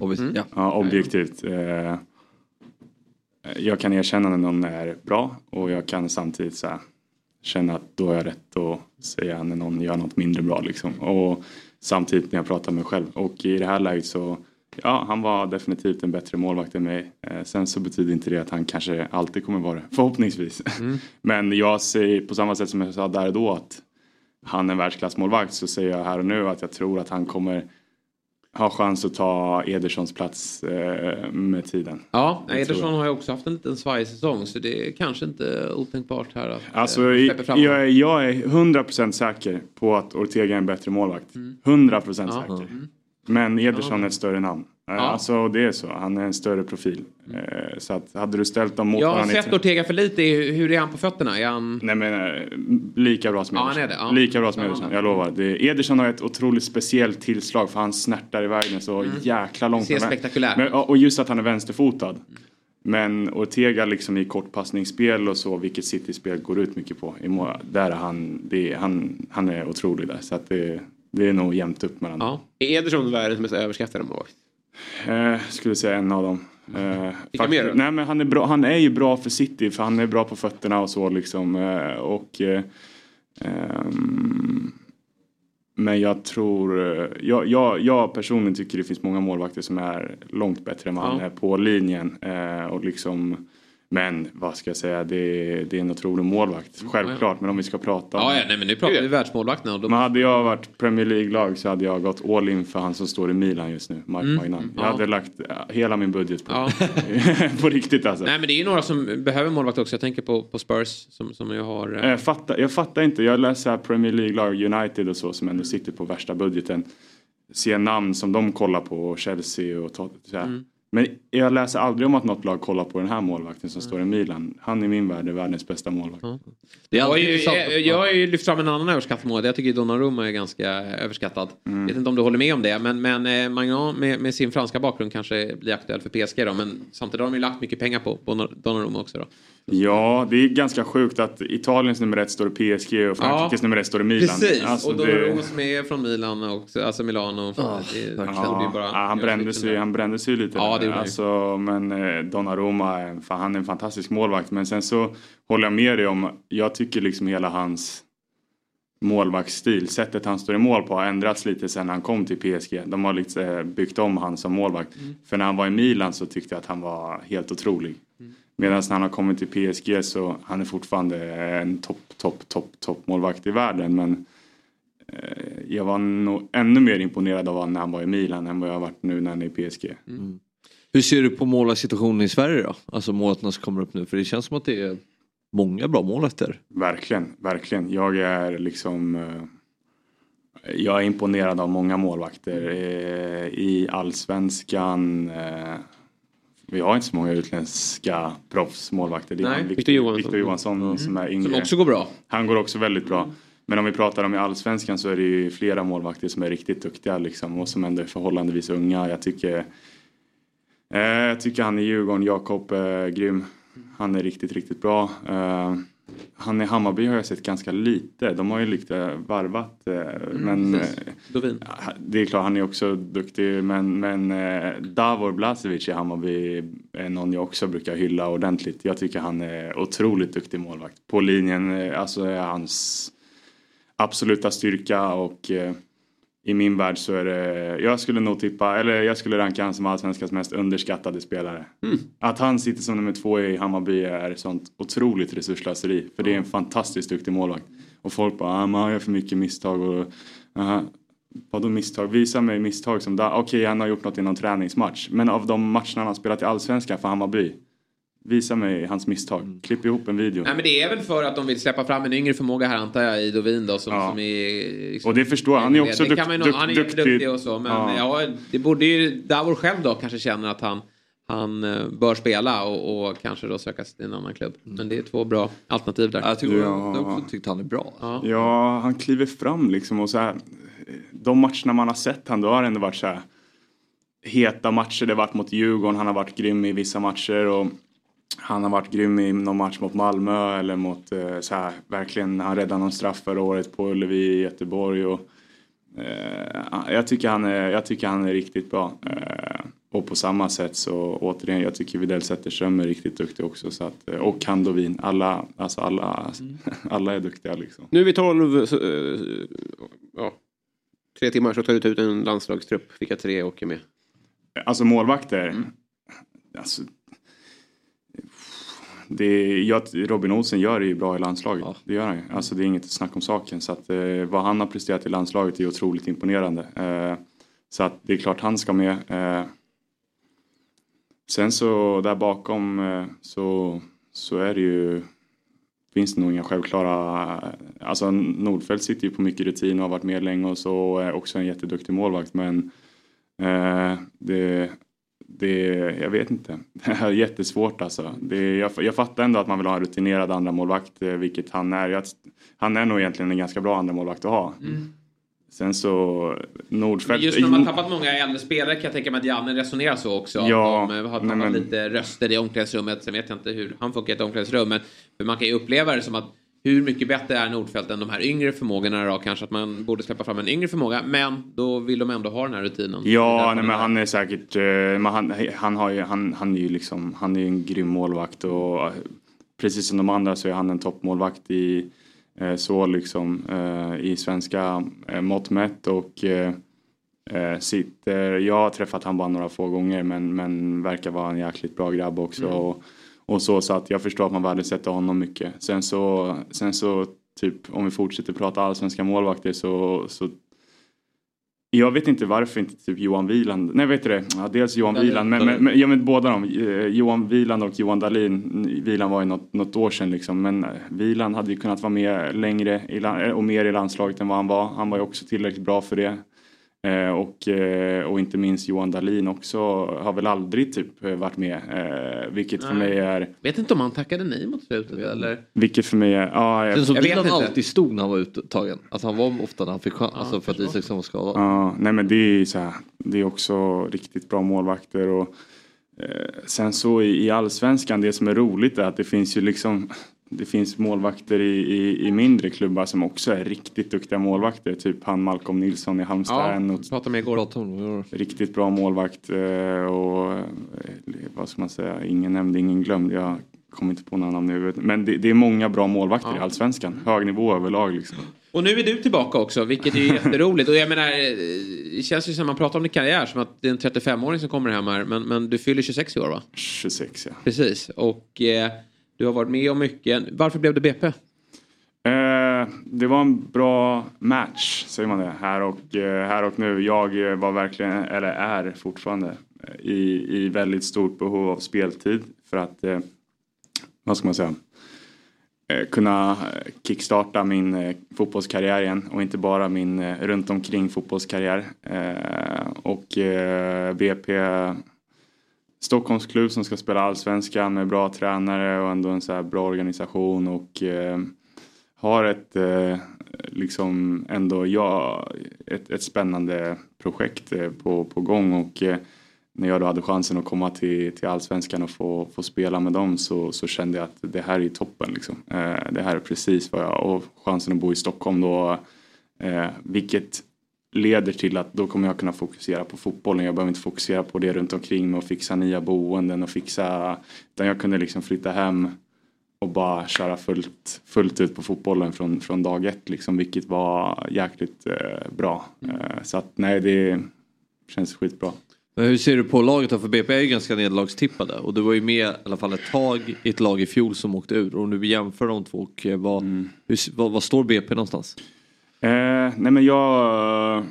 Obviously, ja. Ja, objektivt. Eh, jag kan erkänna när någon är bra och jag kan samtidigt så här, känna att då har jag rätt att säga när någon gör något mindre bra liksom. Och samtidigt när jag pratar med mig själv. Och i det här läget så Ja, han var definitivt en bättre målvakt än mig. Eh, sen så betyder inte det att han kanske alltid kommer vara det. Förhoppningsvis. Men jag säger på samma sätt som jag sa där och då att han är en världsklassmålvakt så säger jag här och nu att jag tror att han kommer ha chans att ta Edersons plats eh, med tiden. Ja, Ederson har ju också haft en liten svajig säsong så det är kanske inte otänkbart här att Alltså, eh, fram jag, är, jag är 100% säker på att Ortega är en bättre målvakt. 100% Ja. säker. Men Ederson är ett större namn. Eh, Ja. Alltså det är så. Han är en större profil. Eh, Så att hade du ställt dem mot Jag har sett Ortega för lite. Hur är han på fötterna? Är han... Nej men eh, lika bra som Ja, han Ederson. är det, ja. Lika bra som Ja. Ederson, jag lovar. Det, Ederson har ett otroligt speciellt tillslag för han snärtar iväg den så jäkla långt. Det ser spektakulärt Men, och just att han är vänsterfotad. Men Ortega liksom i kortpassningsspel och så, vilket City-spel går ut mycket på. Där är han, det, är- han, han är otrolig där. Så att det, det är nog jämnt upp mellan dem. Är Ederson världens mest överskattade målvakt? Eh, skulle säga en av dem. Eh, Vilka mer? Nej men han är, bra, han är ju bra för City för han är bra på fötterna och så liksom. Eh, och, eh, ehm, men jag tror, eh, jag, jag, jag personligen tycker det finns många målvakter som är långt bättre än vad han Ja. är på linjen. Eh, och liksom, men vad ska jag säga, det, är- det är en otrolig målvakt. Självklart, men om vi ska prata om Ja, ja, nej, men nu pratar vi världsmålvakterna. Då... men hade jag varit Premier League-lag så hade jag gått all in för han som står i Milan just nu, Mark Mm. Magnan. Jag Ja. hade lagt eh, hela min budget på, på riktigt alltså. Nej, men det är ju några som behöver målvakt också. Jag tänker på, på Spurs som, som ju har... eh, Jag, fattar, jag fattar inte, jag läser Premier League-lag, United och så som ändå sitter på värsta budgeten. Ser namn som de kollar på, Chelsea och så här. Mm. Men jag läser aldrig om att något lag kollar på den här målvakten som står i Milan. Han i min värld är världens bästa målvakt. jag, har ju, jag, jag har ju lyft fram en annan överskattad målvakt. Jag tycker Donnarumma är ganska överskattad. Mm. vet inte om du håller med om det. Men, men eh, Magnan med, med sin franska bakgrund kanske blir aktuell för PSG då. Men samtidigt har de ju lagt mycket pengar på, på Donnarumma också då. Ja, det är ganska sjukt att Italiens nummer ett står i PSG och Frankrikes nummer ett står i Milan. Precis, Alltså, och det- Donnarumma som är från Milan och alltså Milano. Ja, det, det Ja, bara ja, han, brände lite sig, där. han brände sig ju lite. Ja, det alltså, Men eh, Donnarumma, är- fan, han är en fantastisk målvakt. Men sen så håller jag med dig om, jag tycker liksom hela hans målvaktsstil. Sättet han står i mål på har ändrats lite sen han kom till PSG. De har liksom eh, byggt om han som målvakt. Mm. För när han var i Milan så tyckte jag att han var helt otrolig. Mm. Medan när han har kommit till PSG så han är fortfarande en topp, topp, topp, topp målvakt i världen. Men eh, jag var nog ännu mer imponerad av honom när han var i Milan än vad jag har varit nu när han är i PSG. Hur ser du på målvaktssituationen i Sverige då? Alltså målvakterna som kommer upp nu. För det känns som att det är många bra målvakter. Verkligen, verkligen. Jag är liksom... eh, Jag är imponerad av många målvakter eh, i allsvenskan. eh, Vi har inte så många utländska proffsmålvakter. Det är Nej. Victor Johansson. Victor Johansson som är yngre. Som också går bra. Han går också väldigt bra. Men om vi pratar om i allsvenskan så är det ju flera målvakter som är riktigt duktiga liksom och som ändå är förhållandevis unga. Jag tycker, eh, jag tycker han i Djurgården, Jakob, är grym. Han är riktigt, riktigt bra. Eh, han i Hammarby har jag sett ganska lite. De har ju lite varvat. Eh, men precis. eh, Dovin. Ja, Det är klart, han är också duktig. Men, men Davor Blasevic i Hammarby är någon jag också brukar hylla ordentligt. Jag tycker han är otroligt duktig målvakt. På linjen, alltså är hans absoluta styrka och i min värld så är det, jag skulle nog tippa, eller jag skulle ranka han som allsvenskans mest underskattade spelare. Att han sitter som nummer två i Hammarby är sånt otroligt resurslöseri. För det är en fantastiskt duktig målvakt. Och folk bara, ah, men han gör för mycket misstag och aha. Vadå misstag? Visa mig misstag som där. Okej, han har gjort något i någon träningsmatch. Men av de matcherna han har spelat i Allsvenskan för Hammarby. Visa mig hans misstag. Klipp ihop en video. Nej men det är väl för att de vill släppa fram en yngre förmåga här antar jag i Dovin då som, som är... Liksom, Och det förstår jag. Han är också dukt- nog- Han är dukt- duktig och så men Ja. ja. det borde ju Davor själv då kanske känner att han, han eh, bör spela och, och kanske då söka sig till en annan klubb. Men det är två bra alternativ där. Jag tycker Ja. jag också tyckte han är bra. Ja. Ja, han kliver fram liksom och så här. De matcherna man har sett han, då har ändå varit så här heta matcher. Det har varit mot Djurgården, han har varit grym i vissa matcher och han har varit grym i någon match mot Malmö eller mot eh, så här, verkligen, han räddade någon straff förra året på Ullevi i Göteborg och eh, jag, tycker han är, jag tycker han är riktigt bra. Eh, och på samma sätt så återigen, jag tycker Widell Zetterström är riktigt duktig också. Så att, eh, och Kandovin, alla, alltså alla, alla är duktiga liksom. Nu är vi 12, så, eh, ja, tre timmar så tar du ut en landslagstrupp. Vilka tre åker med? Alltså målvakter. Alltså, det är, jag, Robin Olsen gör det ju bra i landslaget. Det gör han ju. Alltså det är inget snack om saken. Så att, eh, vad han har presterat i landslaget är otroligt imponerande. Eh, så att det är klart han ska med. Eh, sen så där bakom eh, så, så är det ju finns det nog inga självklara... Alltså Nordfeldt sitter ju på mycket rutin och har varit med länge och så och är också en jätteduktig målvakt men eh, det, det, jag vet inte. Det är jättesvårt alltså. Det, jag, jag fattar ändå att man vill ha en rutinerad andra målvakt, eh, vilket han är. Jag, han är nog egentligen en ganska bra andra målvakt att ha. Mm. Sen så Nordfeldt... just när man har tappat många äldre spelare kan jag tänka mig att Janne resonerar så också. Ja, de eh, har tappat men- lite röster i omklädningsrummet. Sen vet jag inte hur han funkar i ett omklädningsrum. Men man kan ju uppleva det som att hur mycket bättre är Nordfeldt än de här yngre förmågorna då? Kanske att man borde släppa fram en yngre förmåga. Men då vill de ändå ha den här rutinen. Ja, nej, men han är säkert, eh, men han, han, har ju, han, han är ju liksom, han är en grym målvakt och eh, precis som de andra så är han en toppmålvakt i eh, så liksom i svenska mått mätt och sitter, jag har träffat han bara några få gånger men, men verkar vara en jäkligt bra grabb också Mm. och, och så så att jag förstår att man värdesätter honom mycket. Sen så, sen så typ om vi fortsätter prata allsvenska målvakter så, så jag vet inte varför inte typ Johan Wieland, nej vet du det, ja, dels Johan Dahlin. Wieland, men, men, men, ja, men båda de, eh, Johan Wieland och Johan Dahlin, Wieland var ju något, något år sedan liksom, men eh, Wieland hade ju kunnat vara med längre i, eh, och mer i landslaget än vad han var, han var ju också tillräckligt bra för det. Eh, och, eh, och inte minst Johan Dahlin också har väl aldrig typ eh, varit med, eh, vilket för mig är, Vet inte om han tackade nej mot slutet eller? vilket för mig är, ja, Det jag, känns som Jag vet inte. alltid stod när han var uttagen. Alltså han var ofta när han fick chans, alltså för att Isaksson var skadad. Ja, nej men det är så här, det är också riktigt bra målvakter och eh, sen så i, i allsvenskan, det som är roligt är att det finns ju liksom det finns målvakter i, i, i mindre klubbar som också är riktigt duktiga målvakter. Typ han Malcolm Nilsson i Halmstad. Ja, pratade med igår. riktigt bra målvakt. eh, Och eh, vad ska man säga, ingen nämnd, ingen glömd. Jag kommer inte på några namn i huvudet. Men det, det är många bra målvakter i Ja. allsvenskan. Hög nivå överlag liksom. Och nu är du tillbaka också, vilket är jätteroligt. Och jag menar, eh, det känns ju som man pratar om din karriär som att det är en 35-åring som kommer hem här. Men, men du fyller 26 i år va? 26 ja. Precis. Och eh, du har varit med om mycket. Varför blev det BP? Eh, det var en bra match, säger man det, här och, eh, här och nu. Jag eh, var verkligen, eller är fortfarande, eh, i, i väldigt stort behov av speltid för att, eh, vad ska man säga, eh, kunna kickstarta min fotbollskarriär igen och inte bara min runt omkring fotbollskarriär. Och BP Stockholmsklubb som ska spela allsvenskan med bra tränare och ändå en så här bra organisation och eh, har ett eh, liksom ändå ja, ett, ett spännande projekt eh, på, på gång och eh, när jag då hade chansen att komma till, till allsvenskan och få, få spela med dem så, så kände jag att det här är toppen liksom. Eh, det här är precis vad jag, och chansen att bo i Stockholm då, eh, vilket leder till att då kommer jag kunna fokusera på fotbollen. Jag behöver inte fokusera på det runt omkring mig och fixa nya boenden och fixa, utan jag kunde liksom flytta hem och bara köra fullt, fullt ut på fotbollen från, från dag ett liksom, vilket var jäkligt eh, bra. Eh, så att nej, det känns skitbra. Men hur ser du på laget då? För BP är ju ganska nederlagstippade och du var ju med i alla fall ett tag i ett lag i fjol som åkte ur. Och om du jämför de två, och eh, vad, hur, vad, vad står BP någonstans? Eh, nej men jag,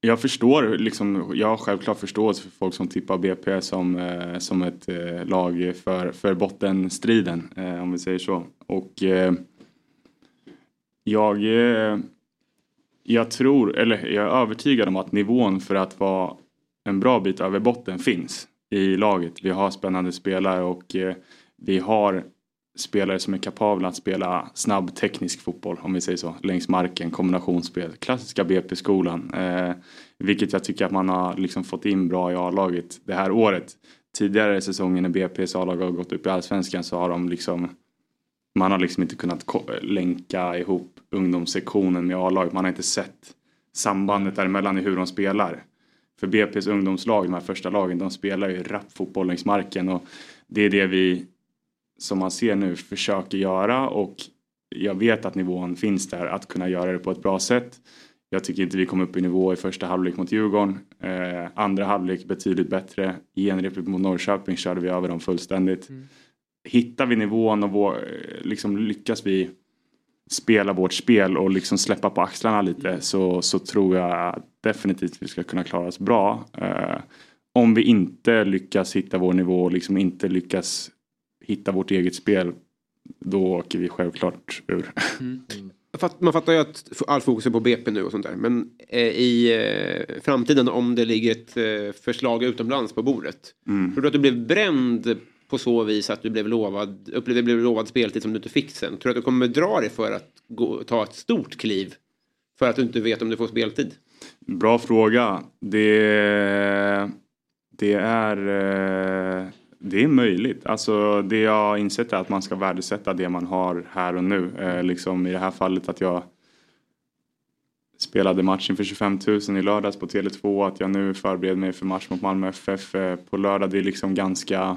jag förstår, liksom, jag har självklart förståelse för folk som tippar BP som, eh, som ett eh, lag för, för bottenstriden, eh, om vi säger så. Och eh, jag, eh, jag tror, eller jag är övertygad om att nivån för att vara en bra bit över botten finns i laget. Vi har spännande spelare och eh, vi har spelare som är kapabla att spela snabb teknisk fotboll, om vi säger så, längs marken, kombinationsspel, klassiska BP-skolan. Eh, vilket jag tycker att man har liksom fått in bra i A-laget det här året. Tidigare säsongen när BP's A-lag har gått upp i allsvenskan så har de liksom man har liksom inte kunnat länka ihop ungdomssektionen med A-laget. Man har inte sett sambandet däremellan i hur de spelar. För BP's ungdomslag, de här första lagen, de spelar ju rapp fotboll längs marken och det är det vi som man ser nu försöker göra och jag vet att nivån finns där att kunna göra det på ett bra sätt. Jag tycker inte vi kom upp i nivå i första halvlek mot Djurgården. Eh, andra halvlek betydligt bättre. Genrepet mot Norrköping körde vi över dem fullständigt. Hittar vi nivån och vår, eh, liksom lyckas vi spela vårt spel och liksom släppa på axlarna lite så, så tror jag definitivt vi ska kunna klara oss bra. Eh, om vi inte lyckas hitta vår nivå och liksom inte lyckas hitta vårt eget spel då åker vi självklart ur. Fatt- Man fattar ju att all fokus är på BP nu och sånt där. Men eh, i eh, framtiden om det ligger ett eh, förslag utomlands på bordet. Mm. Tror du att du blev bränd på så vis att du blev lovad, upplevde blev lovad speltid som du inte fick sen? Tror du att du kommer dra dig för att gå, ta ett stort kliv? För att du inte vet om du får speltid? Bra fråga. Det, det är eh, det är möjligt. Alltså det jag har insett är att man ska värdesätta det man har här och nu. Eh, liksom i det här fallet att jag spelade matchen för 25 000 i lördags på Tele2. Att jag nu förbereder mig för match mot Malmö FF eh, på lördag. Det är liksom ganska...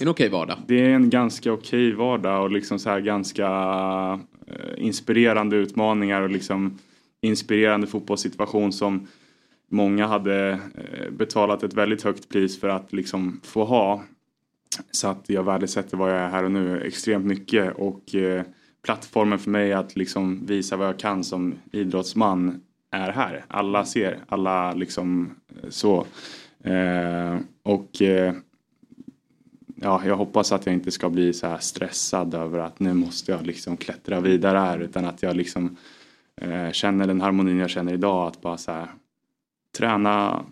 En okej vardag. Det är en ganska okej vardag och liksom så här ganska eh, inspirerande utmaningar och liksom inspirerande fotbollssituation som många hade eh, betalat ett väldigt högt pris för att liksom få ha. Så att jag värdesätter vad jag är här och nu extremt mycket och eh, plattformen för mig att liksom visa vad jag kan som idrottsman är här. Alla ser, alla liksom eh, så. Eh, och eh, ja, jag hoppas att jag inte ska bli så här stressad över att nu måste jag liksom klättra vidare här utan att jag liksom eh, känner den harmonin jag känner idag att bara så här träna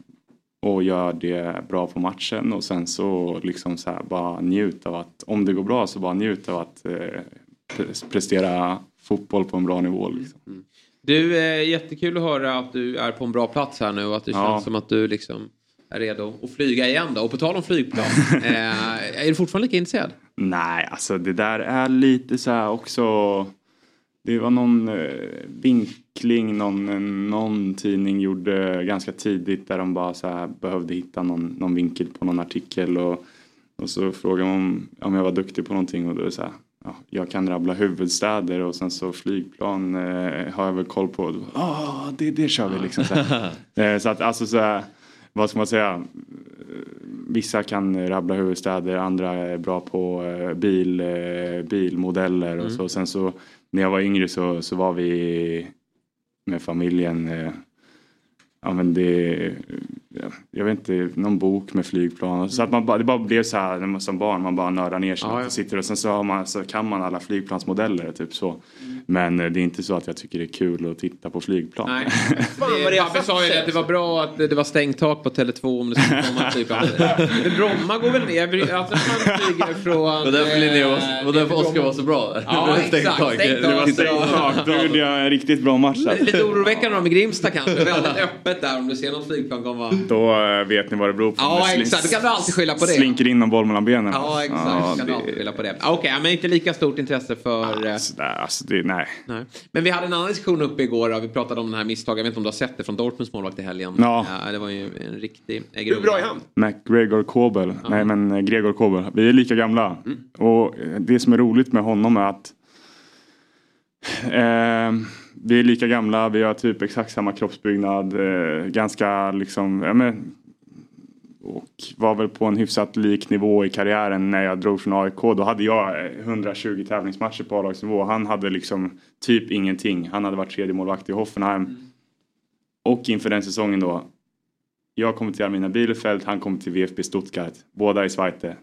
och gör det bra på matchen och sen så liksom så bara njut av att om det går bra så bara njut av att eh, pre- prestera fotboll på en bra nivå. Liksom. Du, eh, jättekul att höra att du är på en bra plats här nu och att det Ja. känns som att du liksom är redo att flyga igen då. Och på tal om flygplan, eh, är du fortfarande lika intresserad? Nej, alltså det där är lite så här också. Det var någon eh, vinkling någon, någon tidning gjorde ganska tidigt där de bara så här behövde hitta någon, någon vinkel på någon artikel och, och så frågade de om, om jag var duktig på någonting och då så här. ja, jag kan rabbla huvudstäder och sen så flygplan eh, har jag väl koll på. Ja, det, det kör vi liksom. Så, eh, så att alltså så här, vad ska man säga? Vissa kan rabbla huvudstäder, andra är bra på eh, bil, eh, bilmodeller och Mm. så. Sen så när jag var yngre så, så var vi med familjen. Eh, ja men det, jag vet inte, någon bok med flygplan. Så att man bara, det bara blev så här när man, som barn, man bara nördar ner sig. Lite ja. och sitter och sen så, har man, så kan man alla flygplansmodeller typ så. Men eh, det är inte så att jag tycker det är kul att titta på flygplan. Nej. Det, Fabbe sa ju det att det var bra att det var stängt tak på Tele2 om det skulle komma flygplan. Men Bromma går väl ner? Alltså man flyger från... Och därför Linnea eh, var- och därför Oscar var så bra. Ja, Stängt exakt. tak. Stängt Det var tak. stängt tak, då gjorde jag en riktigt bra match. alltså. Lite oroväckande om i Grimsta kanske. Väldigt öppet där om du ser någon flygplan komma. Då eh, vet ni vad det beror på. Ja, exakt. Då kan du alltid skylla på det. Slinker in någon boll mellan benen. Ja, exakt. Ja, kan du det- alltid skylla på det. Ah, Okej, men inte lika stort intresse för... eh, Alltså, alltså, det, nej. Nej. Men vi hade en annan diskussion uppe igår. då. Vi pratade om den här misstaget. Jag vet inte om du har sett det från Dortmunds målvakt i helgen. Ja. det var ju en riktig... Hur bra är han? McGregor Kobel. Nej men eh, Gregor Kobel. Vi är lika gamla. Mm. Och det som är roligt med honom är att eh, vi är lika gamla. Vi har typ exakt samma kroppsbyggnad. Eh, ganska liksom, ja, men, och var väl på en hyfsat lik nivå i karriären när jag drog från AIK. Då hade jag eh, 120 tävlingsmatcher på A-lagsnivå. Han hade liksom typ ingenting. Han hade varit tredje målvakt i Hoffenheim. Och inför den säsongen då. Jag kommer till Arminia Bielefeld, han kommer till VfB Stuttgart. Båda i Zweite.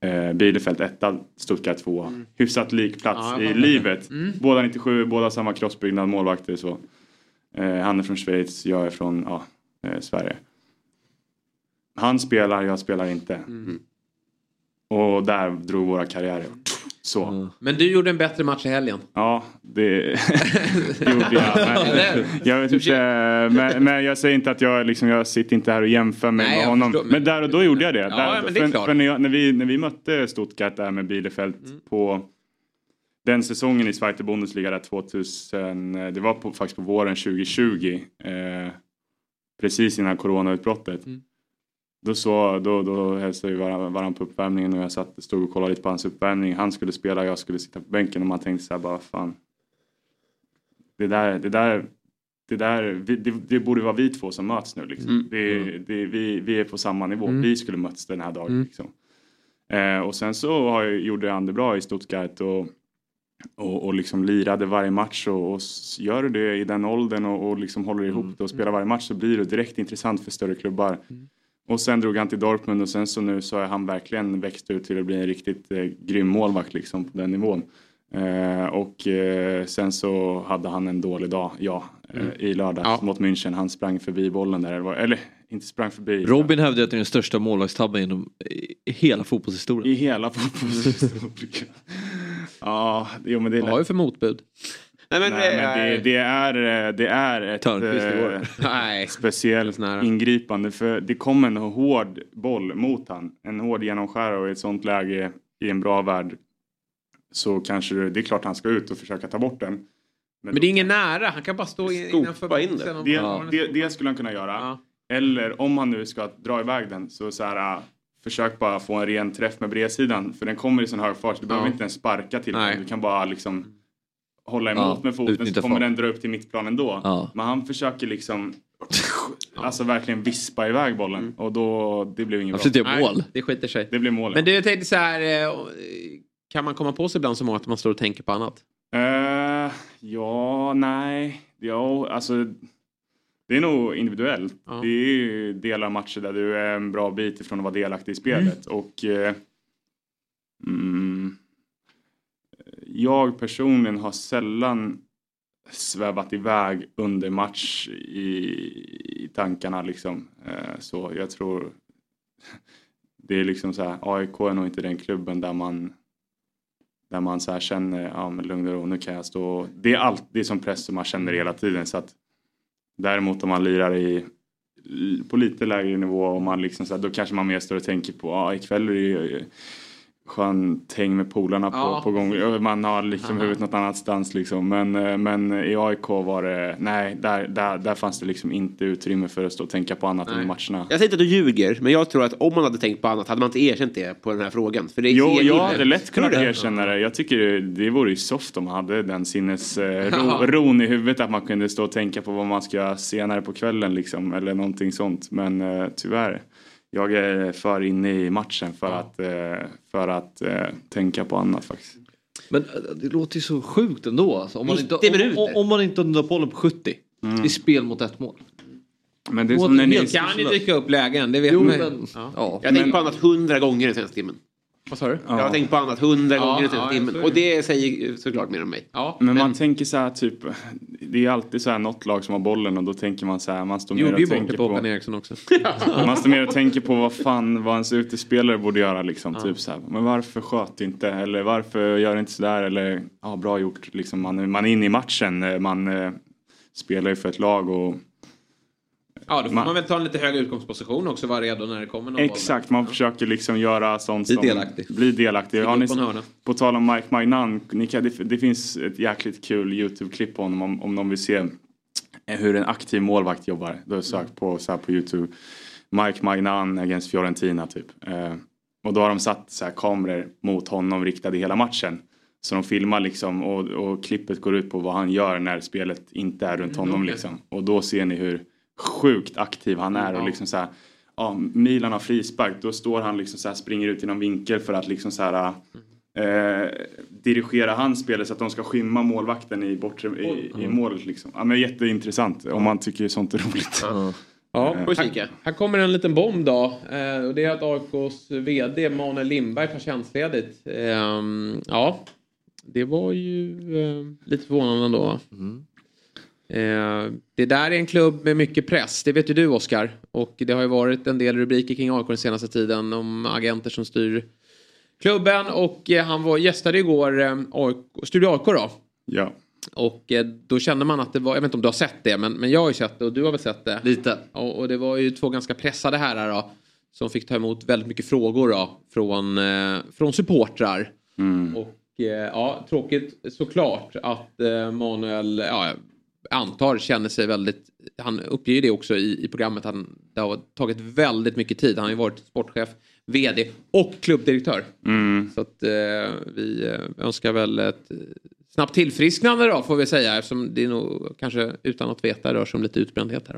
Eh, Bielefeld etta, Stuttgart tvåa. Hyfsat lik plats Ja, i livet. Mm. Båda 97, båda samma kroppsbyggnad, målvakter så. Eh, han är från Schweiz, jag är från ja, eh, Sverige. Han spelar, jag spelar inte. Mm. Och där drog våra karriärer. Så. Men du gjorde en bättre match i helgen. Ja, det, gjorde jag. Men, jag vet inte, men, men jag säger inte att jag, liksom, jag sitter inte här och jämför mig Nej, med honom. förstår, men... men- där och då gjorde jag det. Ja, där, ja, men det är för klart. för när, jag, när, vi, när vi mötte Stuttgart där med Bielefeld Mm. på den säsongen i Zweite Bundesliga där 2000, eh, det var på, faktiskt på våren 2020. Eh, precis innan coronautbrottet. Mm. Då, så, då, då hälsade vi varandra, varandra på uppvärmningen och jag satt, stod och kollade lite på hans uppvärmning. Han skulle spela, jag skulle sitta på bänken och man tänkte så här bara fan. Det där, det där, det där, vi, det, det borde vara vi två som möts nu liksom. Mm. Det, det, vi, vi är på samma nivå, Mm. vi skulle möts den här dagen Mm. liksom. Eh, och sen så har jag, gjorde han det bra i Stuttgart och, och, och liksom lirade varje match och, och gör du det i den åldern och, och liksom håller ihop det och spelar varje match så blir det direkt intressant för större klubbar. Och sen drog han till Dortmund och sen så nu så har han verkligen växt ut till att bli en riktigt eh, grym målvakt liksom på den nivån. Eh, och eh, sen så hade han en dålig dag, ja, eh, Mm. i lördags mot München. Han sprang förbi bollen där, eller, eller inte sprang förbi. Robin hävdade att det är den största målvaktstabben genom i hela fotbollshistorien. I hela fotbollshistorien. ja, jo men det är Vad har vi för motbud? Nej, men, Nej, men det, det, är, det är ett eh, Nej. speciellt ingripande. För det kom en hård boll mot han. En hård genomskärare och i ett sånt läge i en bra värld så kanske det, det är klart han ska ut och försöka ta bort den. Men det är ingen nära. Han kan bara stå i- innanför in och- Det, Ja. det, det skulle han kunna göra. Eller om han nu ska dra iväg den så så här, äh, försök bara få en ren träff med bredsidan. För den kommer i sån hög fart så du behöver inte ens sparka till den. Du kan bara liksom hålla emot Ja, med foten så kommer den dra upp till mittplan ändå. Ja. Men han försöker liksom alltså verkligen vispa iväg bollen och då det blev inget Absolut, bra. det är mål. Nej, det skiter sig. Det blev mål. Men du, jag tänkte så här. eh, Kan man komma på sig ibland som att man står och tänker på annat? Eh, ja, nej. Ja, alltså. Det är nog individuellt. Det är ju delar av matcher där du är en bra bit ifrån att vara delaktig i spelet. Och eh, mm, jag personligen har sällan svävat iväg under match i, i tankarna liksom. Eh, så jag tror det är liksom så här, AIK är nog inte den klubben där man där man så här känner, ja men lugn och ro, nu kan jag stå. Det är allt, det är som press som man känner hela tiden. Så att, däremot om man lirar i, på lite lägre nivå och man liksom så här, då kanske man mer står och tänker på, ja ikväll är det ju skönt häng med polarna på, Ja. på gång. Man har liksom Aha. huvudet något annanstans liksom. Men, eh, men i AIK var det, nej, där, där, där fanns det liksom inte utrymme för att stå och tänka på annat än matcherna. Jag säger inte att du ljuger, men jag tror att om man hade tänkt på annat hade man inte erkänt det på den här frågan. För det Jo, ser jag hade lätt kunnat det? erkänna det. Jag tycker det vore ju soft om man hade den sinnes eh, i huvudet att man kunde stå och tänka på vad man ska göra senare på kvällen liksom, eller någonting sånt. Men eh, tyvärr, jag är för inne i matchen för att, eh, för att eh, tänka på annat faktiskt. Men eh, det låter ju så sjukt ändå. Alltså. Om, man inte, 90 om, om, om man inte har bollen på 70 i spel mot ett mål. Men det är som när ni... helt- kan ju dyka upp lägen, det vet Jo, man men- Ja. ja. Jag har tänkt på annat hundra gånger den senaste timmen. Vad sa du? Jag har tänkt på annat hundra Ja, gånger ja, timmen. Och det. säger såklart mer om mig. Men, man tänker så här typ, det är alltid så här något lag som har bollen och då tänker man så här, man står mer och tänker det på på... Eriksson också. Man står mer och tänker på vad fan vad ens utespelare borde göra liksom. Typ så här, men varför sköt inte? Eller varför gör inte sådär? Eller ja, bra gjort. Liksom, man, man är inne i matchen. eh, Man eh, spelar ju för ett lag och Ja, då får Man- man väl ta en lite högre utgångsposition också, vara redo när det kommer någon Exakt, man försöker liksom göra sånt Bli som... delaktig. Bli delaktig. Har ni, på på tal om Mike Magnan, ni kan, det, det finns ett jäkligt kul YouTube-klipp på honom om, om någon vill se eh, hur en aktiv målvakt jobbar. Du har sökt på, så här på YouTube. Mike Magnan against Fiorentina typ. Eh, och då har de satt så här kameror mot honom riktade hela matchen. Så de filmar liksom och, och klippet går ut på vad han gör när spelet inte är runt honom okej. liksom. Och då ser ni hur sjukt aktiv han är och liksom så här, ja, Milan har frispark, då står han liksom så här, springer ut i någon vinkel för att liksom så här eh, dirigera hans spel så att de ska skymma målvakten i, bortre, i, i målet liksom. Ja, men jätteintressant om man tycker sånt är roligt. Ja, Eh, här, här kommer en liten bomb då. Eh, och det är att AIKs VD Manuel Lindberg tar tjänstledigt. Ehm, ja, det var ju eh, lite förvånande ändå. Eh, det där är en klubb med mycket press, det vet ju du Oskar. Och det har ju varit en del rubriker kring AIK den senaste tiden om agenter som styr klubben. Och eh, han var, gästade igår eh, Studio AIK då. Ja. Och eh, då kände man att det var, jag vet inte om du har sett det, men, men jag har ju sett det och du har väl sett det? Lite. Och, och det var ju två ganska pressade herrar då. Som fick ta emot väldigt mycket frågor då. Från, eh, från supportrar. Och eh, ja, tråkigt såklart att eh, Manuel, ja, antar känner sig väldigt, han uppger det också i, i programmet, han, det har tagit väldigt mycket tid. Han har ju varit sportchef, vd och klubbdirektör. Mm. Så att eh, vi eh, önskar väl ett eh, snabbt tillfrisknande då får vi säga eftersom det är nog kanske utan att veta rör sig om lite utbrändhet här.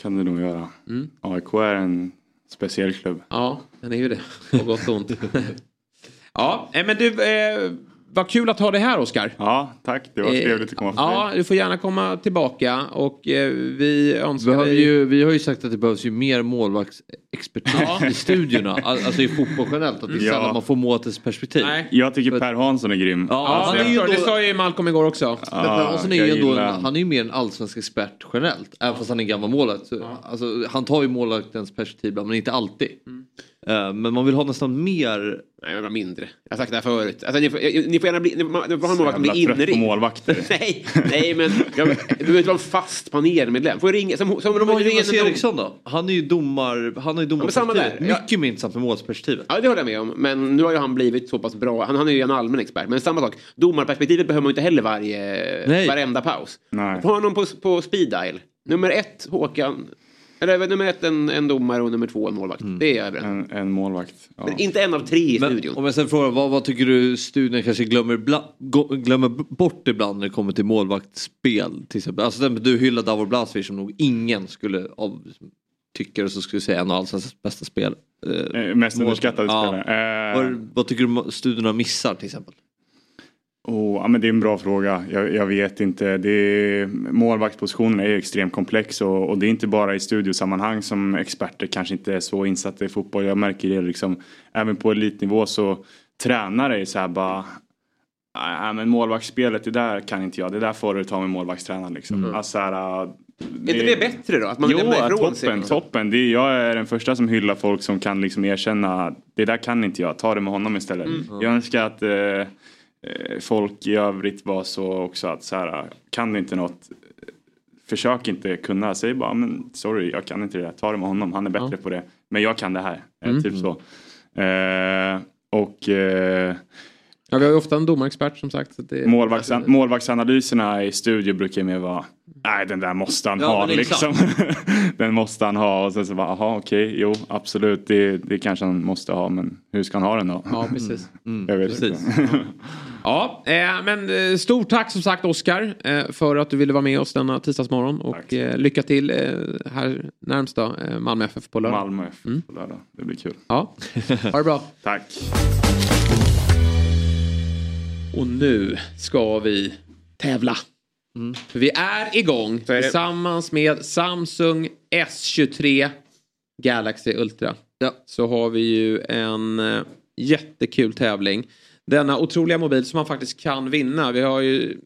Kan det nog göra. Mm. AIK är en speciell klubb. Ja, den är ju det. På gott och ont. ja, eh, men du, eh, vad kul att ha dig här Oskar. Ja, tack. Det var Eh, trevligt att komma förbi. Ja, du får gärna komma tillbaka och eh, vi önskar Behöver dig... ju, vi har ju sagt att det behövs ju mer målvaktsexpertis i studiorna. All- Alltså i fotboll generellt. Att det är Ja. sällan man får målvaktens perspektiv. Nej. Jag tycker Per Hansson är grym. Ja, Ja, han det, är ju sa- det ändå- sa ju Malcolm igår också. Men Per Hansson är ju ändå en, han. är ju mer en allsvensk expert generellt. Även fast han är gammal målvakt. Så, Alltså, han tar ju målvaktens perspektiv ibland, men inte alltid. Eh, men man vill ha nästan mer... Nej, men bara mindre. Jag har sagt det här förut. Alltså, ni, får, ni får gärna bli... Ni får, får ha en målvakt som blir inringd. målvakter. nej, nej, men jag, du behöver inte vara en fast panelmedlem. Får jag ringa... Som, som Men har Jonas Eriksson då? Han är ju domar... Han är ju domarperspektivet. Ja. Mycket mer intressant med målsperspektivet. Ja, det håller jag med om. Men nu har ju han blivit så pass bra. Han, han är ju en allmän expert. Men samma sak. Domarperspektivet behöver man inte heller varje, Nej. varenda paus. Nej. Få honom på, på speed dial. Nummer ett, Håkan. Eller nummer ett, en, en domare och nummer två, en målvakt. Det är jag. En, en målvakt. Ja. Men inte en av tre i Men studion. om jag sen frågar, vad, vad tycker du studion kanske glömmer, bla, glömmer bort ibland när det kommer till målvaktsspel? Till exempel. Alltså du hyllar Davor Blasevic som nog ingen skulle av, tycker och så skulle säga en av allsvenskans bästa spel. Eh, mest underskattade Ja. spelare. Eh, Vad, vad tycker du studierna missar till exempel? Oh, ja, men det är en bra fråga. Jag, jag vet inte. Det är, målvaktspositionen är ju extremt komplex och, och det är inte bara i studiosammanhang som experter kanske inte är så insatta i fotboll. Jag märker det liksom även på elitnivå så tränare är så här bara Nej men målvaktsspelet, det där kan inte jag. Det där får du ta med målvaktstränaren liksom. Mm. Alltså, så här, Är inte det bättre då? Att man jo, lämnar ifrån toppen, sig? toppen. Det är, jag är den första som hyllar folk som kan liksom erkänna det där kan inte jag, ta det med honom istället. Mm. Jag önskar att eh, folk i övrigt var så också att så här, kan du inte något, eh, försök inte kunna, säg bara men sorry jag kan inte det där, ta det med honom, han är bättre på det. Men jag kan det här, eh, Mm. typ så. Eh, Och eh, Ja, vi har ju ofta en domarexpert som sagt. Så det, målvaktsan- målvaktsanalyserna i studio brukar mer vara Nej den där måste han Ja, ha liksom. den måste han ha och sen så bara aha okej jo absolut det, det kanske han måste ha men hur ska han ha den då? Ja precis. Jag vet inte. Ja, eh, men eh, stort tack som sagt Oskar eh, för att du ville vara med oss denna tisdagsmorgon. Och eh, lycka till eh, här närmsta eh, Malmö FF på lördag. Malmö FF på lördag. Det blir kul. Ja, ha det bra. Tack. Och nu ska vi tävla. För vi är igång är tillsammans med Samsung S23 Galaxy Ultra. Så har vi ju en eh, jättekul tävling. Denna otroliga mobil som man faktiskt kan vinna. Vi har ju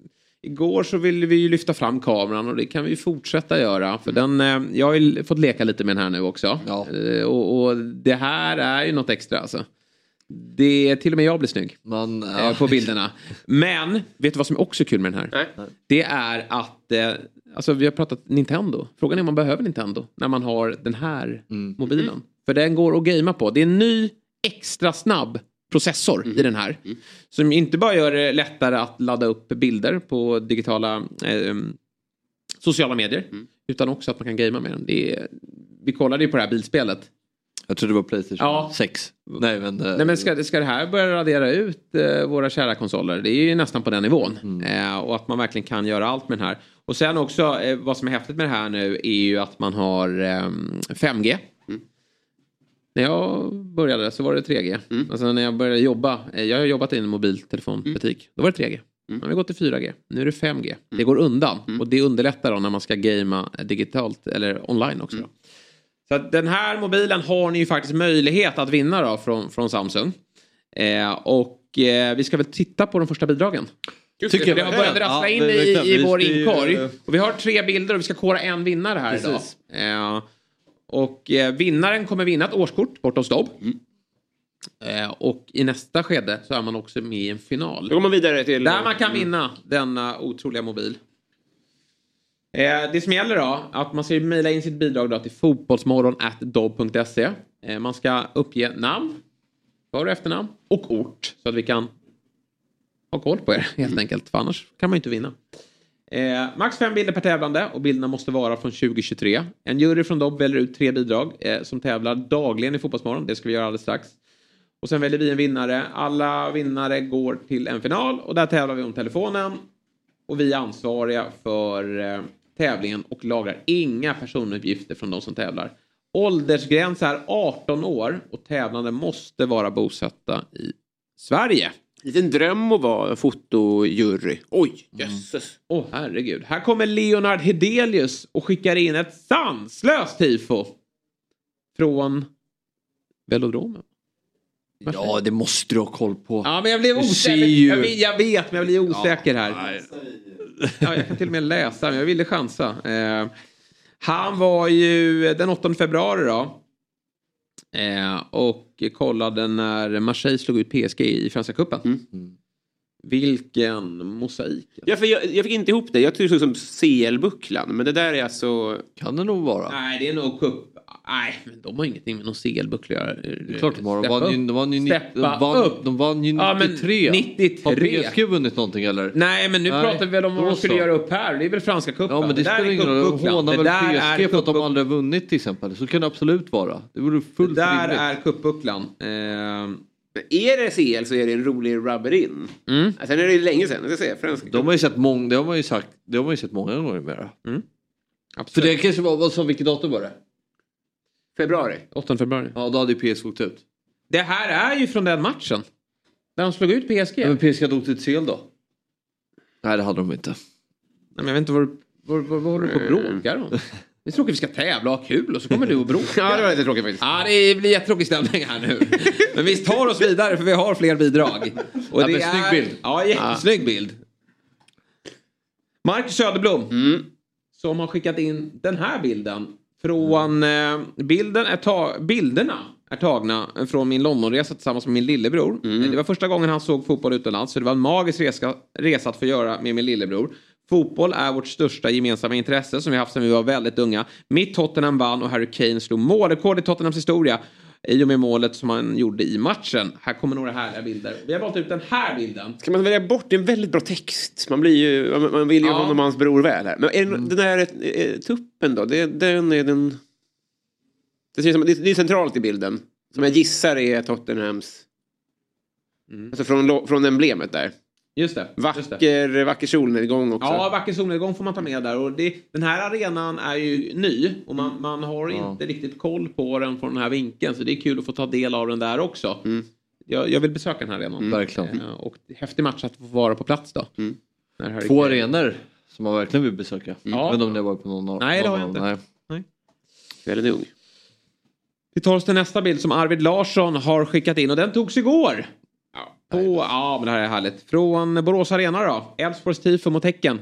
Igår så ville vi ju lyfta fram kameran och det kan vi ju fortsätta göra. För den, eh, jag har ju fått leka lite med den här nu också. Eh, Och, och det här är ju något extra alltså. Det, till och med jag blir snygg Man, eh, på bilderna. Men, vet du vad som är också kul med den här? Det är att, eh, alltså vi har pratat Nintendo. Frågan är om man behöver Nintendo när man har den här mobilen. För den går att gamea på. Det är en ny extra snabb processor i den här. Som inte bara gör det lättare att ladda upp bilder på digitala eh, sociala medier. Utan också att man kan gamea med den. Det är, vi kollade ju på det här bilspelet. Jag trodde det var Playstation Ja. 6. Nej men... eh, Nej men ska, ska det här börja radera ut eh, våra kära konsoler? Det är ju nästan på den nivån. Eh, och att man verkligen kan göra allt med den här. Och sen också eh, vad som är häftigt med det här nu är ju att man har eh, 5G. När jag började så var det 3G. Alltså när jag började jobba, eh, jag har jobbat i en mobiltelefonbutik. Då var det 3G. Nu har vi gått till 4G. Nu är det 5G. Det går undan. Och det underlättar då när man ska gamea digitalt eller online också. Då. Så att den här mobilen har ni ju faktiskt möjlighet att vinna då från, från Samsung. Eh, och eh, vi ska väl titta på de första bidragen. Tycker jag det har börjat rassla Ja, in men i, i vår inkorg. Och vi har tre bilder och vi ska kora en vinnare här Precis. idag. Eh, och eh, vinnaren kommer vinna ett årskort borta hos Dobb. Eh, och i nästa skede så är man också med i en final. Då går man vidare till... Där man kan vinna denna otroliga mobil. Eh, det som gäller då, att man ska mejla in sitt bidrag då till fotbollsmorgon.dobb.se. Eh, man ska uppge namn, för och efternamn och ort. Så att vi kan ha koll på er helt enkelt. För annars kan man ju inte vinna. Eh, max fem bilder per tävlande och bilderna måste vara från 2023. En jury från Dobb väljer ut tre bidrag eh, som tävlar dagligen i Fotbollsmorgon. Det ska vi göra alldeles strax. Och sen väljer vi en vinnare. Alla vinnare går till en final och där tävlar vi om telefonen. Och vi är ansvariga för eh, tävlingen och lagrar inga personuppgifter från de som tävlar. Åldersgräns är 18 år och tävlande måste vara bosatta i Sverige. Liten dröm att vara fotojury. Oj, jösses. Åh herregud. Här kommer Leonard Hedelius och skickar in ett sanslöst tifo. Från velodromen. Ja det måste du ha koll på. Ja men jag blev osäker. Jag, jag vet men jag blir osäker här. Ja, jag kan till och med läsa men jag ville chansa. Eh, han var ju den 8 februari då. Eh, och kollade när Marseille slog ut PSG i Franska cupen. Vilken mosaik. Ja, för jag, jag fick inte ihop det. Jag tror det såg ut som CL-bucklan. Men det där är alltså... Kan det nog vara. Nej, det är nog cup. Nej, men de har ingenting med någon CL-buckla att göra. Det är klart de har. De vann de vann ju, de vann, de vann ju Ja, men 93. 93. Har PSG vunnit någonting eller? Nej, men nu Nej, pratar vi väl om vad de skulle göra upp här. Det är väl franska cupen. Ja men det, där spelar ingen roll. De hånar Det väl PSG för att de aldrig har vunnit till exempel. Så kan det absolut vara. Det vore Det fullt där rimligt. är cupbucklan. Eh, är det CL så är det en rolig rubber in. Mm. Sen är det länge sedan. Jag ska säga franska. De har ju sett många, det har man ju sagt, det har man ju sett många gånger mera. Mm. För det kanske var, vad sa, vilket datum var det? Februari. 8 februari. Ja då hade ju PSG åkt ut. Det här är ju från den matchen. Där de slog ut PSG. Ja, men PSG hade åkt ut CL då? Nej det hade de inte. Nej, men jag vet inte vad, du- vad, håller du på och bråkar om? Det är tråkigt vi ska tävla och ha kul och så kommer du och bråkar. Ja, det var lite tråkigt faktiskt. Ja, det blir jättetråkig stämning här nu. Men vi tar oss vidare för vi har fler bidrag. Och Ja, men snygg bild. Ja, jättesnygg bild. Marcus Söderblom. Mm. Som har skickat in den här bilden. Från eh, bilden är ta- bilderna är tagna från min Londonresa tillsammans med min lillebror. Mm. Det var första gången han såg fotboll utomlands så det var en magisk resa, resa att få göra med min lillebror. Fotboll är vårt största gemensamma intresse som vi haft sedan vi var väldigt unga. Mitt Tottenham vann och Harry Kane slog målrekord i Tottenhams historia. I och med målet som han gjorde i matchen. Här kommer några härliga bilder. Vi har valt ut den här bilden. Ska man välja bort, det är en väldigt bra text. Man, blir ju, man- vill ju Ja. honom och hans bror väl här. Men är det, den där eh, tuppen då, det, den är den... Det, ser ut som, det, det är centralt i bilden. Som jag gissar är Tottenhams... Alltså från, från emblemet där. Just det. Vacker, vacker solnedgång också. Ja, vacker solnedgång får man ta med där. Och det, den här arenan är ju ny och man, man har Ja. inte riktigt koll på den från den här vinkeln. Så det är kul att få ta del av den där också. Mm. Jag, jag vill besöka den här arenan. Verkligen. Eh, Och häftig match att få vara på plats då. Harry Två arenor som man verkligen vill besöka. Ja. Jag vet inte om ni har varit på någon av Nej, det har jag inte. dem. Nej. Väldigt ung. Vi tar oss till nästa bild som Arvid Larsson har skickat in och den togs igår. På, ja men det här är härligt. Från Borås Arena då. Elfsborgs tifo mot Häcken.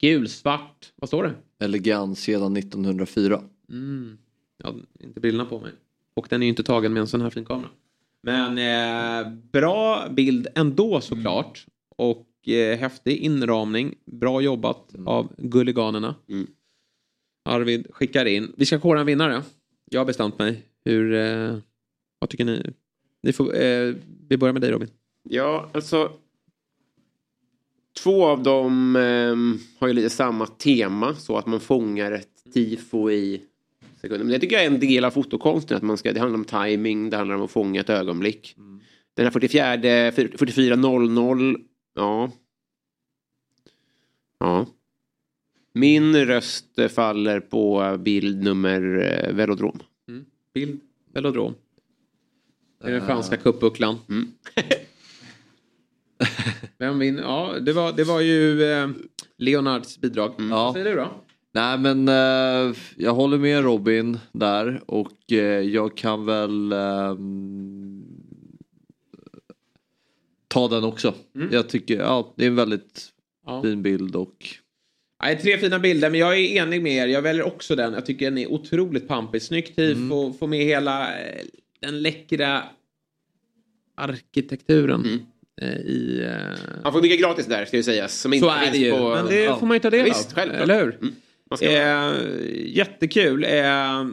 Gulsvart. Vad står det? Elegans sedan 1904. Mm. Ja, inte brillorna på mig. Och den är ju inte tagen med en sån här fin kamera. Men eh, bra bild ändå såklart. Och eh, häftig inramning. Bra jobbat av Gulliganerna. Arvid skickar in. Vi ska kora en vinnare. Jag har bestämt mig. Hur, eh, vad tycker ni? Ni får, eh, vi börjar med dig Robin. Ja, alltså. Två av dem ehm, har ju lite samma tema. Så att man fångar ett tifo i sekunder. Men det tycker jag är en del av fotokonsten. Att man ska, det handlar om timing, det handlar om att fånga ett ögonblick. Den här 44, 44.00. Ja. Ja. Min röst eh, faller på bild nummer eh, velodrom. Bild, velodrom. Är den franska cupbucklan. Vem vinner? Ja, det var, det var ju eh, Leonards bidrag. Vad säger du då? Nej men eh, jag håller med Robin där och eh, jag kan väl ehm, ta den också. Jag tycker ja, det är en väldigt Ja. fin bild och Nej, tre fina bilder, men jag är enig med er. Jag väljer också den. Jag tycker den är otroligt pampig. Snyggt tifo, få med hela eh, den läckra arkitekturen eh, i... eh, Han får mycket gratis där ska ju sägas. Som Så inte är det ju. På, Men det Ja. får man ju ta del Visst, av. självklart. Eller hur? Mm. Eh, jättekul. Eh,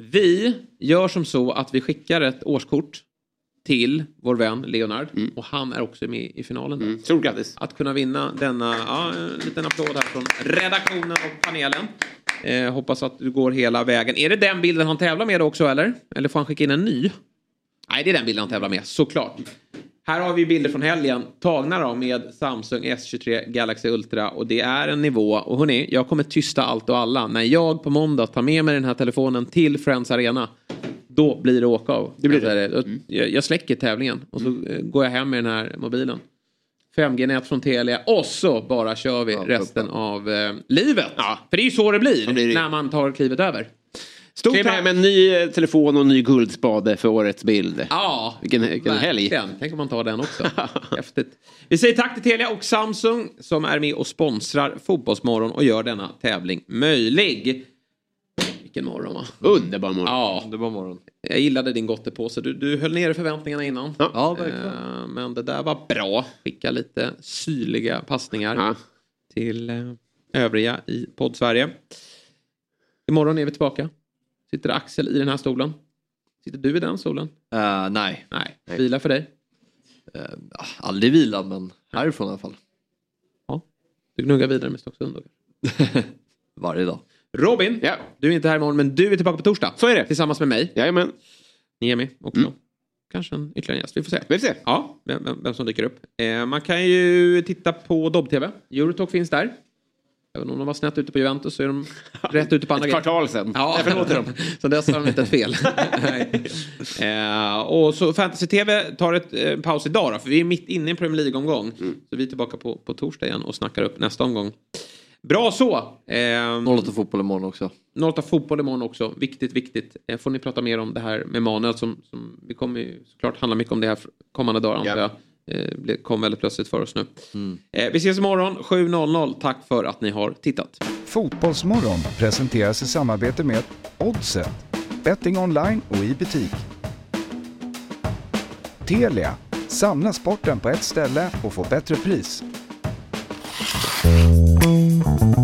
vi gör som så att vi skickar ett årskort till vår vän Leonard. Och han är också med i finalen. Mm. Stort grattis. Att kunna vinna denna, ja, en liten applåd här från redaktionen och panelen. Eh, hoppas att du går hela vägen. Är det den bilden han tävlar med också eller? Eller får han skicka in en ny? Nej, det är den bilden han tävlar med, såklart. Här har vi bilder från helgen tagna då med Samsung S23 Galaxy Ultra och det är en nivå. Och hörni, jag kommer tysta allt och alla. När jag på måndag tar med mig den här telefonen till Friends Arena då blir det åka av. Det blir det. Jag, jag släcker tävlingen och så eh, går jag hem med den här mobilen. 5G-nät från Telia och så bara kör vi resten av eh, livet. För det är ju så det blir, när man tar klivet över. Stort tack. hem en ny eh, telefon och en ny guldspade för årets bild. Ja, Vilken, vilken helg. Tänk om man tar den också. Häftigt. Vi säger tack till Telia och Samsung som är med och sponsrar Fotbollsmorgon och gör denna tävling möjlig. Vilken morgon va? Underbar morgon. Ja, underbar morgon. Jag gillade din gottepåse. Du, du höll nere förväntningarna innan. Ja, verkligen. Eh, men det där var bra. Skicka lite syrliga passningar till eh, övriga i podd-Sverige. Imorgon är vi tillbaka. Sitter Axel i den här stolen? Sitter du i den stolen? Eh, nej. Nej. Vila för dig? Uh, aldrig vila men härifrån i alla fall. Du gnuggar vidare med Stocksund då? Varje dag. Robin, du är inte här imorgon men du är tillbaka på torsdag. Så är det. Tillsammans med mig. Jajamän. Niemi också. Kanske en ytterligare gäst. Vi får se. Mm. Vi får se. Ja, vem, vem, vem som dyker upp. Eh, man kan ju titta på Dobb-TV. Eurotalk finns där. Även om de var snett ute på Juventus så är de rätt ute på andra Ett kvartal sen. Ja, Jag förlåter dem. så dess har de inte ett fel. Eh, och så Fantasy-TV tar ett eh, paus idag då, för vi är mitt inne i en Premier League-omgång. Mm. Så vi är tillbaka på, på torsdag igen och snackar upp nästa omgång. Bra så! Eh, 08 fotboll imorgon också. 08 fotboll imorgon också. Viktigt, viktigt. Eh, får ni prata mer om det här med Manuel som, som vi kommer ju såklart handla mycket om det här kommande dagar antar jag. Eh, det kom väldigt plötsligt för oss nu. Eh, vi ses imorgon 7.00. Tack för att ni har tittat. Fotbollsmorgon presenteras i samarbete med Oddset, betting online och i butik. Telia, samla sporten på ett ställe och få bättre pris.